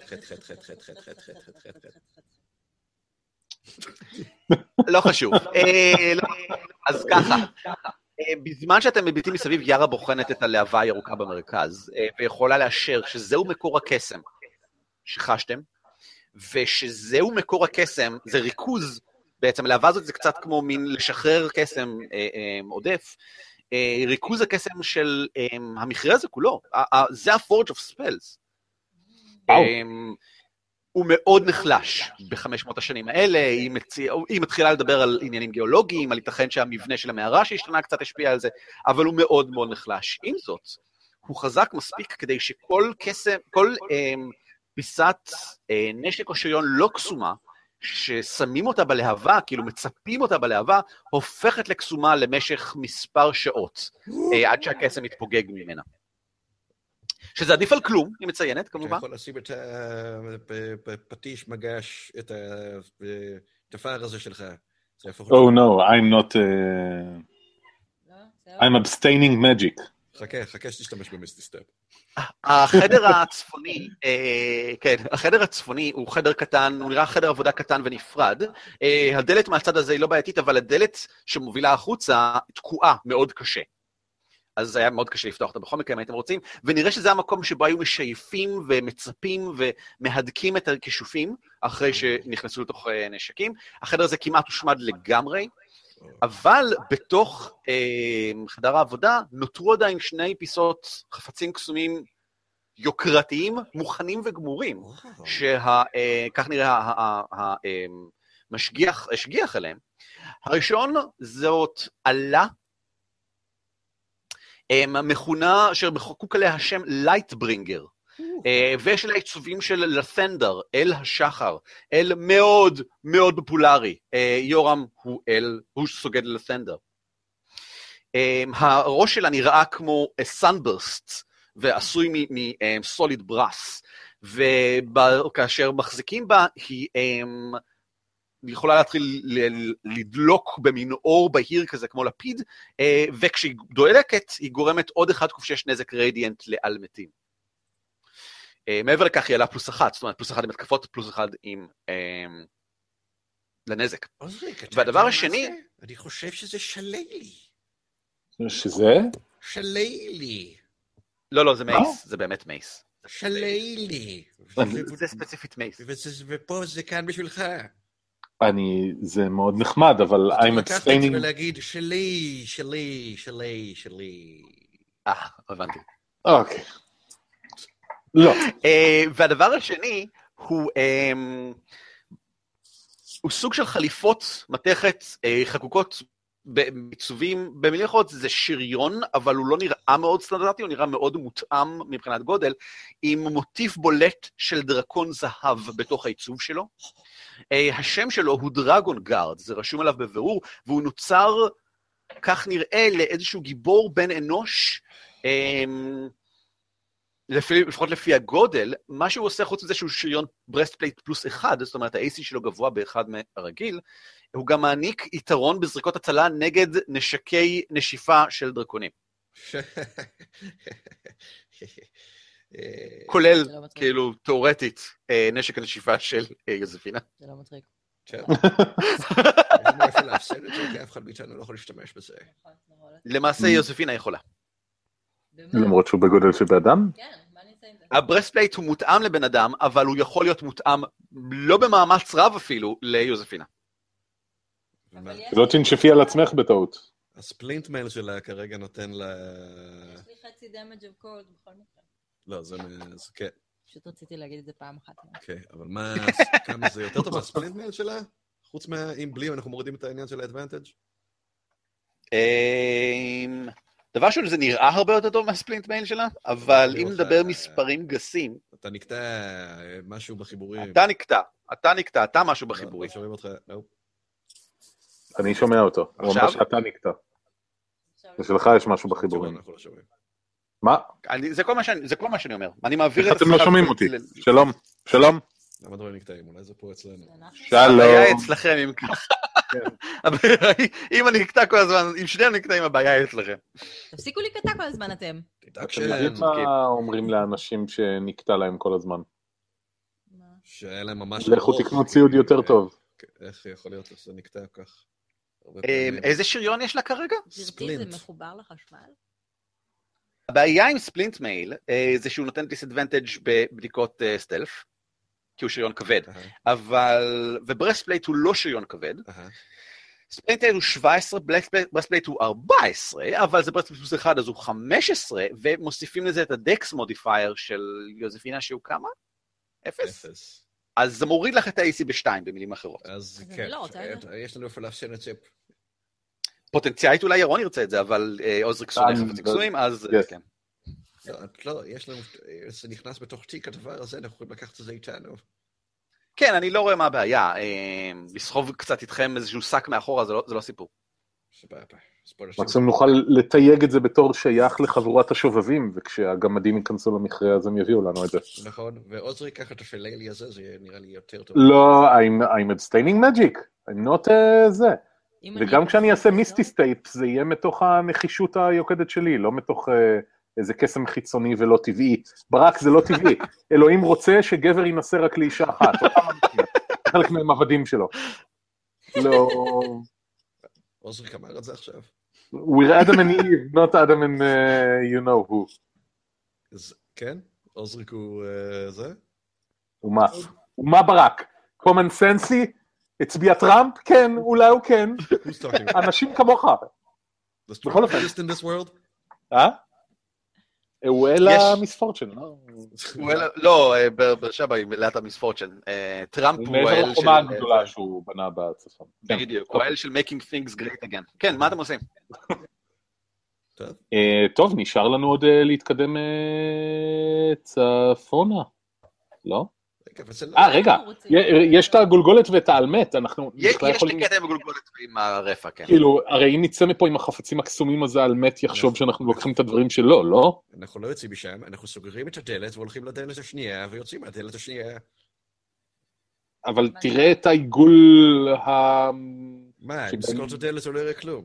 לא חשוב. אה, לא- אז ככה, אה, בזמן שאתם מביטים מסביב, יארה בוחנת את הלהבה הירוקה במרכז, אה, ויכולה לאשר שזהו מקור הקסם שחשתם, ושזהו מקור הקסם, זה ריכוז, בעצם הלהבה הזאת זה קצת כמו מין לשחרר קסם אה, אה, עודף, אה, ריכוז הקסם של המכרה הזה כולו, זה ה-Forge of Spells. הוא מאוד נחלש בחמש מאות השנים האלה, היא, מציא... היא מתחילה לדבר על עניינים גיאולוגיים, על ייתכן שהמבנה של המערה שהשתנה קצת השפיע על זה, אבל הוא מאוד מאוד נחלש. עם זאת, הוא חזק מספיק כדי שכל קסם, כל אמ, פיסת אה, נשק או שריון לא קסומה, ששמים אותה בלהבה, כאילו מצפים אותה בלהבה, הופכת לקסומה למשך מספר שעות, אה, עד שהקסם מתפוגג ממנה. שזה עדיף על כלום, היא מציינת אתה כמובן. יכול לשים את הפטיש מגש, את התפר הזה שלך. Oh no, I'm not... uh, לא? I'm abstaining magic. חכה, חכה שתשתמש במיסטי סטפ. החדר הצפוני, אה, כן, החדר הצפוני הוא חדר קטן, הוא נראה חדר עבודה קטן ונפרד. אה, הדלת מהצד הזה היא לא בעייתית, אבל הדלת שמובילה החוצה תקועה מאוד קשה. אז זה היה מאוד קשה לפתוח אותה בכל מקרה, אם הייתם רוצים, ונראה שזה המקום שבו היו משייפים ומצפים ומהדקים את הכישופים אחרי שנכנסו לתוך אה, נשקים. החדר הזה כמעט הושמד לגמרי, אבל בתוך אה, חדר העבודה נותרו עדיין שני פיסות חפצים קסומים יוקרתיים, מוכנים וגמורים, שכך נראה המשגיח השגיח עליהם. הראשון זאת אלה, אה, מכונה, אשר חקוק עליה השם Lightbringer, אה, ויש לה עיצובים של לת'נדר, אל השחר, אל מאוד מאוד פופולרי. אה, יורם הוא אל, הוא סוגד לת'נדר. אה, הראש שלה נראה כמו sunburst, ועשוי מ solid brass, וכאשר מחזיקים בה, היא אמ, היא יכולה להתחיל ל- לדלוק במין אור בהיר כזה כמו לפיד, אה, וכשהיא דולקת, היא גורמת עוד 1 ק"ש נזק רדיאנט לעל מתים. אה, מעבר לכך היא עלה פלוס אחת, זאת אומרת פלוס אחד עם התקפות, פלוס אחד עם... אמ, לנזק. והדבר השני-? אני חושב שזה שלילי. שזה? שלילי. לא, לא, זה? מייס, זה באמת מייס. שלילי. אני- זה ספציפית מייס. וזה- ופה זה כאן בשבילך. אני... זה מאוד נחמד, אבל I'm צריך לקחת את זה abstaining... ולהגיד שלי, שלי, שלי, שלי. אה, הבנתי. אוקיי. לא. אה, והדבר השני הוא, אה, הוא סוג של חליפות מתכת אה, חקוקות בעיצובים, במילים אחרות זה שריון, אבל הוא לא נראה מאוד סטנדרטי, הוא נראה מאוד מותאם מבחינת גודל, עם מוטיף בולט של דרקון זהב בתוך העיצוב שלו. אה, השם שלו הוא Dragon Guard, זה רשום עליו בבירור, והוא נוצר, כך נראה, לאיזשהו גיבור בן אנוש, אה, לפי, לפחות לפי הגודל, מה שהוא עושה חוץ מזה שהוא שריון breastplate פלוס אחד, זאת אומרת ה-AC שלו גבוה באחד מהרגיל, הוא גם מעניק יתרון בזריקות הצלה נגד נשקי נשיפה של דרקונים. כולל, זה לא. כאילו, תאורטית, אה, נשק הנשיפה של אה, יוזפינה. זה לא מצחיק. כן. אין לנו איפה להפסיד את זה, כי אף אחד מאיתנו לא יכול להשתמש בזה. למעשה Mm. יוזפינה יכולה. למרות שהוא בגודל של בן אדם? כן? ה breastplate הוא מותאם לבן אדם, אבל הוא יכול להיות מותאם, לא במאמץ רב אפילו, ליוזפינה. לא תנשפי על עצמך בטעות. ה splint mail שלה כרגע נותן לה... יש לי חצי damage of cold בכל מקרה. לא, זה מ- זה כן, פשוט רציתי להגיד את זה פעם אחת. אוקיי, אבל מה, כמה זה יותר טוב מה splint mail שלה? חוץ מה... אם בלי, אנחנו מורידים את העניין של ה advantage? אמ, דבר ראשון, זה נראה הרבה יותר טוב מה splint mail שלה, אבל אם נדבר מספרים גסים, אתה נקטע אה, משהו בחיבורים. אתה נקטע, אתה נקטע, אתה משהו לא, בחיבורים. לא שומעים אותך, לא. אני שומע אותו. הוא אמר עכשיו? שאתה נקטע. ושלך יש משהו בחיבורים. מה? אני- זה כל מה שאני- זה כל מה שאני אומר. אני מעביר איך את אתם לא שומעים אותי? ל- שלום, שלום. למה דברים נקטעים? אולי זה פה אצלנו. אנחנו. הבעיה שלום. אצלכם אם ככה. כן. אם אני נקטע כל הזמן, אם שניהם נקטעים, הבעיה אצלכם. תפסיקו להיקטע כל הזמן אתם. תדאג אתם ש- יודעים מה אומרים לאנשים שנקטע להם כל הזמן? שהיה להם ממש... לכו. תקנו ציוד יותר טוב. איך יכול להיות שזה נקטע כך? פעמים. איזה שריון יש לה כרגע? splint. זה מחובר לחשמל? הבעיה עם splint mail אה, זה שהוא נותן disadvantage בבדיקות אה, stealth, כי הוא שריון כבד, אהה, אבל... ו breastplate הוא לא שריון כבד. אהה. splint mail הוא 17, breastplate הוא 14, אבל זה breastplate פלוס 1 אז הוא 15, ומוסיפים לזה את ה dex modifier של יוזפינה שהוא כמה? אפס. אפס. אז זה מוריד לך את ה-AC בשתיים, במילים אחרות. אז כן, לא. יש לנו את זה. פוטנציאלית אולי ירון ירצה את זה, אבל אה, עוזריק אה, חפצי קסומים, אז אה. כן. לא, לא, יש לנו, זה נכנס בתוך תיק הדבר הזה, אנחנו יכולים לקחת את זה איתנו. כן, אני לא רואה מה הבעיה. אה, לסחוב קצת איתכם איזשהו שק מאחורה, זה לא- זה לא סיפור. סבבה. מקסימום נוכל לתייג את זה בתור שייך לחבורת השובבים, וכשהגמדים ייכנסו למכרה אז הם יביאו לנו את זה. נכון, ועוזרי ייקח את הפיללי הזה, זה נראה לי יותר טוב. לא, I'm, I'm abstaining magic, I'm not uh, זה. אם אני- וגם כשאני אעשה misty step, זה יהיה מתוך הנחישות היוקדת שלי, לא מתוך uh, איזה קסם חיצוני ולא טבעי. ברק, זה לא טבעי. אלוהים רוצה שגבר יינשא רק לאישה אחת. חלק מהם עבדים שלו. לא... עוזרי אמר את זה עכשיו. We're Adam and Eve, not Adam and uh, you know who. אז כן? עוזריק הוא אה, זה? ומה? ומה ברק? common sensey? הצביע טראמפ? כן, אולי הוא כן. אנשים כמוך. בכל אופן. אה? הוא אלה יש. מיספורצ'ן, לא? הוא אל- לא, אה, בר- ברשבה היא מלאת המיספורצ'ן. אה, טראמפ הוא הוא מעבר האל של... לחומה אה, הגדולה שהוא בנה בצפון. כן. בדיוק, הוא האל של making things great again. כן, מה אתם עושים? טוב. אה, נשאר לנו עוד להתקדם צפונה. לא? אבל זה לא... אה, רגע. י- יש את הגולגולת ואת האלמט, אנחנו יש בכלל יש יכולים... לי קטע עם הגולגולת ועם הרפא, כן. כאילו, הרי אם נצא מפה עם החפצים הקסומים הזה, אלמט יחשוב שאנחנו לוקחים את הדברים שלו, לא? אנחנו לא יוצאים משם, אנחנו סוגרים את הדלת והולכים לדלת השנייה ויוצאים מהדלת השנייה. אבל תראה את העיגול ה... מה, אם תסגור את הדלת זה לא יראה כלום.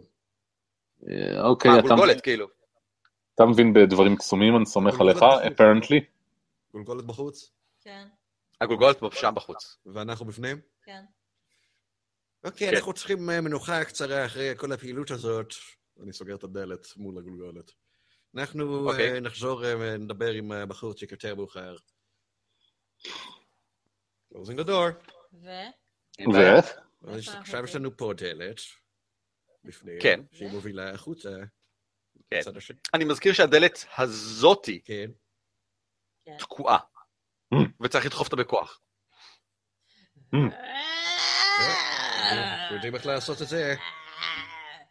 אה, אוקיי, מה, אתה- גולגולת, כאילו. אתה מבין בדברים קסומים, אני סומך עליך, apparently. גולגולת בחוץ, כן, הגולגולת פה שם בחוץ. ואנחנו בפנים? כן. אוקיי, כן. אנחנו צריכים אה, מנוחה קצרה אחרי כל הפעילות הזאת. אני סוגר את הדלת מול הגולגולת. אנחנו אוקיי. אה, נחזור אה, ונדבר עם הבחורצ'יק יותר מאוחר. closing the door. ו? ו? עכשיו יש? לנו פה דלת. בפנים. כן. שהיא מובילה החוצה. כן. אני מזכיר שהדלת הזאתי כן. תקועה. וצריך לדחוף אותה בכוח. אנחנו יודעים איך לעשות את זה.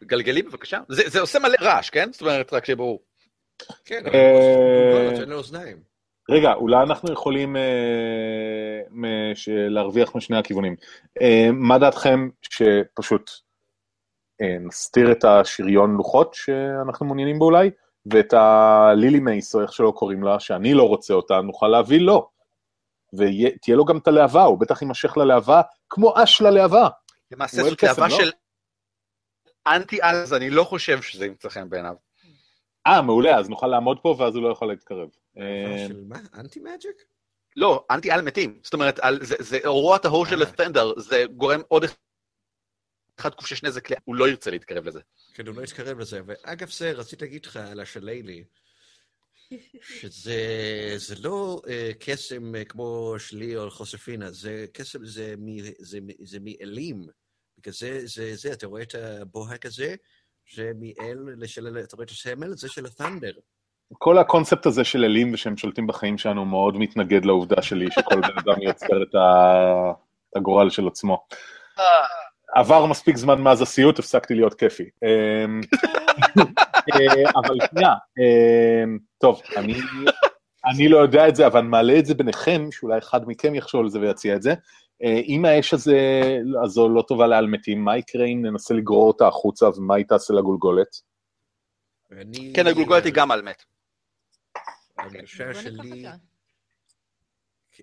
גלגלי בבקשה. זה עושה מלא רעש, כן? זאת אומרת, רק שיהיה ברור. כן, אבל אה, גולגולת, אין לו אוזניים. רגע, אולי אנחנו יכולים אה, להרוויח משני הכיוונים. אה, מה דעתכם שפשוט אה, נסתיר את השריון לוחות שאנחנו מעוניינים בו אולי, ואת הלילי מייס, או איך שלא קוראים לה, שאני לא רוצה אותה, נוכל להביא לו. ותהיה לו גם את הלהבה, הוא בטח יימשך ללהבה כמו אש ללהבה. למעשה זאת להבה לא? של אנטי אז אני לא חושב שזה ימצא חן בעיניו. אה, מעולה, אז נוכל לעמוד פה ואז הוא לא יכול להתקרב. דבר אה, של מה? אנטי מג'יק? לא, אנטי על מתים. זאת אומרת, על- זה- זה אורו הטהור של אה. הסטנדר, זה גורם עוד אחד קושש נזק, ל- הוא לא ירצה להתקרב לזה. כן, הוא לא יתקרב לזה. ואגב זה, רציתי להגיד לך על השליילי, שזה זה לא אה, קסם אה, כמו שלי או חוספינה, זה קסם, זה, מ, זה, זה מאלים. בגלל זה, זה, זה, אתה רואה את הבוהק הזה? זה מאל, של, אתה רואה את הסמל? זה של הת'נדר. כל הקונספט הזה של אלים ושהם שולטים בחיים שלנו מאוד מתנגד לעובדה שלי שכל בן אדם יוצר את ה- את הגורל של עצמו. עבר מספיק זמן מאז הסיוט, הפסקתי להיות כיפי. אה, אבל שנייה, אמ, טוב, אני, אני לא יודע את זה, אבל מעלה את זה ביניכם, שאולי אחד מכם יחשוב על זה ויציע את זה. אה, אם האש הזה, הזו לא טובה לעל מתים, מה יקרה אם ננסה לגרור אותה החוצה, ומה היא תעשה לגולגולת? ואני... כן, הגולגולת היא גם על מת. ההרגשה שלי... ניקח אותה.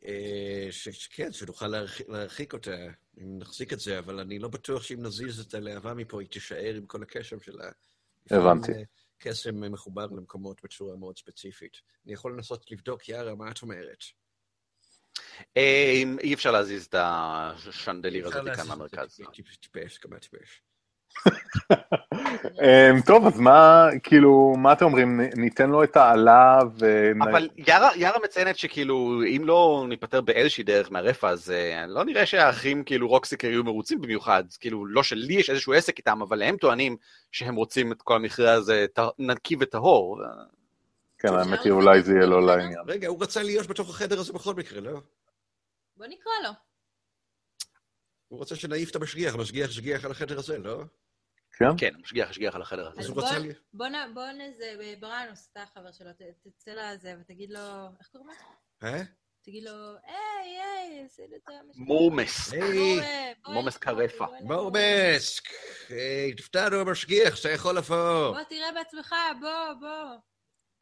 אה, ש- ש- כן, שנוכל להרחיק, אותה, אם נחזיק את זה, אבל אני לא בטוח שאם נזיז את הלהבה מפה, היא תישאר עם כל הקסם שלה. הבנתי. אה, קסם מחובר למקומות בצורה מאוד ספציפית. אני יכול לנסות לבדוק, יארה, מה את אומרת? אה, אי אפשר להזיז את השנדליר הזה כאן מהמרכז. טיפש, כמה טיפש. אמ, טוב, אז מה, כאילו, מה אתם אומרים? ניתן לו את העלה ו... אבל יארה, יארה מציינת שכאילו, אם לא ניפטר באיזושהי דרך מהרפא, אז אה, לא נראה שהאחים, כאילו, רוקסיקר יהיו מרוצים במיוחד. כאילו, לא שלי יש איזשהו עסק איתם, אבל הם טוענים שהם רוצים את כל המכרה הזה נקי וטהור. כן, האמת היא, אולי זה יהיה לא לעניין. רגע, הוא רצה להיות בתוך החדר הזה בכל מקרה, לא? בוא נקרא לו. הוא רוצה שנעיף את המשגיח, המשגיח שגיח על החדר הזה, לא? כן? כן, משגיח, משגיח על החדר הזה. אז הוא בוא- לי... בוא נ... בוא נזה, בראנוס, אתה החבר שלו, תצא לזה ותגיד לו, איך קוראים לו? אה? תגיד לו, היי, היי, עשית את המשפט. מורמס. היי, מומס קרפה. מורמסק! היי, תפתענו המשגיח, שאתה יכול לבוא. בוא תראה בעצמך, בוא, בוא.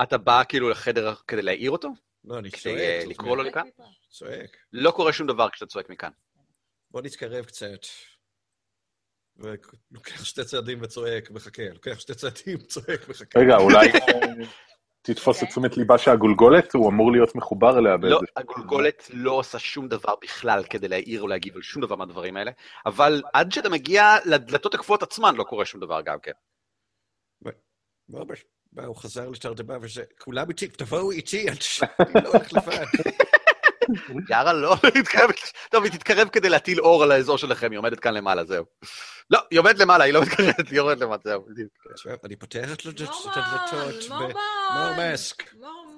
אתה בא כאילו לחדר כדי להעיר אותו? לא, אני כדי, צועק. אה, זאת לקרוא לו לכאן? צועק. לא קורה שום דבר כשאתה צועק מכאן. בוא נתקרב קצת. ולוקח שתי צעדים וצועק, מחכה. לוקח שתי צעדים, צועק, מחכה. רגע, אולי תתפוס את תשומת ליבה שהגולגולת, הוא אמור להיות מחובר אליה לא, באיזה... הגולגולת לא עושה שום דבר בכלל כדי להעיר או להגיב על שום דבר מהדברים האלה, אבל עד שאתה מגיע לדלתות הקפואות עצמן לא קורה שום דבר גם כן. הוא חזר לתרדמה וזה, כולם איתי, תבואו איתי. אני לא הולך לבד. יארה לא מתקרבת, טוב, היא תתקרב כדי להטיל אור על האזור שלכם, היא עומדת כאן למעלה, זהו. לא, היא עומדת למעלה, היא לא מתקרבת, היא יורדת למטה, זהו. אני פותח את הדלתות מורמון, ב- מורמון. מורמסק. מור.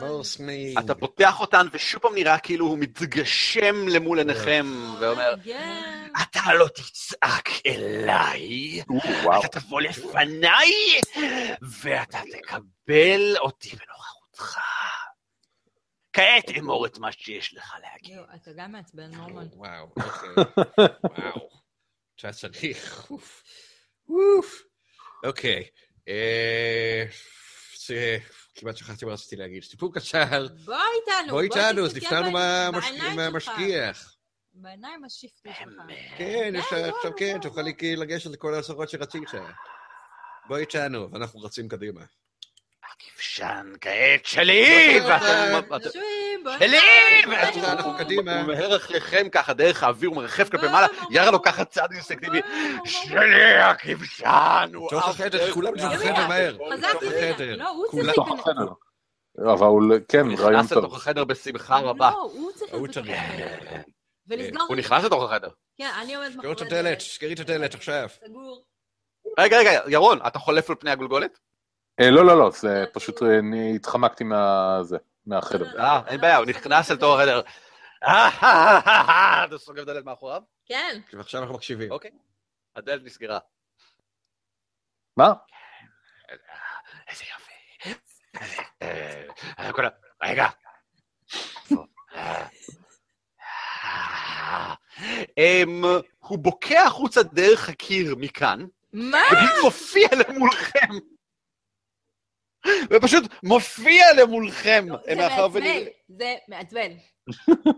מורסמי. אתה פותח אותן, ושוב פעם נראה כאילו הוא מתגשם למול עיניכם, ואומר, כן. אתה לא תצעק אליי. אתה תבוא לפניי, ואתה תקבל אותי בנוכחותך. כעת אמור את מה שיש לך להגיד. יואו, אתה גם מעצבן, מורמון. וואו, אוקיי. וואו. אתה צריך, אוף. אוף. אוקיי. אה, זה... כמעט שכחתי מה רציתי להגיד. סיפור קצר. בוא איתנו. בוא איתנו, אז נפטרנו. מהמשגיח. בעיניים השיפטי שלך. כן, יש כן, עכשיו כן, תוכל בוא. לגשת לכל העשרות שרצית. בוא איתנו, ואנחנו רצים קדימה. הכבשן כעת שלי! שלי! ואנחנו בוא, אנחנו קדימה. הוא מהר אחריכם ככה דרך האוויר, הוא מרחף כלפי מעלה, יארה. לוקחת צעד בוא. שלי הכבשן! הוא תוך החדר, כולם יאללה. החדר מהר. חזק. החדר. לא, הוא צריך להיכנס. החדר. אבל הוא- כן, רעיון נכנס טוב. לתוך החדר בשמחה רבה. לא, הוא צריך החדר. ולסגור... הוא נכנס לתוך החדר. כן, אני עומד סגרו את מאחורי הדלת, סגרי את הדלת עכשיו. סגור. רגע, רגע, ירון, אתה חולף על פני הגולגולת? אה, לא, לא, לא, זה פשוט, אה, אני התחמקתי מהזה, מהחדר. אה, אין בעיה, הוא נכנס לתוך החדר. אה, אה, אה, אה, אתה סוגר את הדלת מאחוריו? כן. ועכשיו אנחנו מקשיבים. אוקיי. הדלת נסגרה. מה? איזה יופי. רגע. אמ, הוא בוקע החוצה דרך הקיר מכאן, מה? ובדיוק מופיע למולכם. ופשוט מופיע למולכם. לא, זה מעצבן, ונראה- זה מעצבן.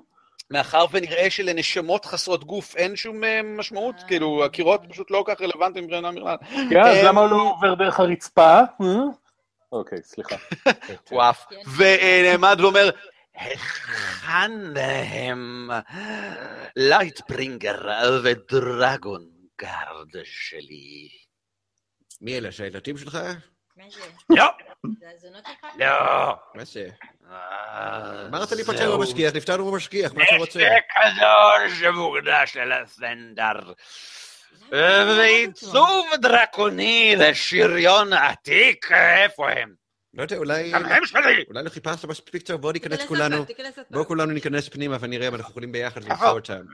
מאחר ונראה שלנשמות חסרות גוף אין שום אה, משמעות, אה. כאילו, הקירות פשוט לא כל כך רלוונטיים מבחינה בכלל. כן, אז אמ, למה הוא לא עובר דרך הרצפה? אה? אוקיי, סליחה. וואף. כן. ונעמד ואומר, היכן הם Lightbringer ו Dragonguard שלי? מי אלה, שהילדים שלך? מה זה? לא, זה הזונות שלך? לא. מה זה? אה, אמרת לי זהו. במשגיח, נפטרנו במשגיח, מה אתה רוצה? נשק קדוש שמוקדש ללסנדר. ועיצוב דרקוני לשריון עתיק, איפה הם? לא יודע, אולי... גם הם שלי! אולי לא חיפשת מספיק טוב, בואו ניכנס כולנו. בואו כולנו ניכנס פנימה ונראה אם אנחנו יכולים ביחד? למצוא אותם.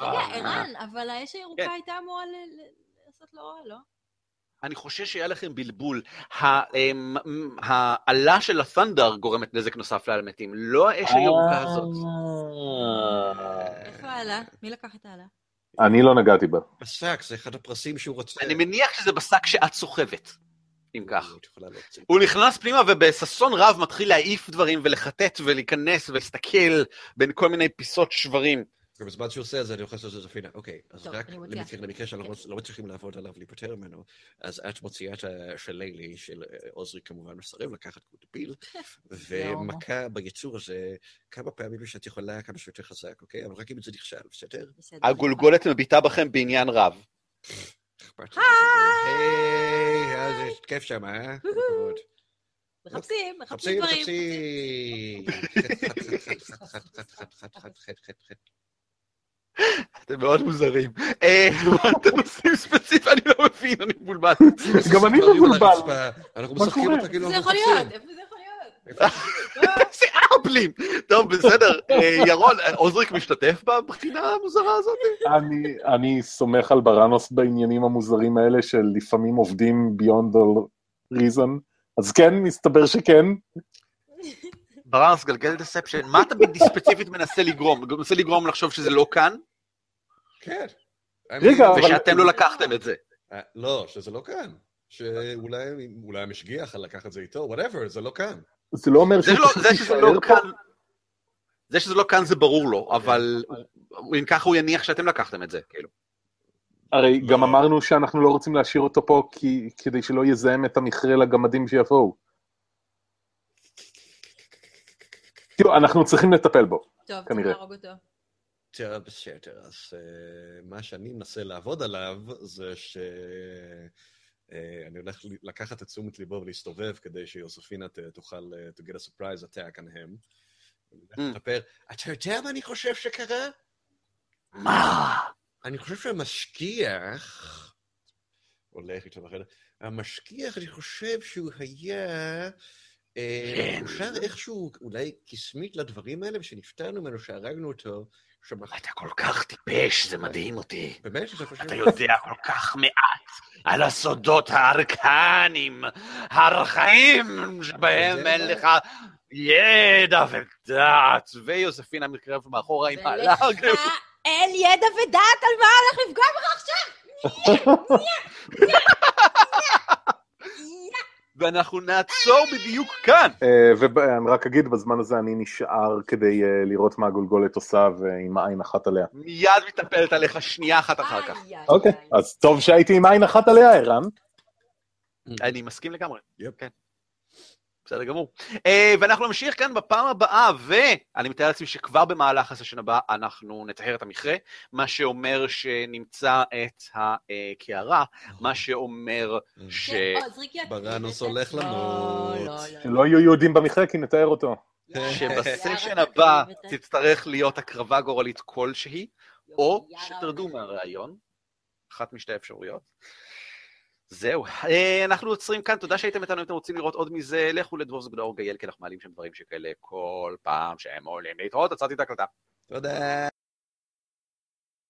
רגע, ערן, אבל האש הירוקה כן. הייתה אמורה לעשות לו רע, לא? אני חושש שהיה לכם בלבול. ה- אמ, העלה של הת'נדר גורמת נזק נוסף לאלמתים, לא האש הירוקה הזאת. איפה העלה? מי לקח את העלה? אני לא נגעתי בה. בשק, זה אחד הפרסים שהוא רוצה. אני מניח שזה בשק שאת סוחבת, אם כך. הוא נכנס פנימה ובששון רב מתחיל להעיף דברים ולחטט ולהיכנס ולהסתכל בין כל מיני פיסות שברים. ובזמן שהוא עושה את זה, אני אוכל לעשות את זה פינה. אוקיי, אז טוב, רק. למקרה- למקרה שאנחנו לא מצליחים לעבוד עליו, להיפטר ממנו, אז את מוציאה את ה- של אה, עוזרי כמובן מסרב לקחת קוטביל, ומכה ביצור הזה כמה פעמים שאת יכולה, כמה שיותר חזק, אוקיי? אבל רק אם זה נכשל, בסדר? בסדר. הגולגולת מביטה בכם בעניין רב. היי, אז יש כיף שם, אה? מחפשים, מחפשים חפשי, דברים. חפשי. חת, אתם מאוד מוזרים. אה, מה אתם עושים ספציפית? אני לא מבין, אני מבולבל. גם אני על מבולבל. אנחנו משחקים? אותה כאילו זה יכול. להיות, איפה זה יכול להיות? איזה ארבלים! טוב, בסדר. אה, ירון, עוזריק משתתף בבחינה המוזרה הזאת? אני, אני סומך על בראנוס בעניינים המוזרים האלה של לפעמים עובדים beyond the reason. אז כן, מסתבר שכן. ברנס, גלגל דספשן, מה אתה ספציפית מנסה לגרום? מנסה לגרום לחשוב שזה לא כאן? כן. רגע, אבל- ושאתם לא לקחתם את זה. אה, לא, שזה לא כאן. שאולי אולי המשגיח לקח את זה איתו, whatever, זה לא כאן. זה לא אומר שזה לא. כאן... זה שזה לא כאן זה ברור לו, אבל אם ככה הוא יניח שאתם לקחתם את זה, כאילו. הרי גם לא. אמרנו שאנחנו לא רוצים להשאיר אותו פה כי, כדי שלא יזהם את המכרה לגמדים שיבואו. תראו, אנחנו צריכים לטפל בו. טוב, צריך כנראה. להרוג אותו. טוב, בסדר, אז uh, מה שאני מנסה לעבוד עליו זה ש... uh, אני הולך לקחת את תשומת ליבו ולהסתובב כדי שיוספינה תוכל uh, to get a surprise attack on him. Mm. לספר, אתה יודע מה אני חושב שקרה? מה? אני חושב שהמשגיח... הולך איתו בחדר. המשגיח, אני חושב שהוא היה... אה, כן. הוא שר איכשהו, אולי קסמית לדברים האלה, ושנפטרנו ממנו, שהרגנו אותו, שמח... אתה כל כך טיפש, זה מדהים אותי. באמת, אתה יודע כל כך מעט על הסודות הארכניים, הארכאיים, שבהם אין מה? לך ידע ודעת. ויוספינה מתקרבת מאחורה עם העלה. ולך אין ידע ודעת על מה הולך לפגוע בך עכשיו! ואנחנו נעצור בדיוק כאן. אה, ואני רק אגיד, בזמן הזה אני נשאר כדי אה, לראות מה הגולגולת עושה ועם עין אחת עליה. מיד מתנפלת עליך שנייה אחת אחר כך. אוקיי. אז טוב שהייתי עם עין אחת עליה, ערן. אני מסכים לגמרי. כן. בסדר גמור. אה, ואנחנו נמשיך כאן בפעם הבאה, ואני מתאר לעצמי שכבר במהלך הסשן הבא אנחנו נטהר את המכרה, מה שאומר שנמצא את הקערה, מה שאומר ש... כן, את- ברנוס לא, הולך לא, למות. לא, לא. שלא יהיו יהודים במכרה כי נתאר אותו. שבסשן הבא תצטרך להיות הקרבה גורלית כלשהי, או שתרדו מהרעיון, אחת משתי האפשרויות. זהו, אה, אנחנו עוצרים כאן, תודה שהייתם איתנו, אם אתם רוצים לראות עוד מזה, לכו לדבורס.org.il, כי אנחנו מעלים שם דברים שכאלה כל פעם שהם עולים להתראות, עצרתי את ההקלטה. תודה.